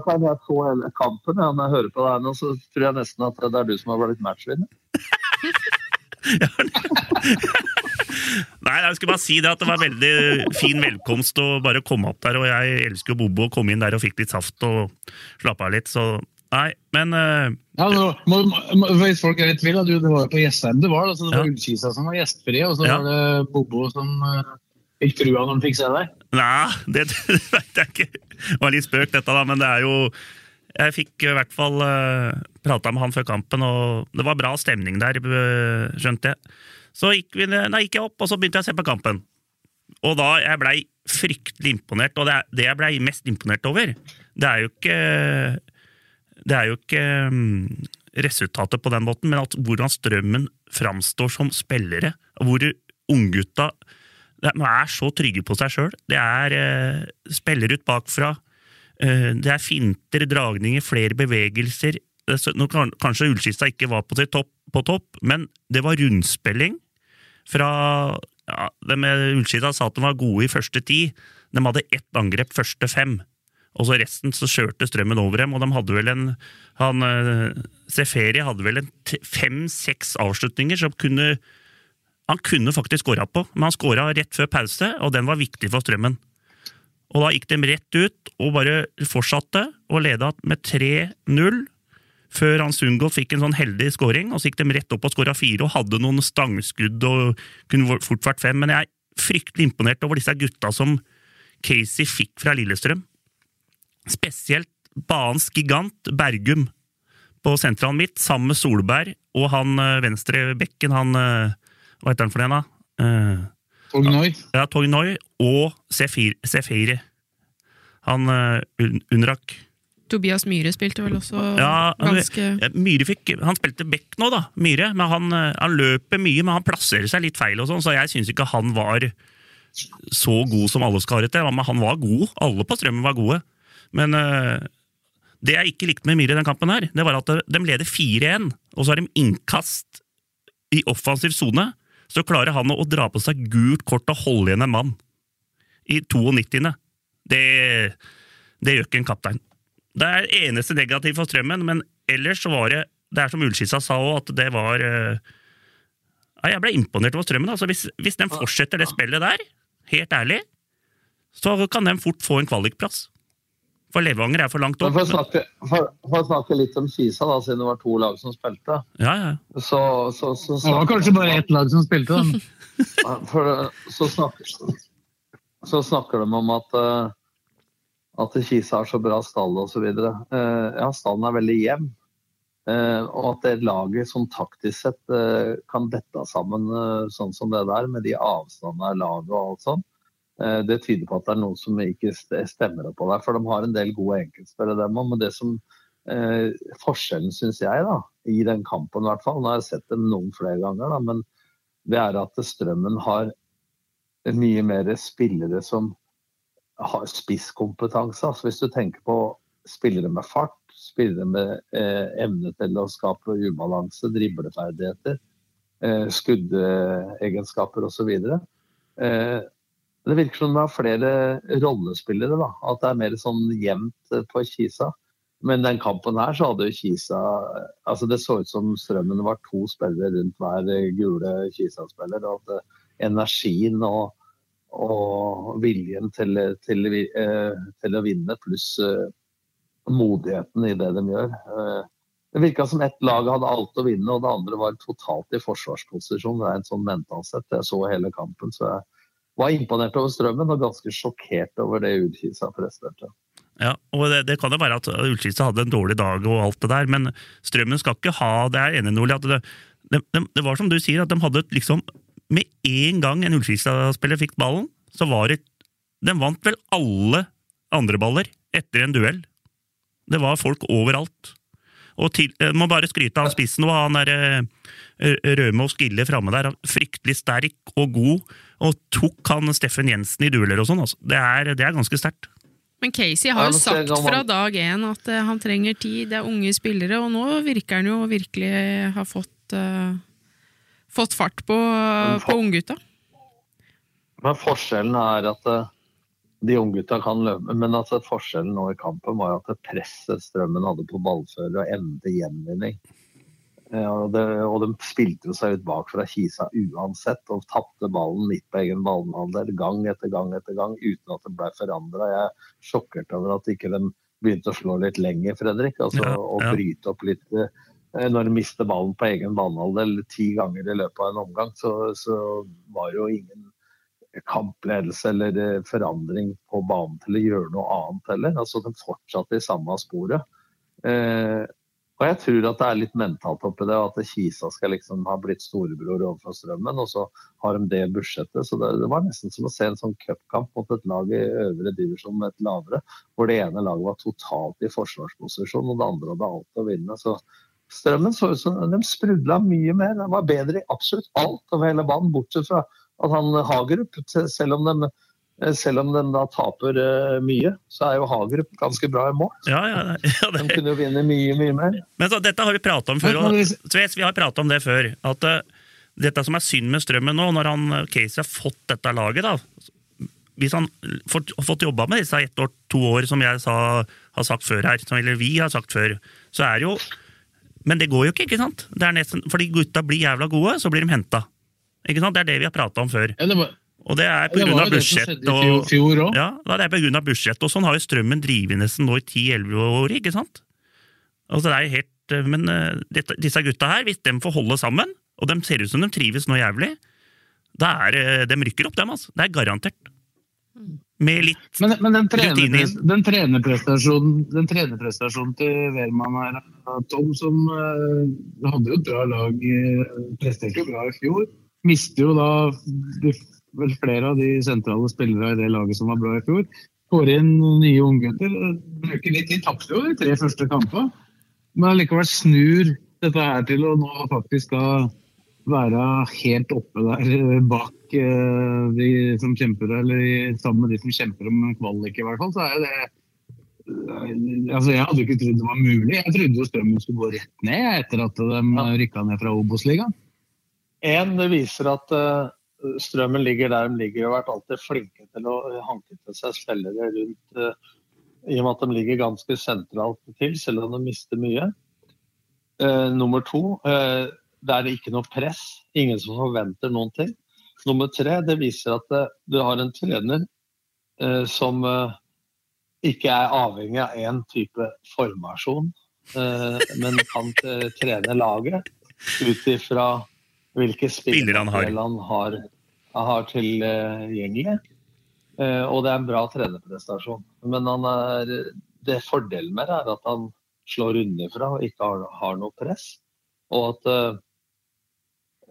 kan jeg så hele kampen. Ja, når jeg hører på deg nå, så tror jeg nesten at det er du som har blitt matchvinner. Nei, jeg skulle bare si det at det var veldig fin velkomst å bare komme opp der, og jeg elsker jo Bobo å komme inn der og fikk litt saft og slappe av litt, så nei, men uh, Ja, nå, må, må, Hvis folk er i tvil, du, det var jo på Jessheim det var. Altså, det var Ullkisa som var gjestfri, og så Ja. var det Bobo som uh, fikk trua når han fikk se deg. Nei, <laughs> det, det vet jeg ikke. Det var litt spøk, dette, da, men det er jo Jeg fikk i hvert fall uh, prata med han før kampen, og det var bra stemning der, skjønte jeg. Så gikk, vi, nei, gikk jeg opp, og så begynte jeg å se på kampen. Og da jeg blei fryktelig imponert, og det, det jeg blei mest imponert over, det er jo ikke Det er jo ikke um, resultatet på den måten, men at hvordan Strømmen framstår som spillere. Hvor unggutta er så trygge på seg sjøl. Det er uh, spiller ut bakfra. Uh, det er finter, dragninger, flere bevegelser. Kanskje Ullskista ikke var på, topp, på topp, men det var rundspilling fra ja, de Ullskista sa at de var gode i første ti. De hadde ett angrep første fem. Og så resten så kjørte strømmen over dem, og de hadde vel en han, Seferi hadde vel fem-seks avslutninger som kunne han kunne faktisk skåra på, men han skåra rett før pause, og den var viktig for Strømmen. Og da gikk de rett ut og bare fortsatte, og leda med 3-0 før han Sundgodt fikk en sånn heldig scoring, og så gikk de rett opp og skåra fire og hadde noen stangskudd og kunne fort vært fem. Men jeg er fryktelig imponert over disse gutta som Casey fikk fra Lillestrøm. Spesielt banens gigant Bergum på sentralen mitt, sammen med Solberg og han eh, venstre bekken, han eh, Hva heter han for en, da? Uh, Tognoi. Ja, Tognoi og Sefire. Han uh, Unrak. Tobias Myhre spilte vel også ja, ganske Myhre fikk, Han spilte back nå, da, Myhre, men han, han, løper mye, men han plasserer seg litt feil, og sånn, så jeg syns ikke han var så god som alle skal ha det til. Men han var god. Alle på Strømmen var gode. Men uh, det jeg ikke likte med Myhre i den kampen, her, det var at de leder 4-1, og så har de innkast i offensiv sone. Så klarer han å dra på seg gult kort og holde igjen en mann i 92. Det, det gjør ikke en kaptein. Det er eneste negativt for Strømmen, men ellers var det Det er som Ullskissa sa òg, at det var ja, Jeg ble imponert over Strømmen. Altså, hvis, hvis de fortsetter det spillet der, helt ærlig, så kan de fort få en kvalikplass. For Levanger er for langt opp. For å snakke, for, for å snakke litt om Kisa, da, siden det var to lag som spilte. Ja, ja. Så, så, så, det var kanskje bare ett lag som spilte, da. <laughs> for, så, snakker, så snakker de om at at Kisa har så bra stall osv. Uh, ja, stallen er veldig jevn. Uh, og at det laget som taktisk sett uh, kan dette sammen uh, sånn som det der, med de avstandene av laget og alt sånt, det tyder på at det er noe som ikke stemmer på der. For de har en del gode enkeltspillere, dem òg. Men det som forskjellen, syns jeg, da, i den kampen i hvert fall, nå har jeg sett dem noen flere ganger, da, men det er at Strømmen har mye mer spillere som har spisskompetanse. Altså hvis du tenker på spillere med fart, spillere med eh, evne til å skape ubalanse, dribleferdigheter, eh, skuddegenskaper osv. Eh, det virker som det er flere rollespillere. da, At det er mer sånn jevnt eh, på Kisa. Men den kampen her så hadde jo Kisa altså Det så ut som strømmen var to spillere rundt hver gule Kisa-spiller. og at eh, Energien og og viljen til, til, eh, til, å vinne, pluss eh, modigheten i det de gjør. Eh, det virka som ett lag hadde alt å vinne, og det andre var totalt i forsvarsposisjon. Det er en sånn mental sett. Jeg så hele kampen, så jeg var imponert over strømmen og ganske sjokkert over det Ullkisa presterte. Ja, og det, det, kan jo være at Ullkisa hadde en dårlig dag og alt det der, men Strømmen skal ikke ha Det er enig, Nordli, det, det, det, var som du sier, at de hadde liksom med en gang en Ullkisa-spiller fikk ballen, så var det De vant vel alle andre baller etter en duell. Det var folk overalt. Og til, må bare skryte av spissen og han der eh, Røme og Skille framme der. Fryktelig sterk og god, og tok han Steffen Jensen i dueller og sånn. Altså. Det, det, er ganske sterkt. Men Casey har jo sagt fra dag én at eh, han trenger tid, det er unge spillere, og nå virker han jo virkelig ha fått uh fått fart på, på unggutta? Men forskjellen er at eh, de unggutta kan løpe. Men altså, forskjellen nå i kampen var at presset Strømmen hadde på ballfører og evne til gjenvinning. Ja, og, det, og, de spilte jo seg ut bak fra Kisa uansett og tapte ballen midt på egen ballhandel gang etter gang etter gang uten at det ble forandra. Jeg er sjokkert over at ikke de begynte å slå litt lenger, Fredrik. Altså, ja, ja. Og bryte opp litt eh, Eh, når de mister ballen på egen banehalvdel ti ganger i løpet av en omgang, så, så var jo ingen kampledelse eller eh, forandring på banen til å gjøre noe annet heller. Altså De fortsatte i samme sporet. Eh, og jeg tror at det er litt mentalt oppi det, at Kisa skal liksom ha blitt storebror overfor Strømmen, og så har de det budsjettet. Så det, det var nesten som å se en sånn cupkamp mot et lag i øvre divisjon med et lavere, hvor det ene laget var totalt i forsvarsposisjon, og det andre hadde alt å vinne. Så Strømmen så ut som de sprudla mye mer. De var bedre i absolutt alt over hele banen, bortsett fra at han Hagerup, selv om de selv om de da taper uh, mye, så er jo Hagerup ganske bra i mål. Ja, ja, ja, det... De kunne jo vinne mye, mye mer. Men så, Dette har vi prata om før. Og, Tves, vi har prata om det før. At uh, dette som er synd med Strømmen nå, når han Casey har fått dette laget da, Hvis han har fått jobba med disse ett år, to år, som jeg sa, har sagt før her, eller vi har sagt før, så er det jo Men det går jo ikke, ikke sant? Det er nesten, fordi gutta blir jævla gode, så blir de henta. Det er det vi har prata om før. Ja, det var og det er pga. budsjett og ja, det er på grunn av budsjett, og sånn har jo strømmen drevet nesten nå i 10-11 år, ikke sant? Altså det er helt, eh, Men uh, dette, disse gutta her, hvis de får holde sammen, og de ser ut som de trives nå jævlig, da er uh, de rykker opp, dem, altså. Det er garantert. Med litt men, men den, trener, den trenerprestasjonen, den trenerprestasjonen til Wehrmann her, Tom, som uh, hadde jo et bra lag, presterte jo bra i fjor, mister jo da vel flere av de sentrale spillere i det laget som var bra i fjor. Får inn nye unggutter. Bruker litt tid. Tapte jo de tre første kampene. Men likevel snur dette her til å nå faktisk da være helt oppe der bak uh, de som kjemper, eller sammen med de som kjemper om kvalik, i hvert fall. Så er det uh, Altså, Jeg hadde ikke trodd det var mulig. Jeg trodde jo Strømmen skulle gå rett ned etter at de rykka ned fra Obos-ligaen. En, det viser at uh, Strømmen ligger der de ligger og har vært alltid flinke til å hanke til seg spillere rundt uh, i og med at de ligger ganske sentralt til, selv om de mister mye. Uh, nummer to, det er ikke noe press. Ingen som forventer noen ting. Nummer tre, det viser at du har en trener som ikke er avhengig av én type formasjon, men kan trene laget ut ifra hvilke spillere han har, han har, tilgjengelig. Eh, og det er en bra trenerprestasjon. Men er, det fordelen med det er at han slår underfra og ikke har, har noe press. Og at uh,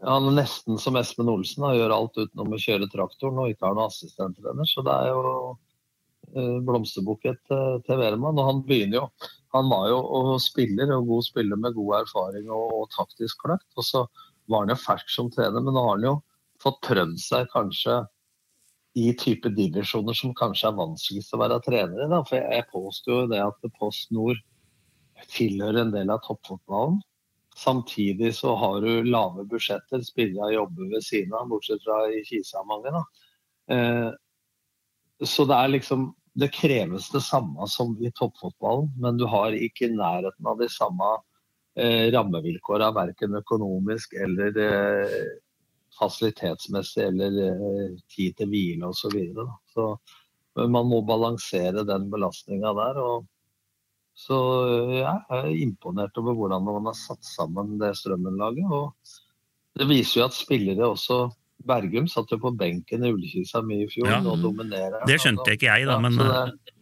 han er nesten som Espen Olsen han gjør alt utenom å kjøre traktoren og ikke har noen assistenttrener. Så det er jo uh, blomsterbukett uh, til Wehrmann. Og han begynner jo Han var jo og spiller, og god spiller med god erfaring og, og taktisk kløkt. Og så var han jo fersk som trener, men nå har han jo fått prøvd seg kanskje i type divisjoner som kanskje er vanskeligst å være trener i. Da. For jeg påstår jo det at Post Nord tilhører en del av toppfotballen. Samtidig så har du lave budsjetter, spillere jobber ved siden av, bortsett fra i Kisa mange. Eh, så det er liksom Det kreves det samme som i toppfotballen, men du har ikke i nærheten av de samme eh, rammevilkåra, verken økonomisk eller eh, fasilitetsmessig eller eh, tid til hvile osv. Så, videre, så man må balansere den belastninga der. og så ja, jeg er imponert over hvordan man har satt sammen det Strømmen-laget. og Det viser jo at spillere også Bergum satt jo på benken i Ullkisa mye i fjor ja, og dominerer. Det skjønte ikke jeg, da, men ja, det,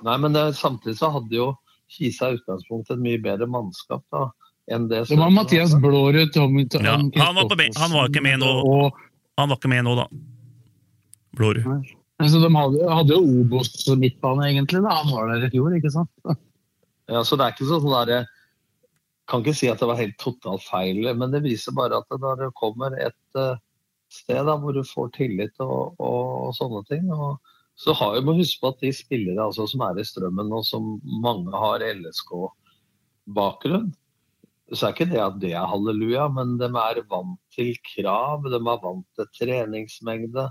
Nei, men det, samtidig så hadde jo Kisa i utgangspunktet et mye bedre mannskap da, enn det Det var Mathias Blårud, Tommy ja, han, var han var ikke med nå, han var ikke med nå da. Blårud. Så de hadde, hadde jo Obos midtbane, egentlig. da, Han var der i fjor, ikke sant? Ja, så det er ikke sånn der, kan ikke si at det var helt totalt feil, men det viser bare at når det kommer et uh, sted da, hvor du får tillit og, og, og sånne ting og så har vi må huske på at de spillere altså, som er i strømmen, og som mange har LSK-bakgrunn, så er ikke det at det er halleluja, men de er vant til krav, de er vant til treningsmengde,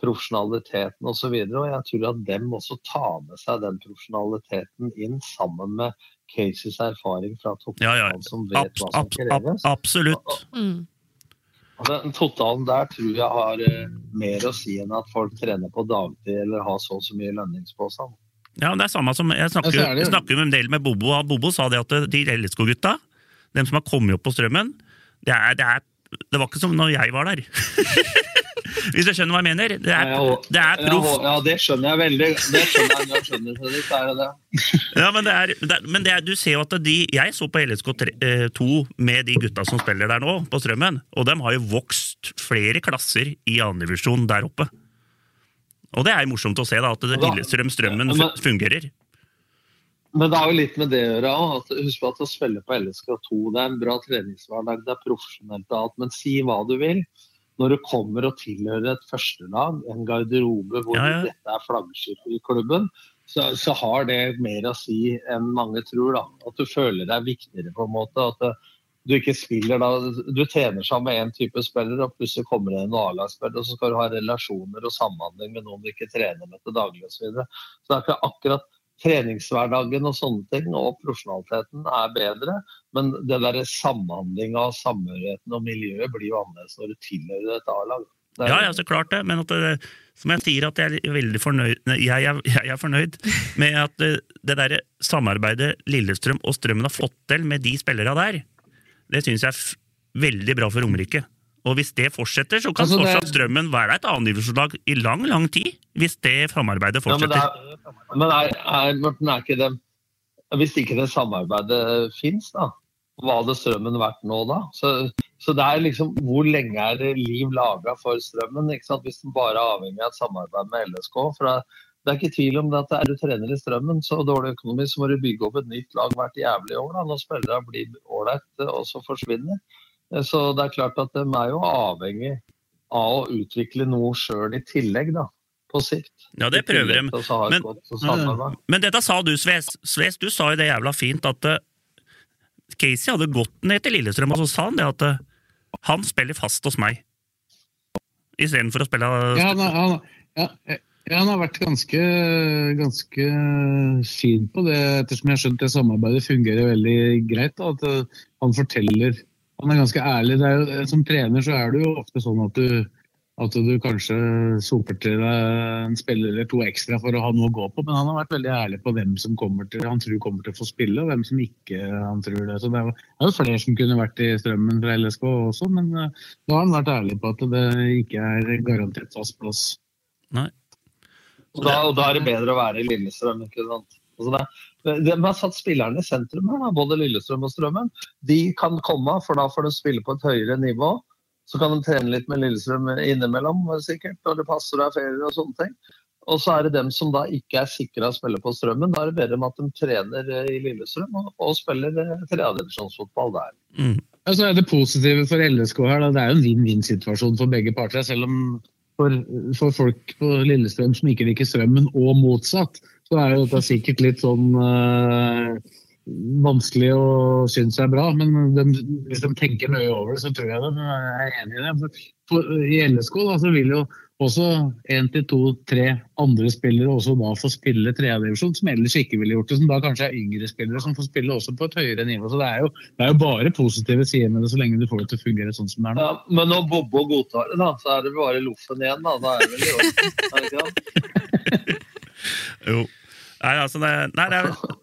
profesjonaliteten osv. Og, så og jeg tror at dem også tar med seg den profesjonaliteten inn sammen med Cases erfaring fra toppfotball, ja, ja. som vet Abs hva som kreves. Absolutt. Mm. Den totalen der tror jeg har uh, mer å si enn at folk trener på dagtid eller har så og så mye lønningspåsang. Ja, det er samme som Jeg snakker, ja, jeg snakker en del med Bobo, og Bobo sa det at de LSK-gutta, dem som har kommet opp på strømmen, det, er, det, er, det var ikke som når jeg var der. <laughs> Hvis du skjønner hva jeg mener? Det er, det er proft. Ja, det skjønner jeg veldig. Det skjønner jeg jeg skjønner det. Er det det. <laughs> Ja, men, det er, det men det du ser jo at de Jeg så på LSK2 med de gutta som spiller der nå, på Strømmen, og de har jo vokst flere klasser i andredivisjon der oppe. Og det er jo morsomt å se, da, at det Da- Lillestrøm-strømmen Ja, men- fungerer. Men det har jo litt med det å gjøre òg. Husk på at å spille på LSK2 det er en bra treningshverdag, det er profesjonelt og alt. Men si hva du vil. Når du kommer og tilhører et førstelag, en garderobe hvor Ja, ja. dette er flaggskipet i klubben, så, så har det mer å si enn mange tror. da. At du føler deg viktigere, på en måte. At det, du ikke spiller da, du trener sammen med én type spiller, og plutselig kommer det en A-lagsspiller, og så skal du ha relasjoner og samhandling med noen du ikke trener med til daglig osv. Så, videre. så det er ikke akkurat treningshverdagen og sånne ting, og profesjonaliteten er bedre, men det der samhandlinga og samhørigheten og miljøet blir jo annerledes når du tilhører et A-lag. Ja, ja, så klart det, men det, som jeg sier, at jeg er veldig fornøyd nei, jeg, er- jeg er fornøyd med at det, det der samarbeidet Lillestrøm og Strømmen har fått til med de spillerne der, det syns jeg er veldig bra for Romerike. Og hvis det fortsetter, så kan Altså, det- fortsatt Strømmen være et annendivisjonslag i lang, lang tid. Hvis det samarbeidet Ja, men det fortsetter. er, men er, er, Morten, er ikke det Hvis ikke det samarbeidet fins, da, hva hadde Strømmen vært nå da? Så, så det er liksom Hvor lenge er det liv laga for Strømmen? ikke sant? Hvis den bare er avhengig av et samarbeid med LSK? For det, det er ikke tvil om det at er du trener i Strømmen, så dårlig økonomi, så må du bygge opp et nytt lag hvert jævlig år. da, Når spillere blir ålreite og så forsvinner. Så det er klart at de er jo avhengig av å utvikle noe sjøl i tillegg, da. På sikt. Ja, det prøver de. Ha et Men, men dette sa du, Sves. Sves, du sa jo det jævla fint at eh, Casey hadde gått ned til Lillestrøm, og så sa han det at eh, han spiller fast hos meg. Istedenfor å spille Ja, han, han, ja, ja, han har vært ganske, ganske fin på det, ettersom jeg har skjønt det samarbeidet fungerer veldig greit. Da, at eh, han forteller Han er ganske ærlig. Det er jo, som trener så er det jo ofte sånn at du, at du kanskje soper til deg en spiller eller to ekstra for å ha noe å gå på, men han har vært veldig ærlig på hvem som kommer til, han tror kommer til å få spille, og hvem som ikke han tror det. Så det er jo, det er jo flere som kunne vært i strømmen fra LSK også, men eh, da har han vært ærlig på at det ikke er garantert fast plass. Nei. Og da, og da er det bedre å være i Lillestrøm. ikke sant? Altså det, det, man har satt spillerne i sentrum, her, da, både Lillestrøm og Strømmen. De kan komme, for da får de spille på et høyere nivå. Så kan de trene litt med Lillestrøm innimellom, sikkert, når det passer og er ferier og sånne ting. Og så er det dem som da ikke er sikra å spille på Strømmen. Da er det bedre med at de trener eh, i Lillestrøm og, og spiller eh, tredjedivisjonsfotball der. Mm. Altså, er det positive for LSK her, da. det er jo en vinn-vinn-situasjon for begge parter. Selv om for, for folk på Lillestrøm som ikke liker strømmen, og motsatt, så er jo dette sikkert litt sånn eh, vanskelig å synes er bra. Men de, hvis de tenker nøye over det, så tror jeg de er enig i det. For, for, I LSK da, så vil jo også én til to, tre andre spillere også da få spille tredjedivisjon, som ellers ikke ville gjort det. Som da kanskje er yngre spillere som får spille også på et høyere nivå. Så det er jo, det er jo bare positive sider med det, så lenge du får det til å fungere sånn som det er nå. Ja, men når Bobbo godtar det, da, så er det bare loffen igjen. Da, da er det vel i orden. er det ikke det? <laughs> Jo. Nei, altså det, nei, det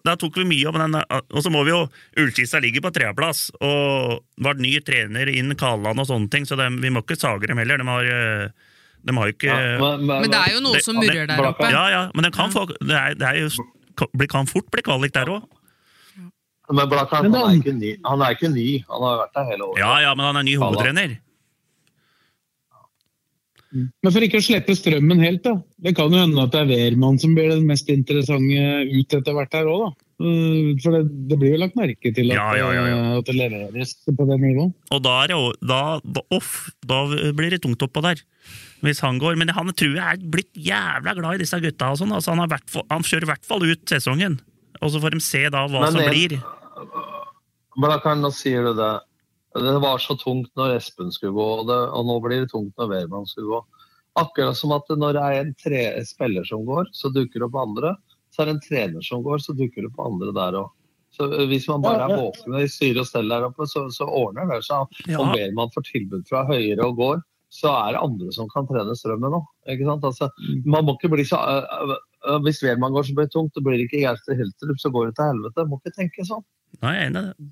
da tok vi mye om den. Og så må vi jo Ullkista ligger på tredjeplass, og var ny trener inn Kaland og sånne ting, så de, vi må ikke sage dem heller. De har, eh, de har ikke ja, Men det er jo noe som murrer der oppe. Ja, ja, men de kan få Det, er, det er jo, kan fort bli kvalik der òg. Men er ny. han er ikke ny, han har vært der hele året. Ja, ja, men han er ny hovedtrener. Men for ikke å slippe strømmen helt, da. Det kan jo hende at det er Wehrmann som blir den mest interessante ut etter hvert her òg, da. Uh, For det, det blir jo lagt merke til at, Ja, ja, ja, ja. uh, at det leveres på det nivået. Og da, er det, jo- da, da, off, da blir det tungt oppå der. Hvis han går. Men han tror jeg er blitt jævla glad i disse gutta. Og sånn. altså, han, har hvert han kjører i hvert fall ut sesongen. Og så får de se da hva Men som blir. kan, nå sier du det. Det var så tungt når Espen skulle gå, og, det, og nå blir det tungt når Wehrmann skulle gå. Akkurat som at når det er en tre, spiller som går, så dukker det opp andre. Så er det en trener som går, så dukker det opp andre der òg. Så hvis man bare er våken i styre og stell der oppe, så, så ordner det seg. Ja. Om Wehrmann får tilbud fra høyre og går, så er det andre som kan trene strømmen òg. Altså, man må ikke bli så uh, uh, Hvis Wehrmann går så blir det tungt, Det blir det ikke Gaute Hiltrup, så går det til helvete. Man må ikke tenke sånn. Nei, jeg er enig i det.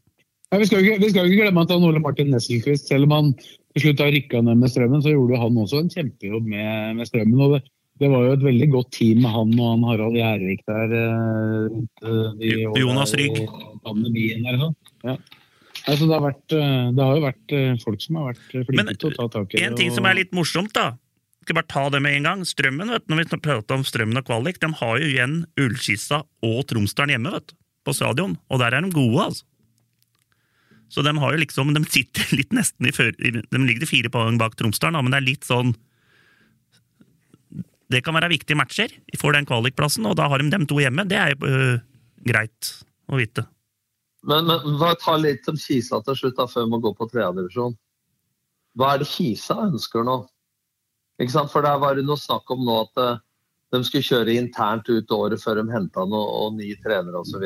Nei, vi, skal ikke, vi skal ikke glemme at han Ole Martin Nesselquist, selv om han til slutt har rykka ned med Strømmen, så gjorde han også en kjempejobb med, med Strømmen. og det, det var jo et veldig godt team med han og han Harald Gjærvik der. eh, eh, de Jonas Rygg. og ja. Altså, det, har vært, eh, det har jo vært folk som har vært flinke til å ta tak i det. En ting som er litt morsomt, da. Skal bare ta det med en gang. Strømmen, vet du, når vi prater om Strømmen og kvalik, de har jo igjen Ullskissa og Tromsdalen hjemme, vet du. På stadion. Og der er de gode, altså. Så de har jo liksom, de sitter <laughs> litt nesten i før... De ligger fire poeng bak Tromsdalen, men det er litt sånn Det kan være viktige matcher for den kvalikplassen, og da har de dem to hjemme. Det er jo øh, greit å vite. Men, men hva ta litt om Kisa til slutt, da, før vi må gå på tredjedivisjon. Hva er det Kisa ønsker nå? Ikke sant? For der var det noe snakk om nå at eh, de skulle kjøre internt ut året før de henta noe og ny trener osv.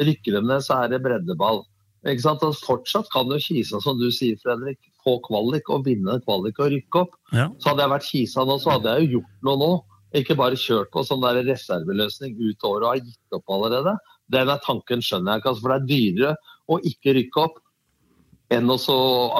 Rykker de ned, så er det breddeball. Ikke sant? Og fortsatt kan jo Kisa, som du sier, Fredrik, få kvalik og vinne kvalik og rykke opp. Ja. Så hadde jeg vært Kisa nå, så hadde jeg jo gjort noe nå. Ikke bare kjørt på sånn der reserveløsning ut året og har gitt opp allerede. Den er tanken skjønner jeg ikke, altså, for det er dyrere å ikke rykke opp enn å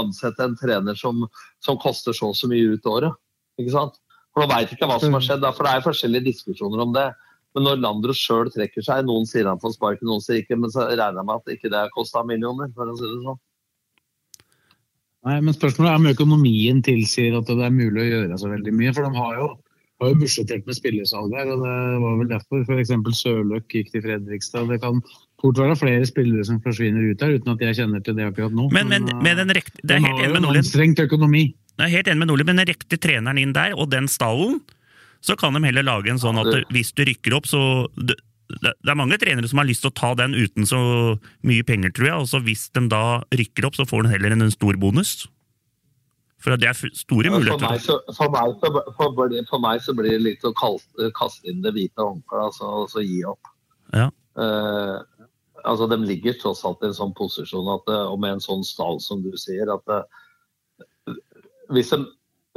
ansette en trener som, som koster så og så mye ut året. Ikke sant? For Nå veit ikke hva som har skjedd, for det er forskjellige diskusjoner om det. Men når Landro sjøl trekker seg, noen sier han får sparken, noen sier ikke, men så regner jeg med at ikke det har kosta millioner. for å si det sånn. Nei, men Spørsmålet er om økonomien tilsier at det er mulig å gjøre så veldig mye. For de har jo, har jo budsjettert med spillersalg her, og det var vel derfor f.eks. Sørløk gikk til Fredrikstad. Det kan fort være flere spillere som forsvinner ut der, uten at jeg kjenner til det akkurat nå. Men, men men den rekt, det er de helt har enig jo med en Nordlien. økonomi. Jeg er helt enig med Nordli, men den rekte treneren inn der, og den stallen, så kan de heller lage en sånn at hvis du rykker opp, så det, det er mange trenere som har lyst til å ta den uten så mye penger, tror jeg. Og så hvis de da rykker opp, så får de heller en, stor bonus. For det er store store For muligheter. meg, så, for, meg, så, for, for meg så blir det litt å kaste, kaste inn det hvite håndkleet altså, og så gi opp. Ja. Uh, altså, de ligger tross alt i en sånn posisjon at, eh, og med en sånn stall som du sier, at eh, hvis de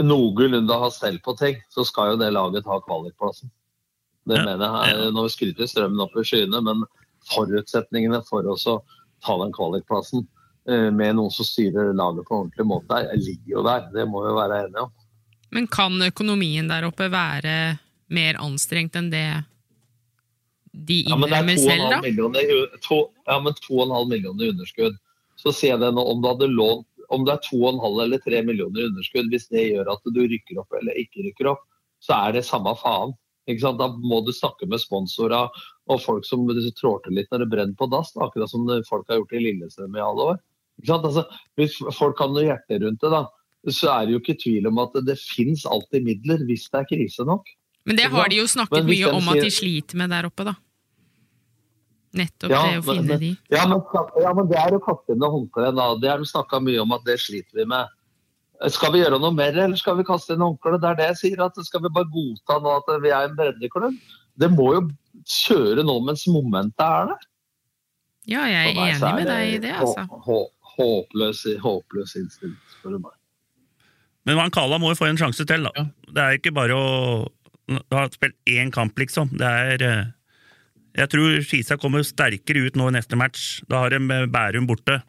noenlunde har stell på ting, så skal jo det laget ha kvalikplassen. Det Ja, mener jeg. Eh, Nå skryter strømmen opp i skyene, men forutsetningene for oss å ta den kvalikplassen eh, med noen som styrer laget på en ordentlig måte, er- ligger jo der. Det må vi være enige om. Men kan økonomien der oppe være mer anstrengt enn det de Ja, men det er innrømmer 2,5 selv, da? millioner, to, ja, men 2,5 millioner i underskudd. Så sier jeg det nå, om du hadde lånt om det er 2,5 eller 3 millioner i underskudd, hvis det gjør at du rykker opp eller ikke rykker opp, så er det samme faen. Da må du snakke med sponsorer og folk som trår til litt når det brenner på dass, akkurat som folk har gjort i Lillestrøm i alle år. Altså, hvis folk har noe hjerte rundt det, da, så er det jo ikke tvil om at det finnes alltid midler hvis det er krise nok. Men det har de jo snakket mye om at de sliter med der oppe, da. Nettopp Ja, det å finne men- de. Ja men, ja, men det er å kaste inn håndkleet. da. Det har de snakka mye om at det sliter vi med. Skal vi gjøre noe mer, eller skal vi kaste inn håndkleet? Det er det jeg sier. at Skal vi bare godta nå at vi er en breddeklubb? Det må jo kjøre nå mens momentet er der. Ja, jeg er meg enig er med deg i det, altså. hå- hå- Håpløs, håpløs innstilling, spør du meg. Men han Kala må jo få en sjanse til, da. Det er ikke bare å Du har spilt én kamp, liksom. Det er eh, Jeg tror Skisa kommer sterkere ut nå i neste match. Da har de eh, Bærum borte.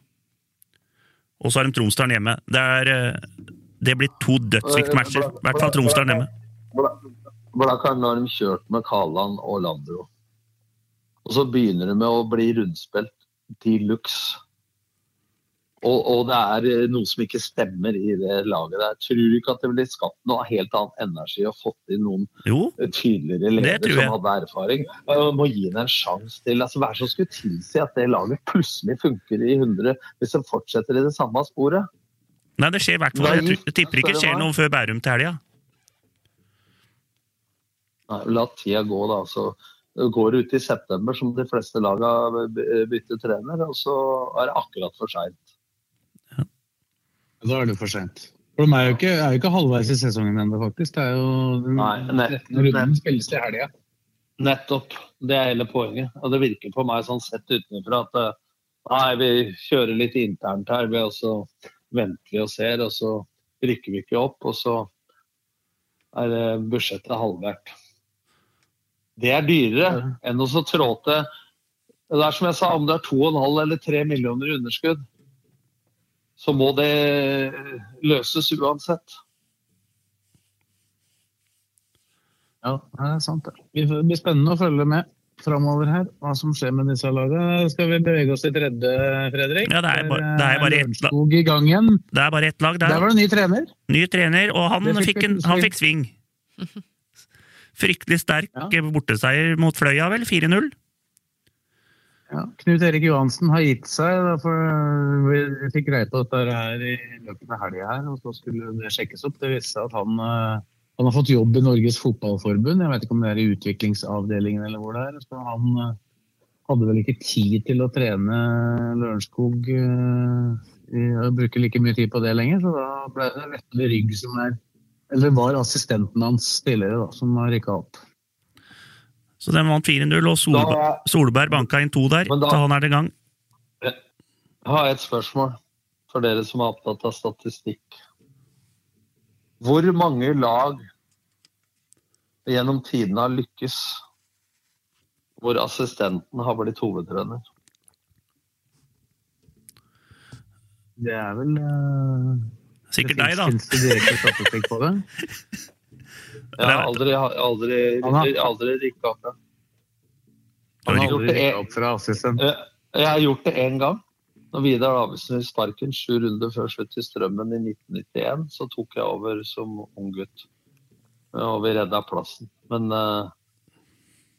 Og så har de Tromsdalen hjemme. Det er eh, Det blir to dødsviktige matcher. I hvert fall Tromsdalen hjemme. Hvordan har de kjørt med Kaland og Landro. Og så begynner det med å bli rundspilt de luxe. Og, og det er eh, noe som ikke stemmer i det laget der. Tror du ikke at det blir skapt noe helt annet energi og fått inn noen Jo, tydeligere det ledere som hadde erfaring? Man må gi det en sjanse til. Altså, hva er det som skulle tilsi at det laget plutselig funker i 100 hvis de fortsetter i det samme sporet? Nei, det skjer i hvert fall. Jeg, tror- jeg tipper ikke det skjer noe før Bærum til helga. Nei, la tida gå, da. Så går det ut i september, som de fleste laga bytter trener, og så er det akkurat for seint. Da er det for sent. For de er jo ikke, er jo ikke halvveis i sesongen ennå, faktisk. Det er jo den Nei, nett- 13. runden spilles til helga. Nettopp. Det er hele poenget. Og det virker på meg sånn sett utenfra at eh, nei, vi kjører litt internt her, vi, og så venter vi og ser, og så rykker vi ikke opp, og så er eh, budsjettet halvert. Det er dyrere enn å så trå til Det er som jeg sa, om det er 2,5 eller 3 millioner i underskudd, så må det løses uansett. Ja, det er sant. det. Det blir spennende å følge med framover her, hva som skjer med disse lagene. Skal vi bevege oss til tredje, Fredrik? Ja, det er bare, det er bare ett lag. I gang igjen. Det er bare ett lag der. Der var det ny trener. Ny trener, og han fikk fikk, en, han fikk sving. <laughs> Fryktelig sterk borteseier mot Fløya, vel? 4-0. Ja, Knut Erik Johansen har gitt seg. for vi fikk greie på dette her i løpet av helga og så skulle det sjekkes opp. Det viste seg at han, eh, han har fått jobb i Norges Fotballforbund. Jeg vet ikke om det er i utviklingsavdelingen eller hvor det er. Så han eh, hadde vel ikke tid til å trene Lørenskog eh, og bruke like mye tid på det lenger, så da ble det Vetle Rygg som er eller var assistenten hans tidligere, da, som har rykka opp. Så den vant 4-0, og Solberg, Da- Solberg banka inn to der, da- så han er i gang. Jeg har et spørsmål for dere som er opptatt av statistikk. Hvor mange lag gjennom tidene har lykkes hvor assistenten har blitt hovedtrener? Det er vel uh, Sikkert det deg, da. Det direkte statistikk på det? <laughs> Jeg har aldri, aldri, aldri rykka opp. ja. Han har aldri det rykka opp fra assistent. Jeg, har gjort det én gang. Når Vidar Davidsen i sparken sju runder før slutt i Strømmen i 1991, så tok jeg over som ung gutt. Og vi redda plassen. Men, eh,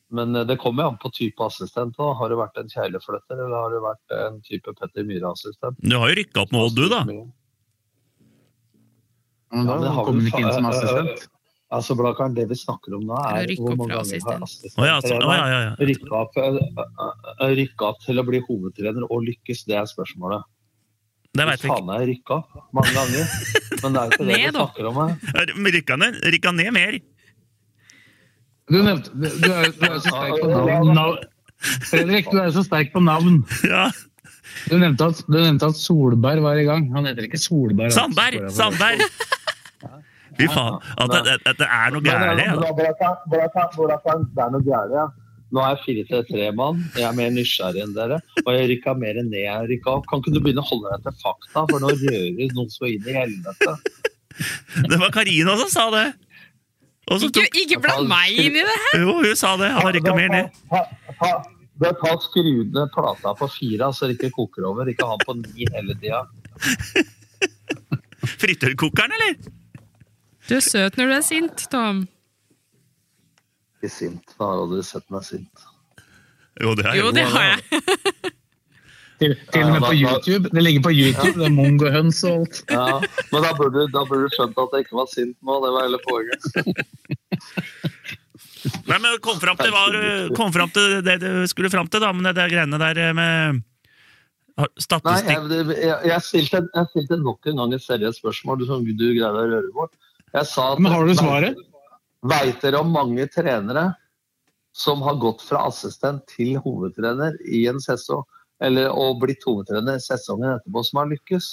men eh, det kommer jo an på type assistent. Da. Har du vært en kjegleflytter, eller har du vært en type Petter Myhre-assistent? Du har jo rykka opp med Odd, du, da. Men Ja, da ja, det har kom vel ikke inn som assistent. Altså, Blakkaren, det vi snakker om nå, er hvor mange ganger har Astrid Å ja, så, å, ja, ja, ja. Rykka opp, rykka opp til å bli hovedtrener og lykkes, det er spørsmålet. Det veit vi ikke. Faen, jeg rykka opp mange ganger. <laughs> Men det er ikke det vi snakker om her. Rykka ned, rykka ned mer. Du nevnte du, er, du er så sterk på navn. navn. Fredrik, du er så sterk på navn. Ja. Du nevnte, at, du nevnte at Solberg var i gang. Han heter ikke Solberg. altså. Sandberg! Sandberg! Fy faen. At det, at det er noe gærent. eh, Ja. Blakkaren, Blakkaren, Blakkaren, Det er noe gærent, ja. Nå er jeg 4-3-mann, jeg er mer nysgjerrig enn dere. Og jeg rykka mer enn ned jeg rykka opp. Kan ikke du begynne å holde deg til fakta, for nå rører noen så inn i helvete. Det var Karina som sa det. Tok... Ikke, ikke bland meg inn i det her! jo, hun sa det. Han har rykka mer ned. Ta, ta, ta, ta skru ned plata på fire, så det ikke koker over. Ikke ha den på ni hele tida. Fritørkokeren, eller? Du er søt når du er sint, Tom. Ikke sint. Da har aldri sett meg sint. Jo, det er Jo, det har jeg. Til, til og med på YouTube. Det ligger på YouTube. Det er Mongo Høns og alt. Ja, men da burde, da burde du skjønt at jeg ikke var sint nå. Det var hele poenget. Nei, men kom fram til, du- kom fram til det du skulle fram til, da, med det greiene der med statistikk Nei, jeg, jeg, jeg, stilte, jeg stilte nok en gang et seriøst spørsmål du, som du greide å røre bort. Jeg sa at, Men har du svaret? Veit dere om mange trenere som har gått fra assistent til hovedtrener i en sesong? Eller og blitt hovedtrener sesongen etterpå, som har lykkes?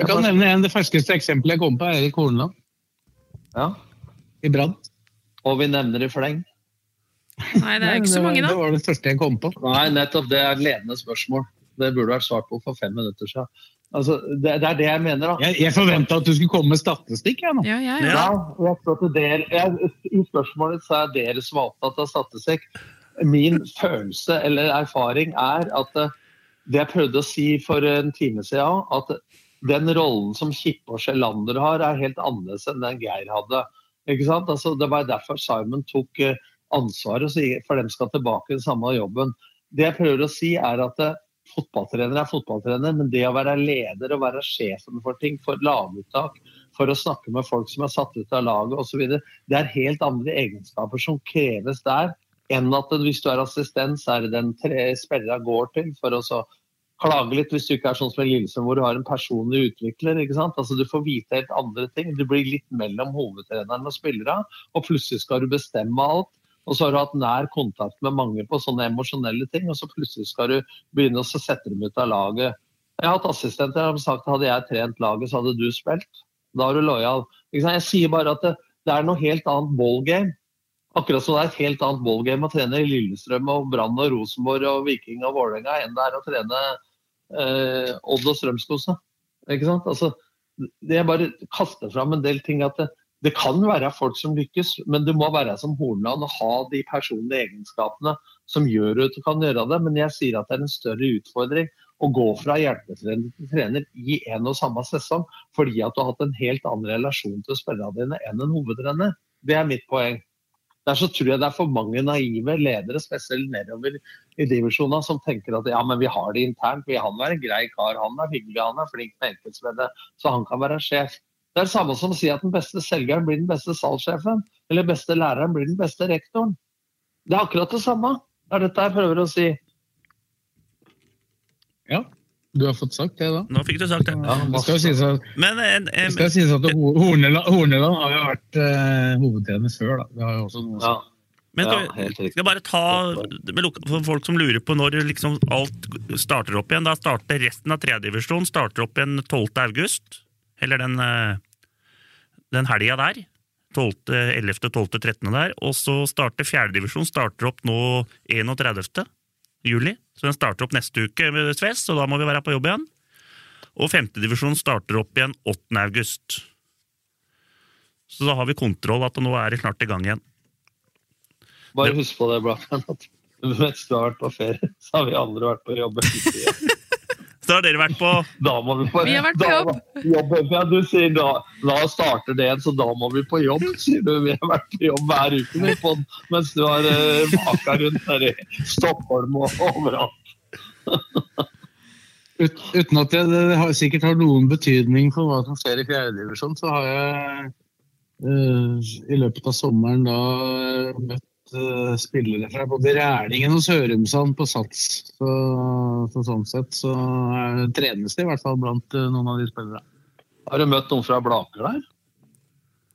Jeg kan nevne en, Det ferskeste eksempelet jeg kom på, er Erik Horneland Ja, i Brann. Og vi nevner i fleng. Nei, det er ikke så mange, da. Det var det første jeg kom på. Nei, nettopp. Det er ledende spørsmål. Det burde vært svart på for fem minutter siden. Altså, det, det er det jeg mener, da. Jeg, jeg forventa at du skulle komme med statistikk. Jeg, nå. Ja, ja, Ja, ja. jeg tror at dere, jeg, I spørsmålet så er dere som er opptatt av statistikk. Min følelse eller erfaring er at eh, det jeg prøvde å si for en time siden, at den rollen som Kippe og Sjelander har, er helt annerledes enn den Geir hadde. Ikke sant? Altså, det var derfor Simon tok eh, ansvaret, for dem skal tilbake i den samme jobben. Det jeg prøver å si er at eh, Fotballtrener er fotballtrener, men det å være leder og være sjefen for ting, for laguttak, for å snakke med folk som er satt ut av laget osv. Det er helt andre egenskaper som kreves der, enn at hvis du er assistent, så er det den tre spillerne går til for å så klage litt hvis du ikke er sånn som i Lillesund, hvor du har en personlig utvikler. ikke sant? Altså Du får vite helt andre ting. Du blir litt mellom hovedtreneren og spillerne, og plutselig skal du bestemme alt. Og så har du hatt nær kontakt med mange på sånne emosjonelle ting, og så plutselig skal du begynne å sette dem ut av laget. Jeg har hatt assistenter som har sagt hadde jeg trent laget, så hadde du spilt. Da er du lojal. Jeg sier bare at det, det er noe helt annet ballgame. Akkurat som det er et helt annet ballgame å trene i Lillestrøm og Brann og Rosenborg og Viking og Vålerenga enn det er å trene eh, Odd og Strømskose. Ikke sant? Altså, det jeg bare kaster fram en del ting at det, det kan være folk som lykkes, men du må være som Hornland og ha de personlige egenskapene som gjør at du kan gjøre det. Men jeg sier at det er en større utfordring å gå fra hjelpetrener til trener i en og samme sesong fordi at du har hatt en helt annen relasjon til spillerne dine enn en hovedtrener. Det er mitt poeng. Der så tror jeg det er for mange naive ledere, spesielt nedover i divisjonene, som tenker at ja, men vi har det internt. Han er en grei kar, han er hyggelig, han er flink med enkeltspillet, så han kan være sjef. Det er det samme som å si at den beste selgeren blir den beste salgssjefen, eller den beste læreren blir den beste rektoren. Det er akkurat det samme. Det er dette jeg prøver å si. Ja, du har fått sagt det, da. Nå fikk du sagt det. Ja, det skal jo sies at, Men en, det en, skal jo sies at Horneland, Horneland har jo vært eh, hovedtrener før, da. Det har jo også noe ja. Men skal, vi, skal bare ta med luk- for folk som lurer på når liksom alt starter opp igjen. Da starter resten av tredjedivisjon starter opp igjen 12. Eller den, eh, den helga der. 12., 11., 12., 13. der. Og så starter fjerdedivisjon starter opp nå 31. juli. Så den starter opp neste uke, med Sves, så da må vi være på jobb igjen. Og femtedivisjon starter opp igjen 8. august. Så da har vi kontroll at nå er det snart i gang igjen. Bare husk på det, Blakkaren, <laughs> at mens du har vært på ferie, så har vi andre vært på jobb. <laughs> hele har dere vært på Da må vi på, Vi har vært på da- jobb. jobb. Ja, du sier da, da starter det igjen, så da må vi på jobb, sier du. Vi har vært på jobb hver uke på, mens du har uh, vaka rundt her i Stockholm og overalt. Ut, uten at det, det har, sikkert har noen betydning for hva som skjer i fjerdedivisjon, så har jeg uh, i løpet av sommeren da eh, møtt eh, spillere fra både Rælingen og Sørumsand på Sats. Så, så sånn sett så er, trenes det i hvert fall blant uh, noen av de spillere. Har du møtt noen fra Blaker der?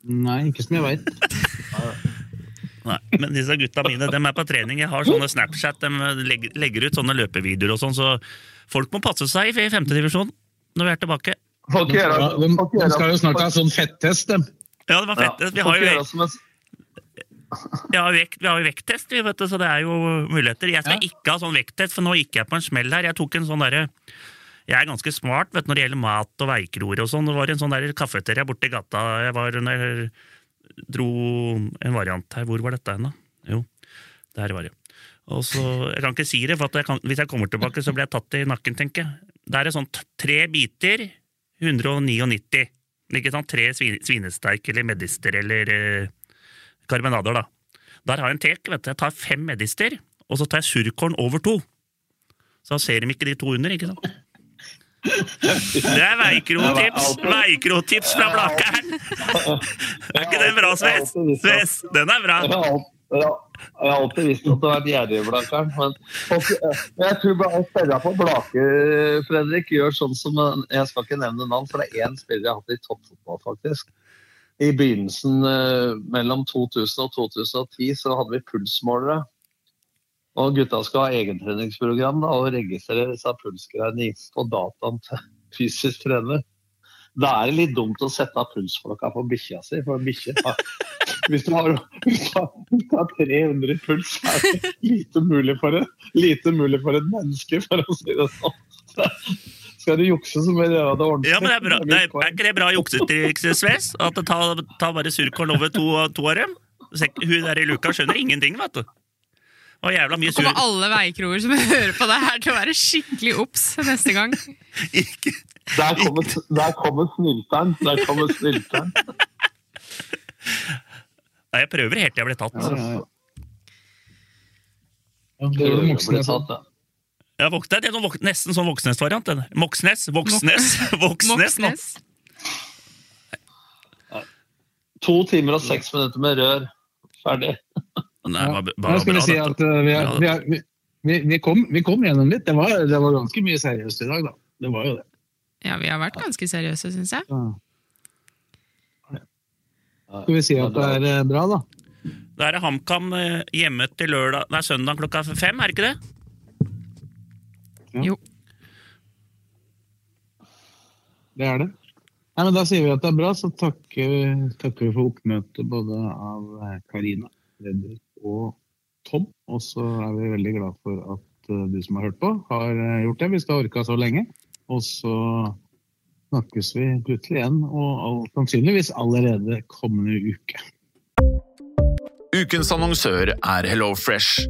Nei, ikke som jeg veit. <laughs> Nei, men disse gutta mine de er på trening. Jeg har sånne Snapchat, de legger, legger ut sånne løpevideoer og sånn, så folk må passe seg i femtedivisjon når vi er tilbake. Folk De, gjør skal- de, de skal jo snart ha sånn fettest, dem. Ja, det var fett. Ja, Vi har jo, vi har vekt, vi har jo vekttest, vi, vet du, så det er jo muligheter. Jeg skal ikke ha sånn vekttest, for nå gikk jeg på en smell her. Jeg tok en sånn derre jeg er ganske smart vet, du, når det gjelder mat og veikroer og sånn. Det var en sånn der kafeteria borti gata. Jeg var når jeg dro en variant her. Hvor var dette hen, da? Jo, der var det. Og så, Jeg kan ikke si det, for jeg kan, hvis jeg kommer tilbake, så blir jeg tatt i nakken, tenker jeg. Det er sånn tre biter, 199. Ikke sant? Tre svin, svinesteik eller medister eller eh, karbonader, da. Der har jeg en tek. vet du. Jeg tar fem medister, og så tar jeg surkorn over to. Så ser de ikke de to under, ikke sant? Det er veikrotips! Veikrotips fra Blakeren! Er ikke den bra, Sves? Sves, den er bra! Jeg har alltid visst at du har vært gjerrig, i Men men jeg tror bare spillerne på Blaker, Fredrik, gjør sånn som Jeg skal ikke nevne navn, for det er én spiller jeg har hatt i toppfotball, faktisk. I begynnelsen eh, mellom 2000 og 2010 så hadde vi pulsmålere. Og gutta skal ha egentreningsprogram da, og registrere disse pulsgreiene på dataen til fysisk trener. Da er det litt dumt å sette av pulsklokka på bikkja si, for bikkje <laughs> Hvis du har, hvis du har, hvis du har 300 i puls, er det lite mulig for et, lite mulig for et menneske, for å si det sånn. Skal du jukse, så må du gjøre det ordentlig. Ja, men det er, bra. Det er, er ikke det bra juksetriks, Sves? At det tar, tar bare surkorn over to, to av dem? Hun der i luka skjønner ingenting, vet du. Og jævla mye Nå kommer alle veikroer som <laughs> hører på det her til å være skikkelig obs neste gang. <laughs> Der kommer, der kommer snylteren. Der kommer snylteren. Nei, jeg prøver helt til jeg blir tatt. Ja, ja, ja. Ja, Det det blir Moxnes. tatt, ja. Ja, det er vok- nesten sånn Voksnes-variant. Moxnes, Voksnes, Voksnes nå. To timer og seks minutter med rør. Ferdig. Nei, Ja. bare, Nå bare skal vi si dette. at eh, vi, er, vi, er, vi, vi, kom, vi kom gjennom litt. Det var, det var ganske mye seriøst i dag, da. Det var jo det. Ja, vi har vært ganske seriøse, syns jeg. Skal vi si at det er eh, bra, da? Da er det HamKam eh, hjemme til lørdag Nei, søndag klokka fem, er det ikke det? Jo. Det er det. Nei, men Da sier vi at det er bra, så takker, takker vi for oppmøtet både av eh, Karina, Fredrik og Tom. Og så er vi veldig glad for at eh, du som har hørt på, har eh, gjort det. hvis du har orka så lenge. Og så snakkes vi plutselig igjen, og sannsynligvis allerede kommende uke. Ukens annonsør er HelloFresh.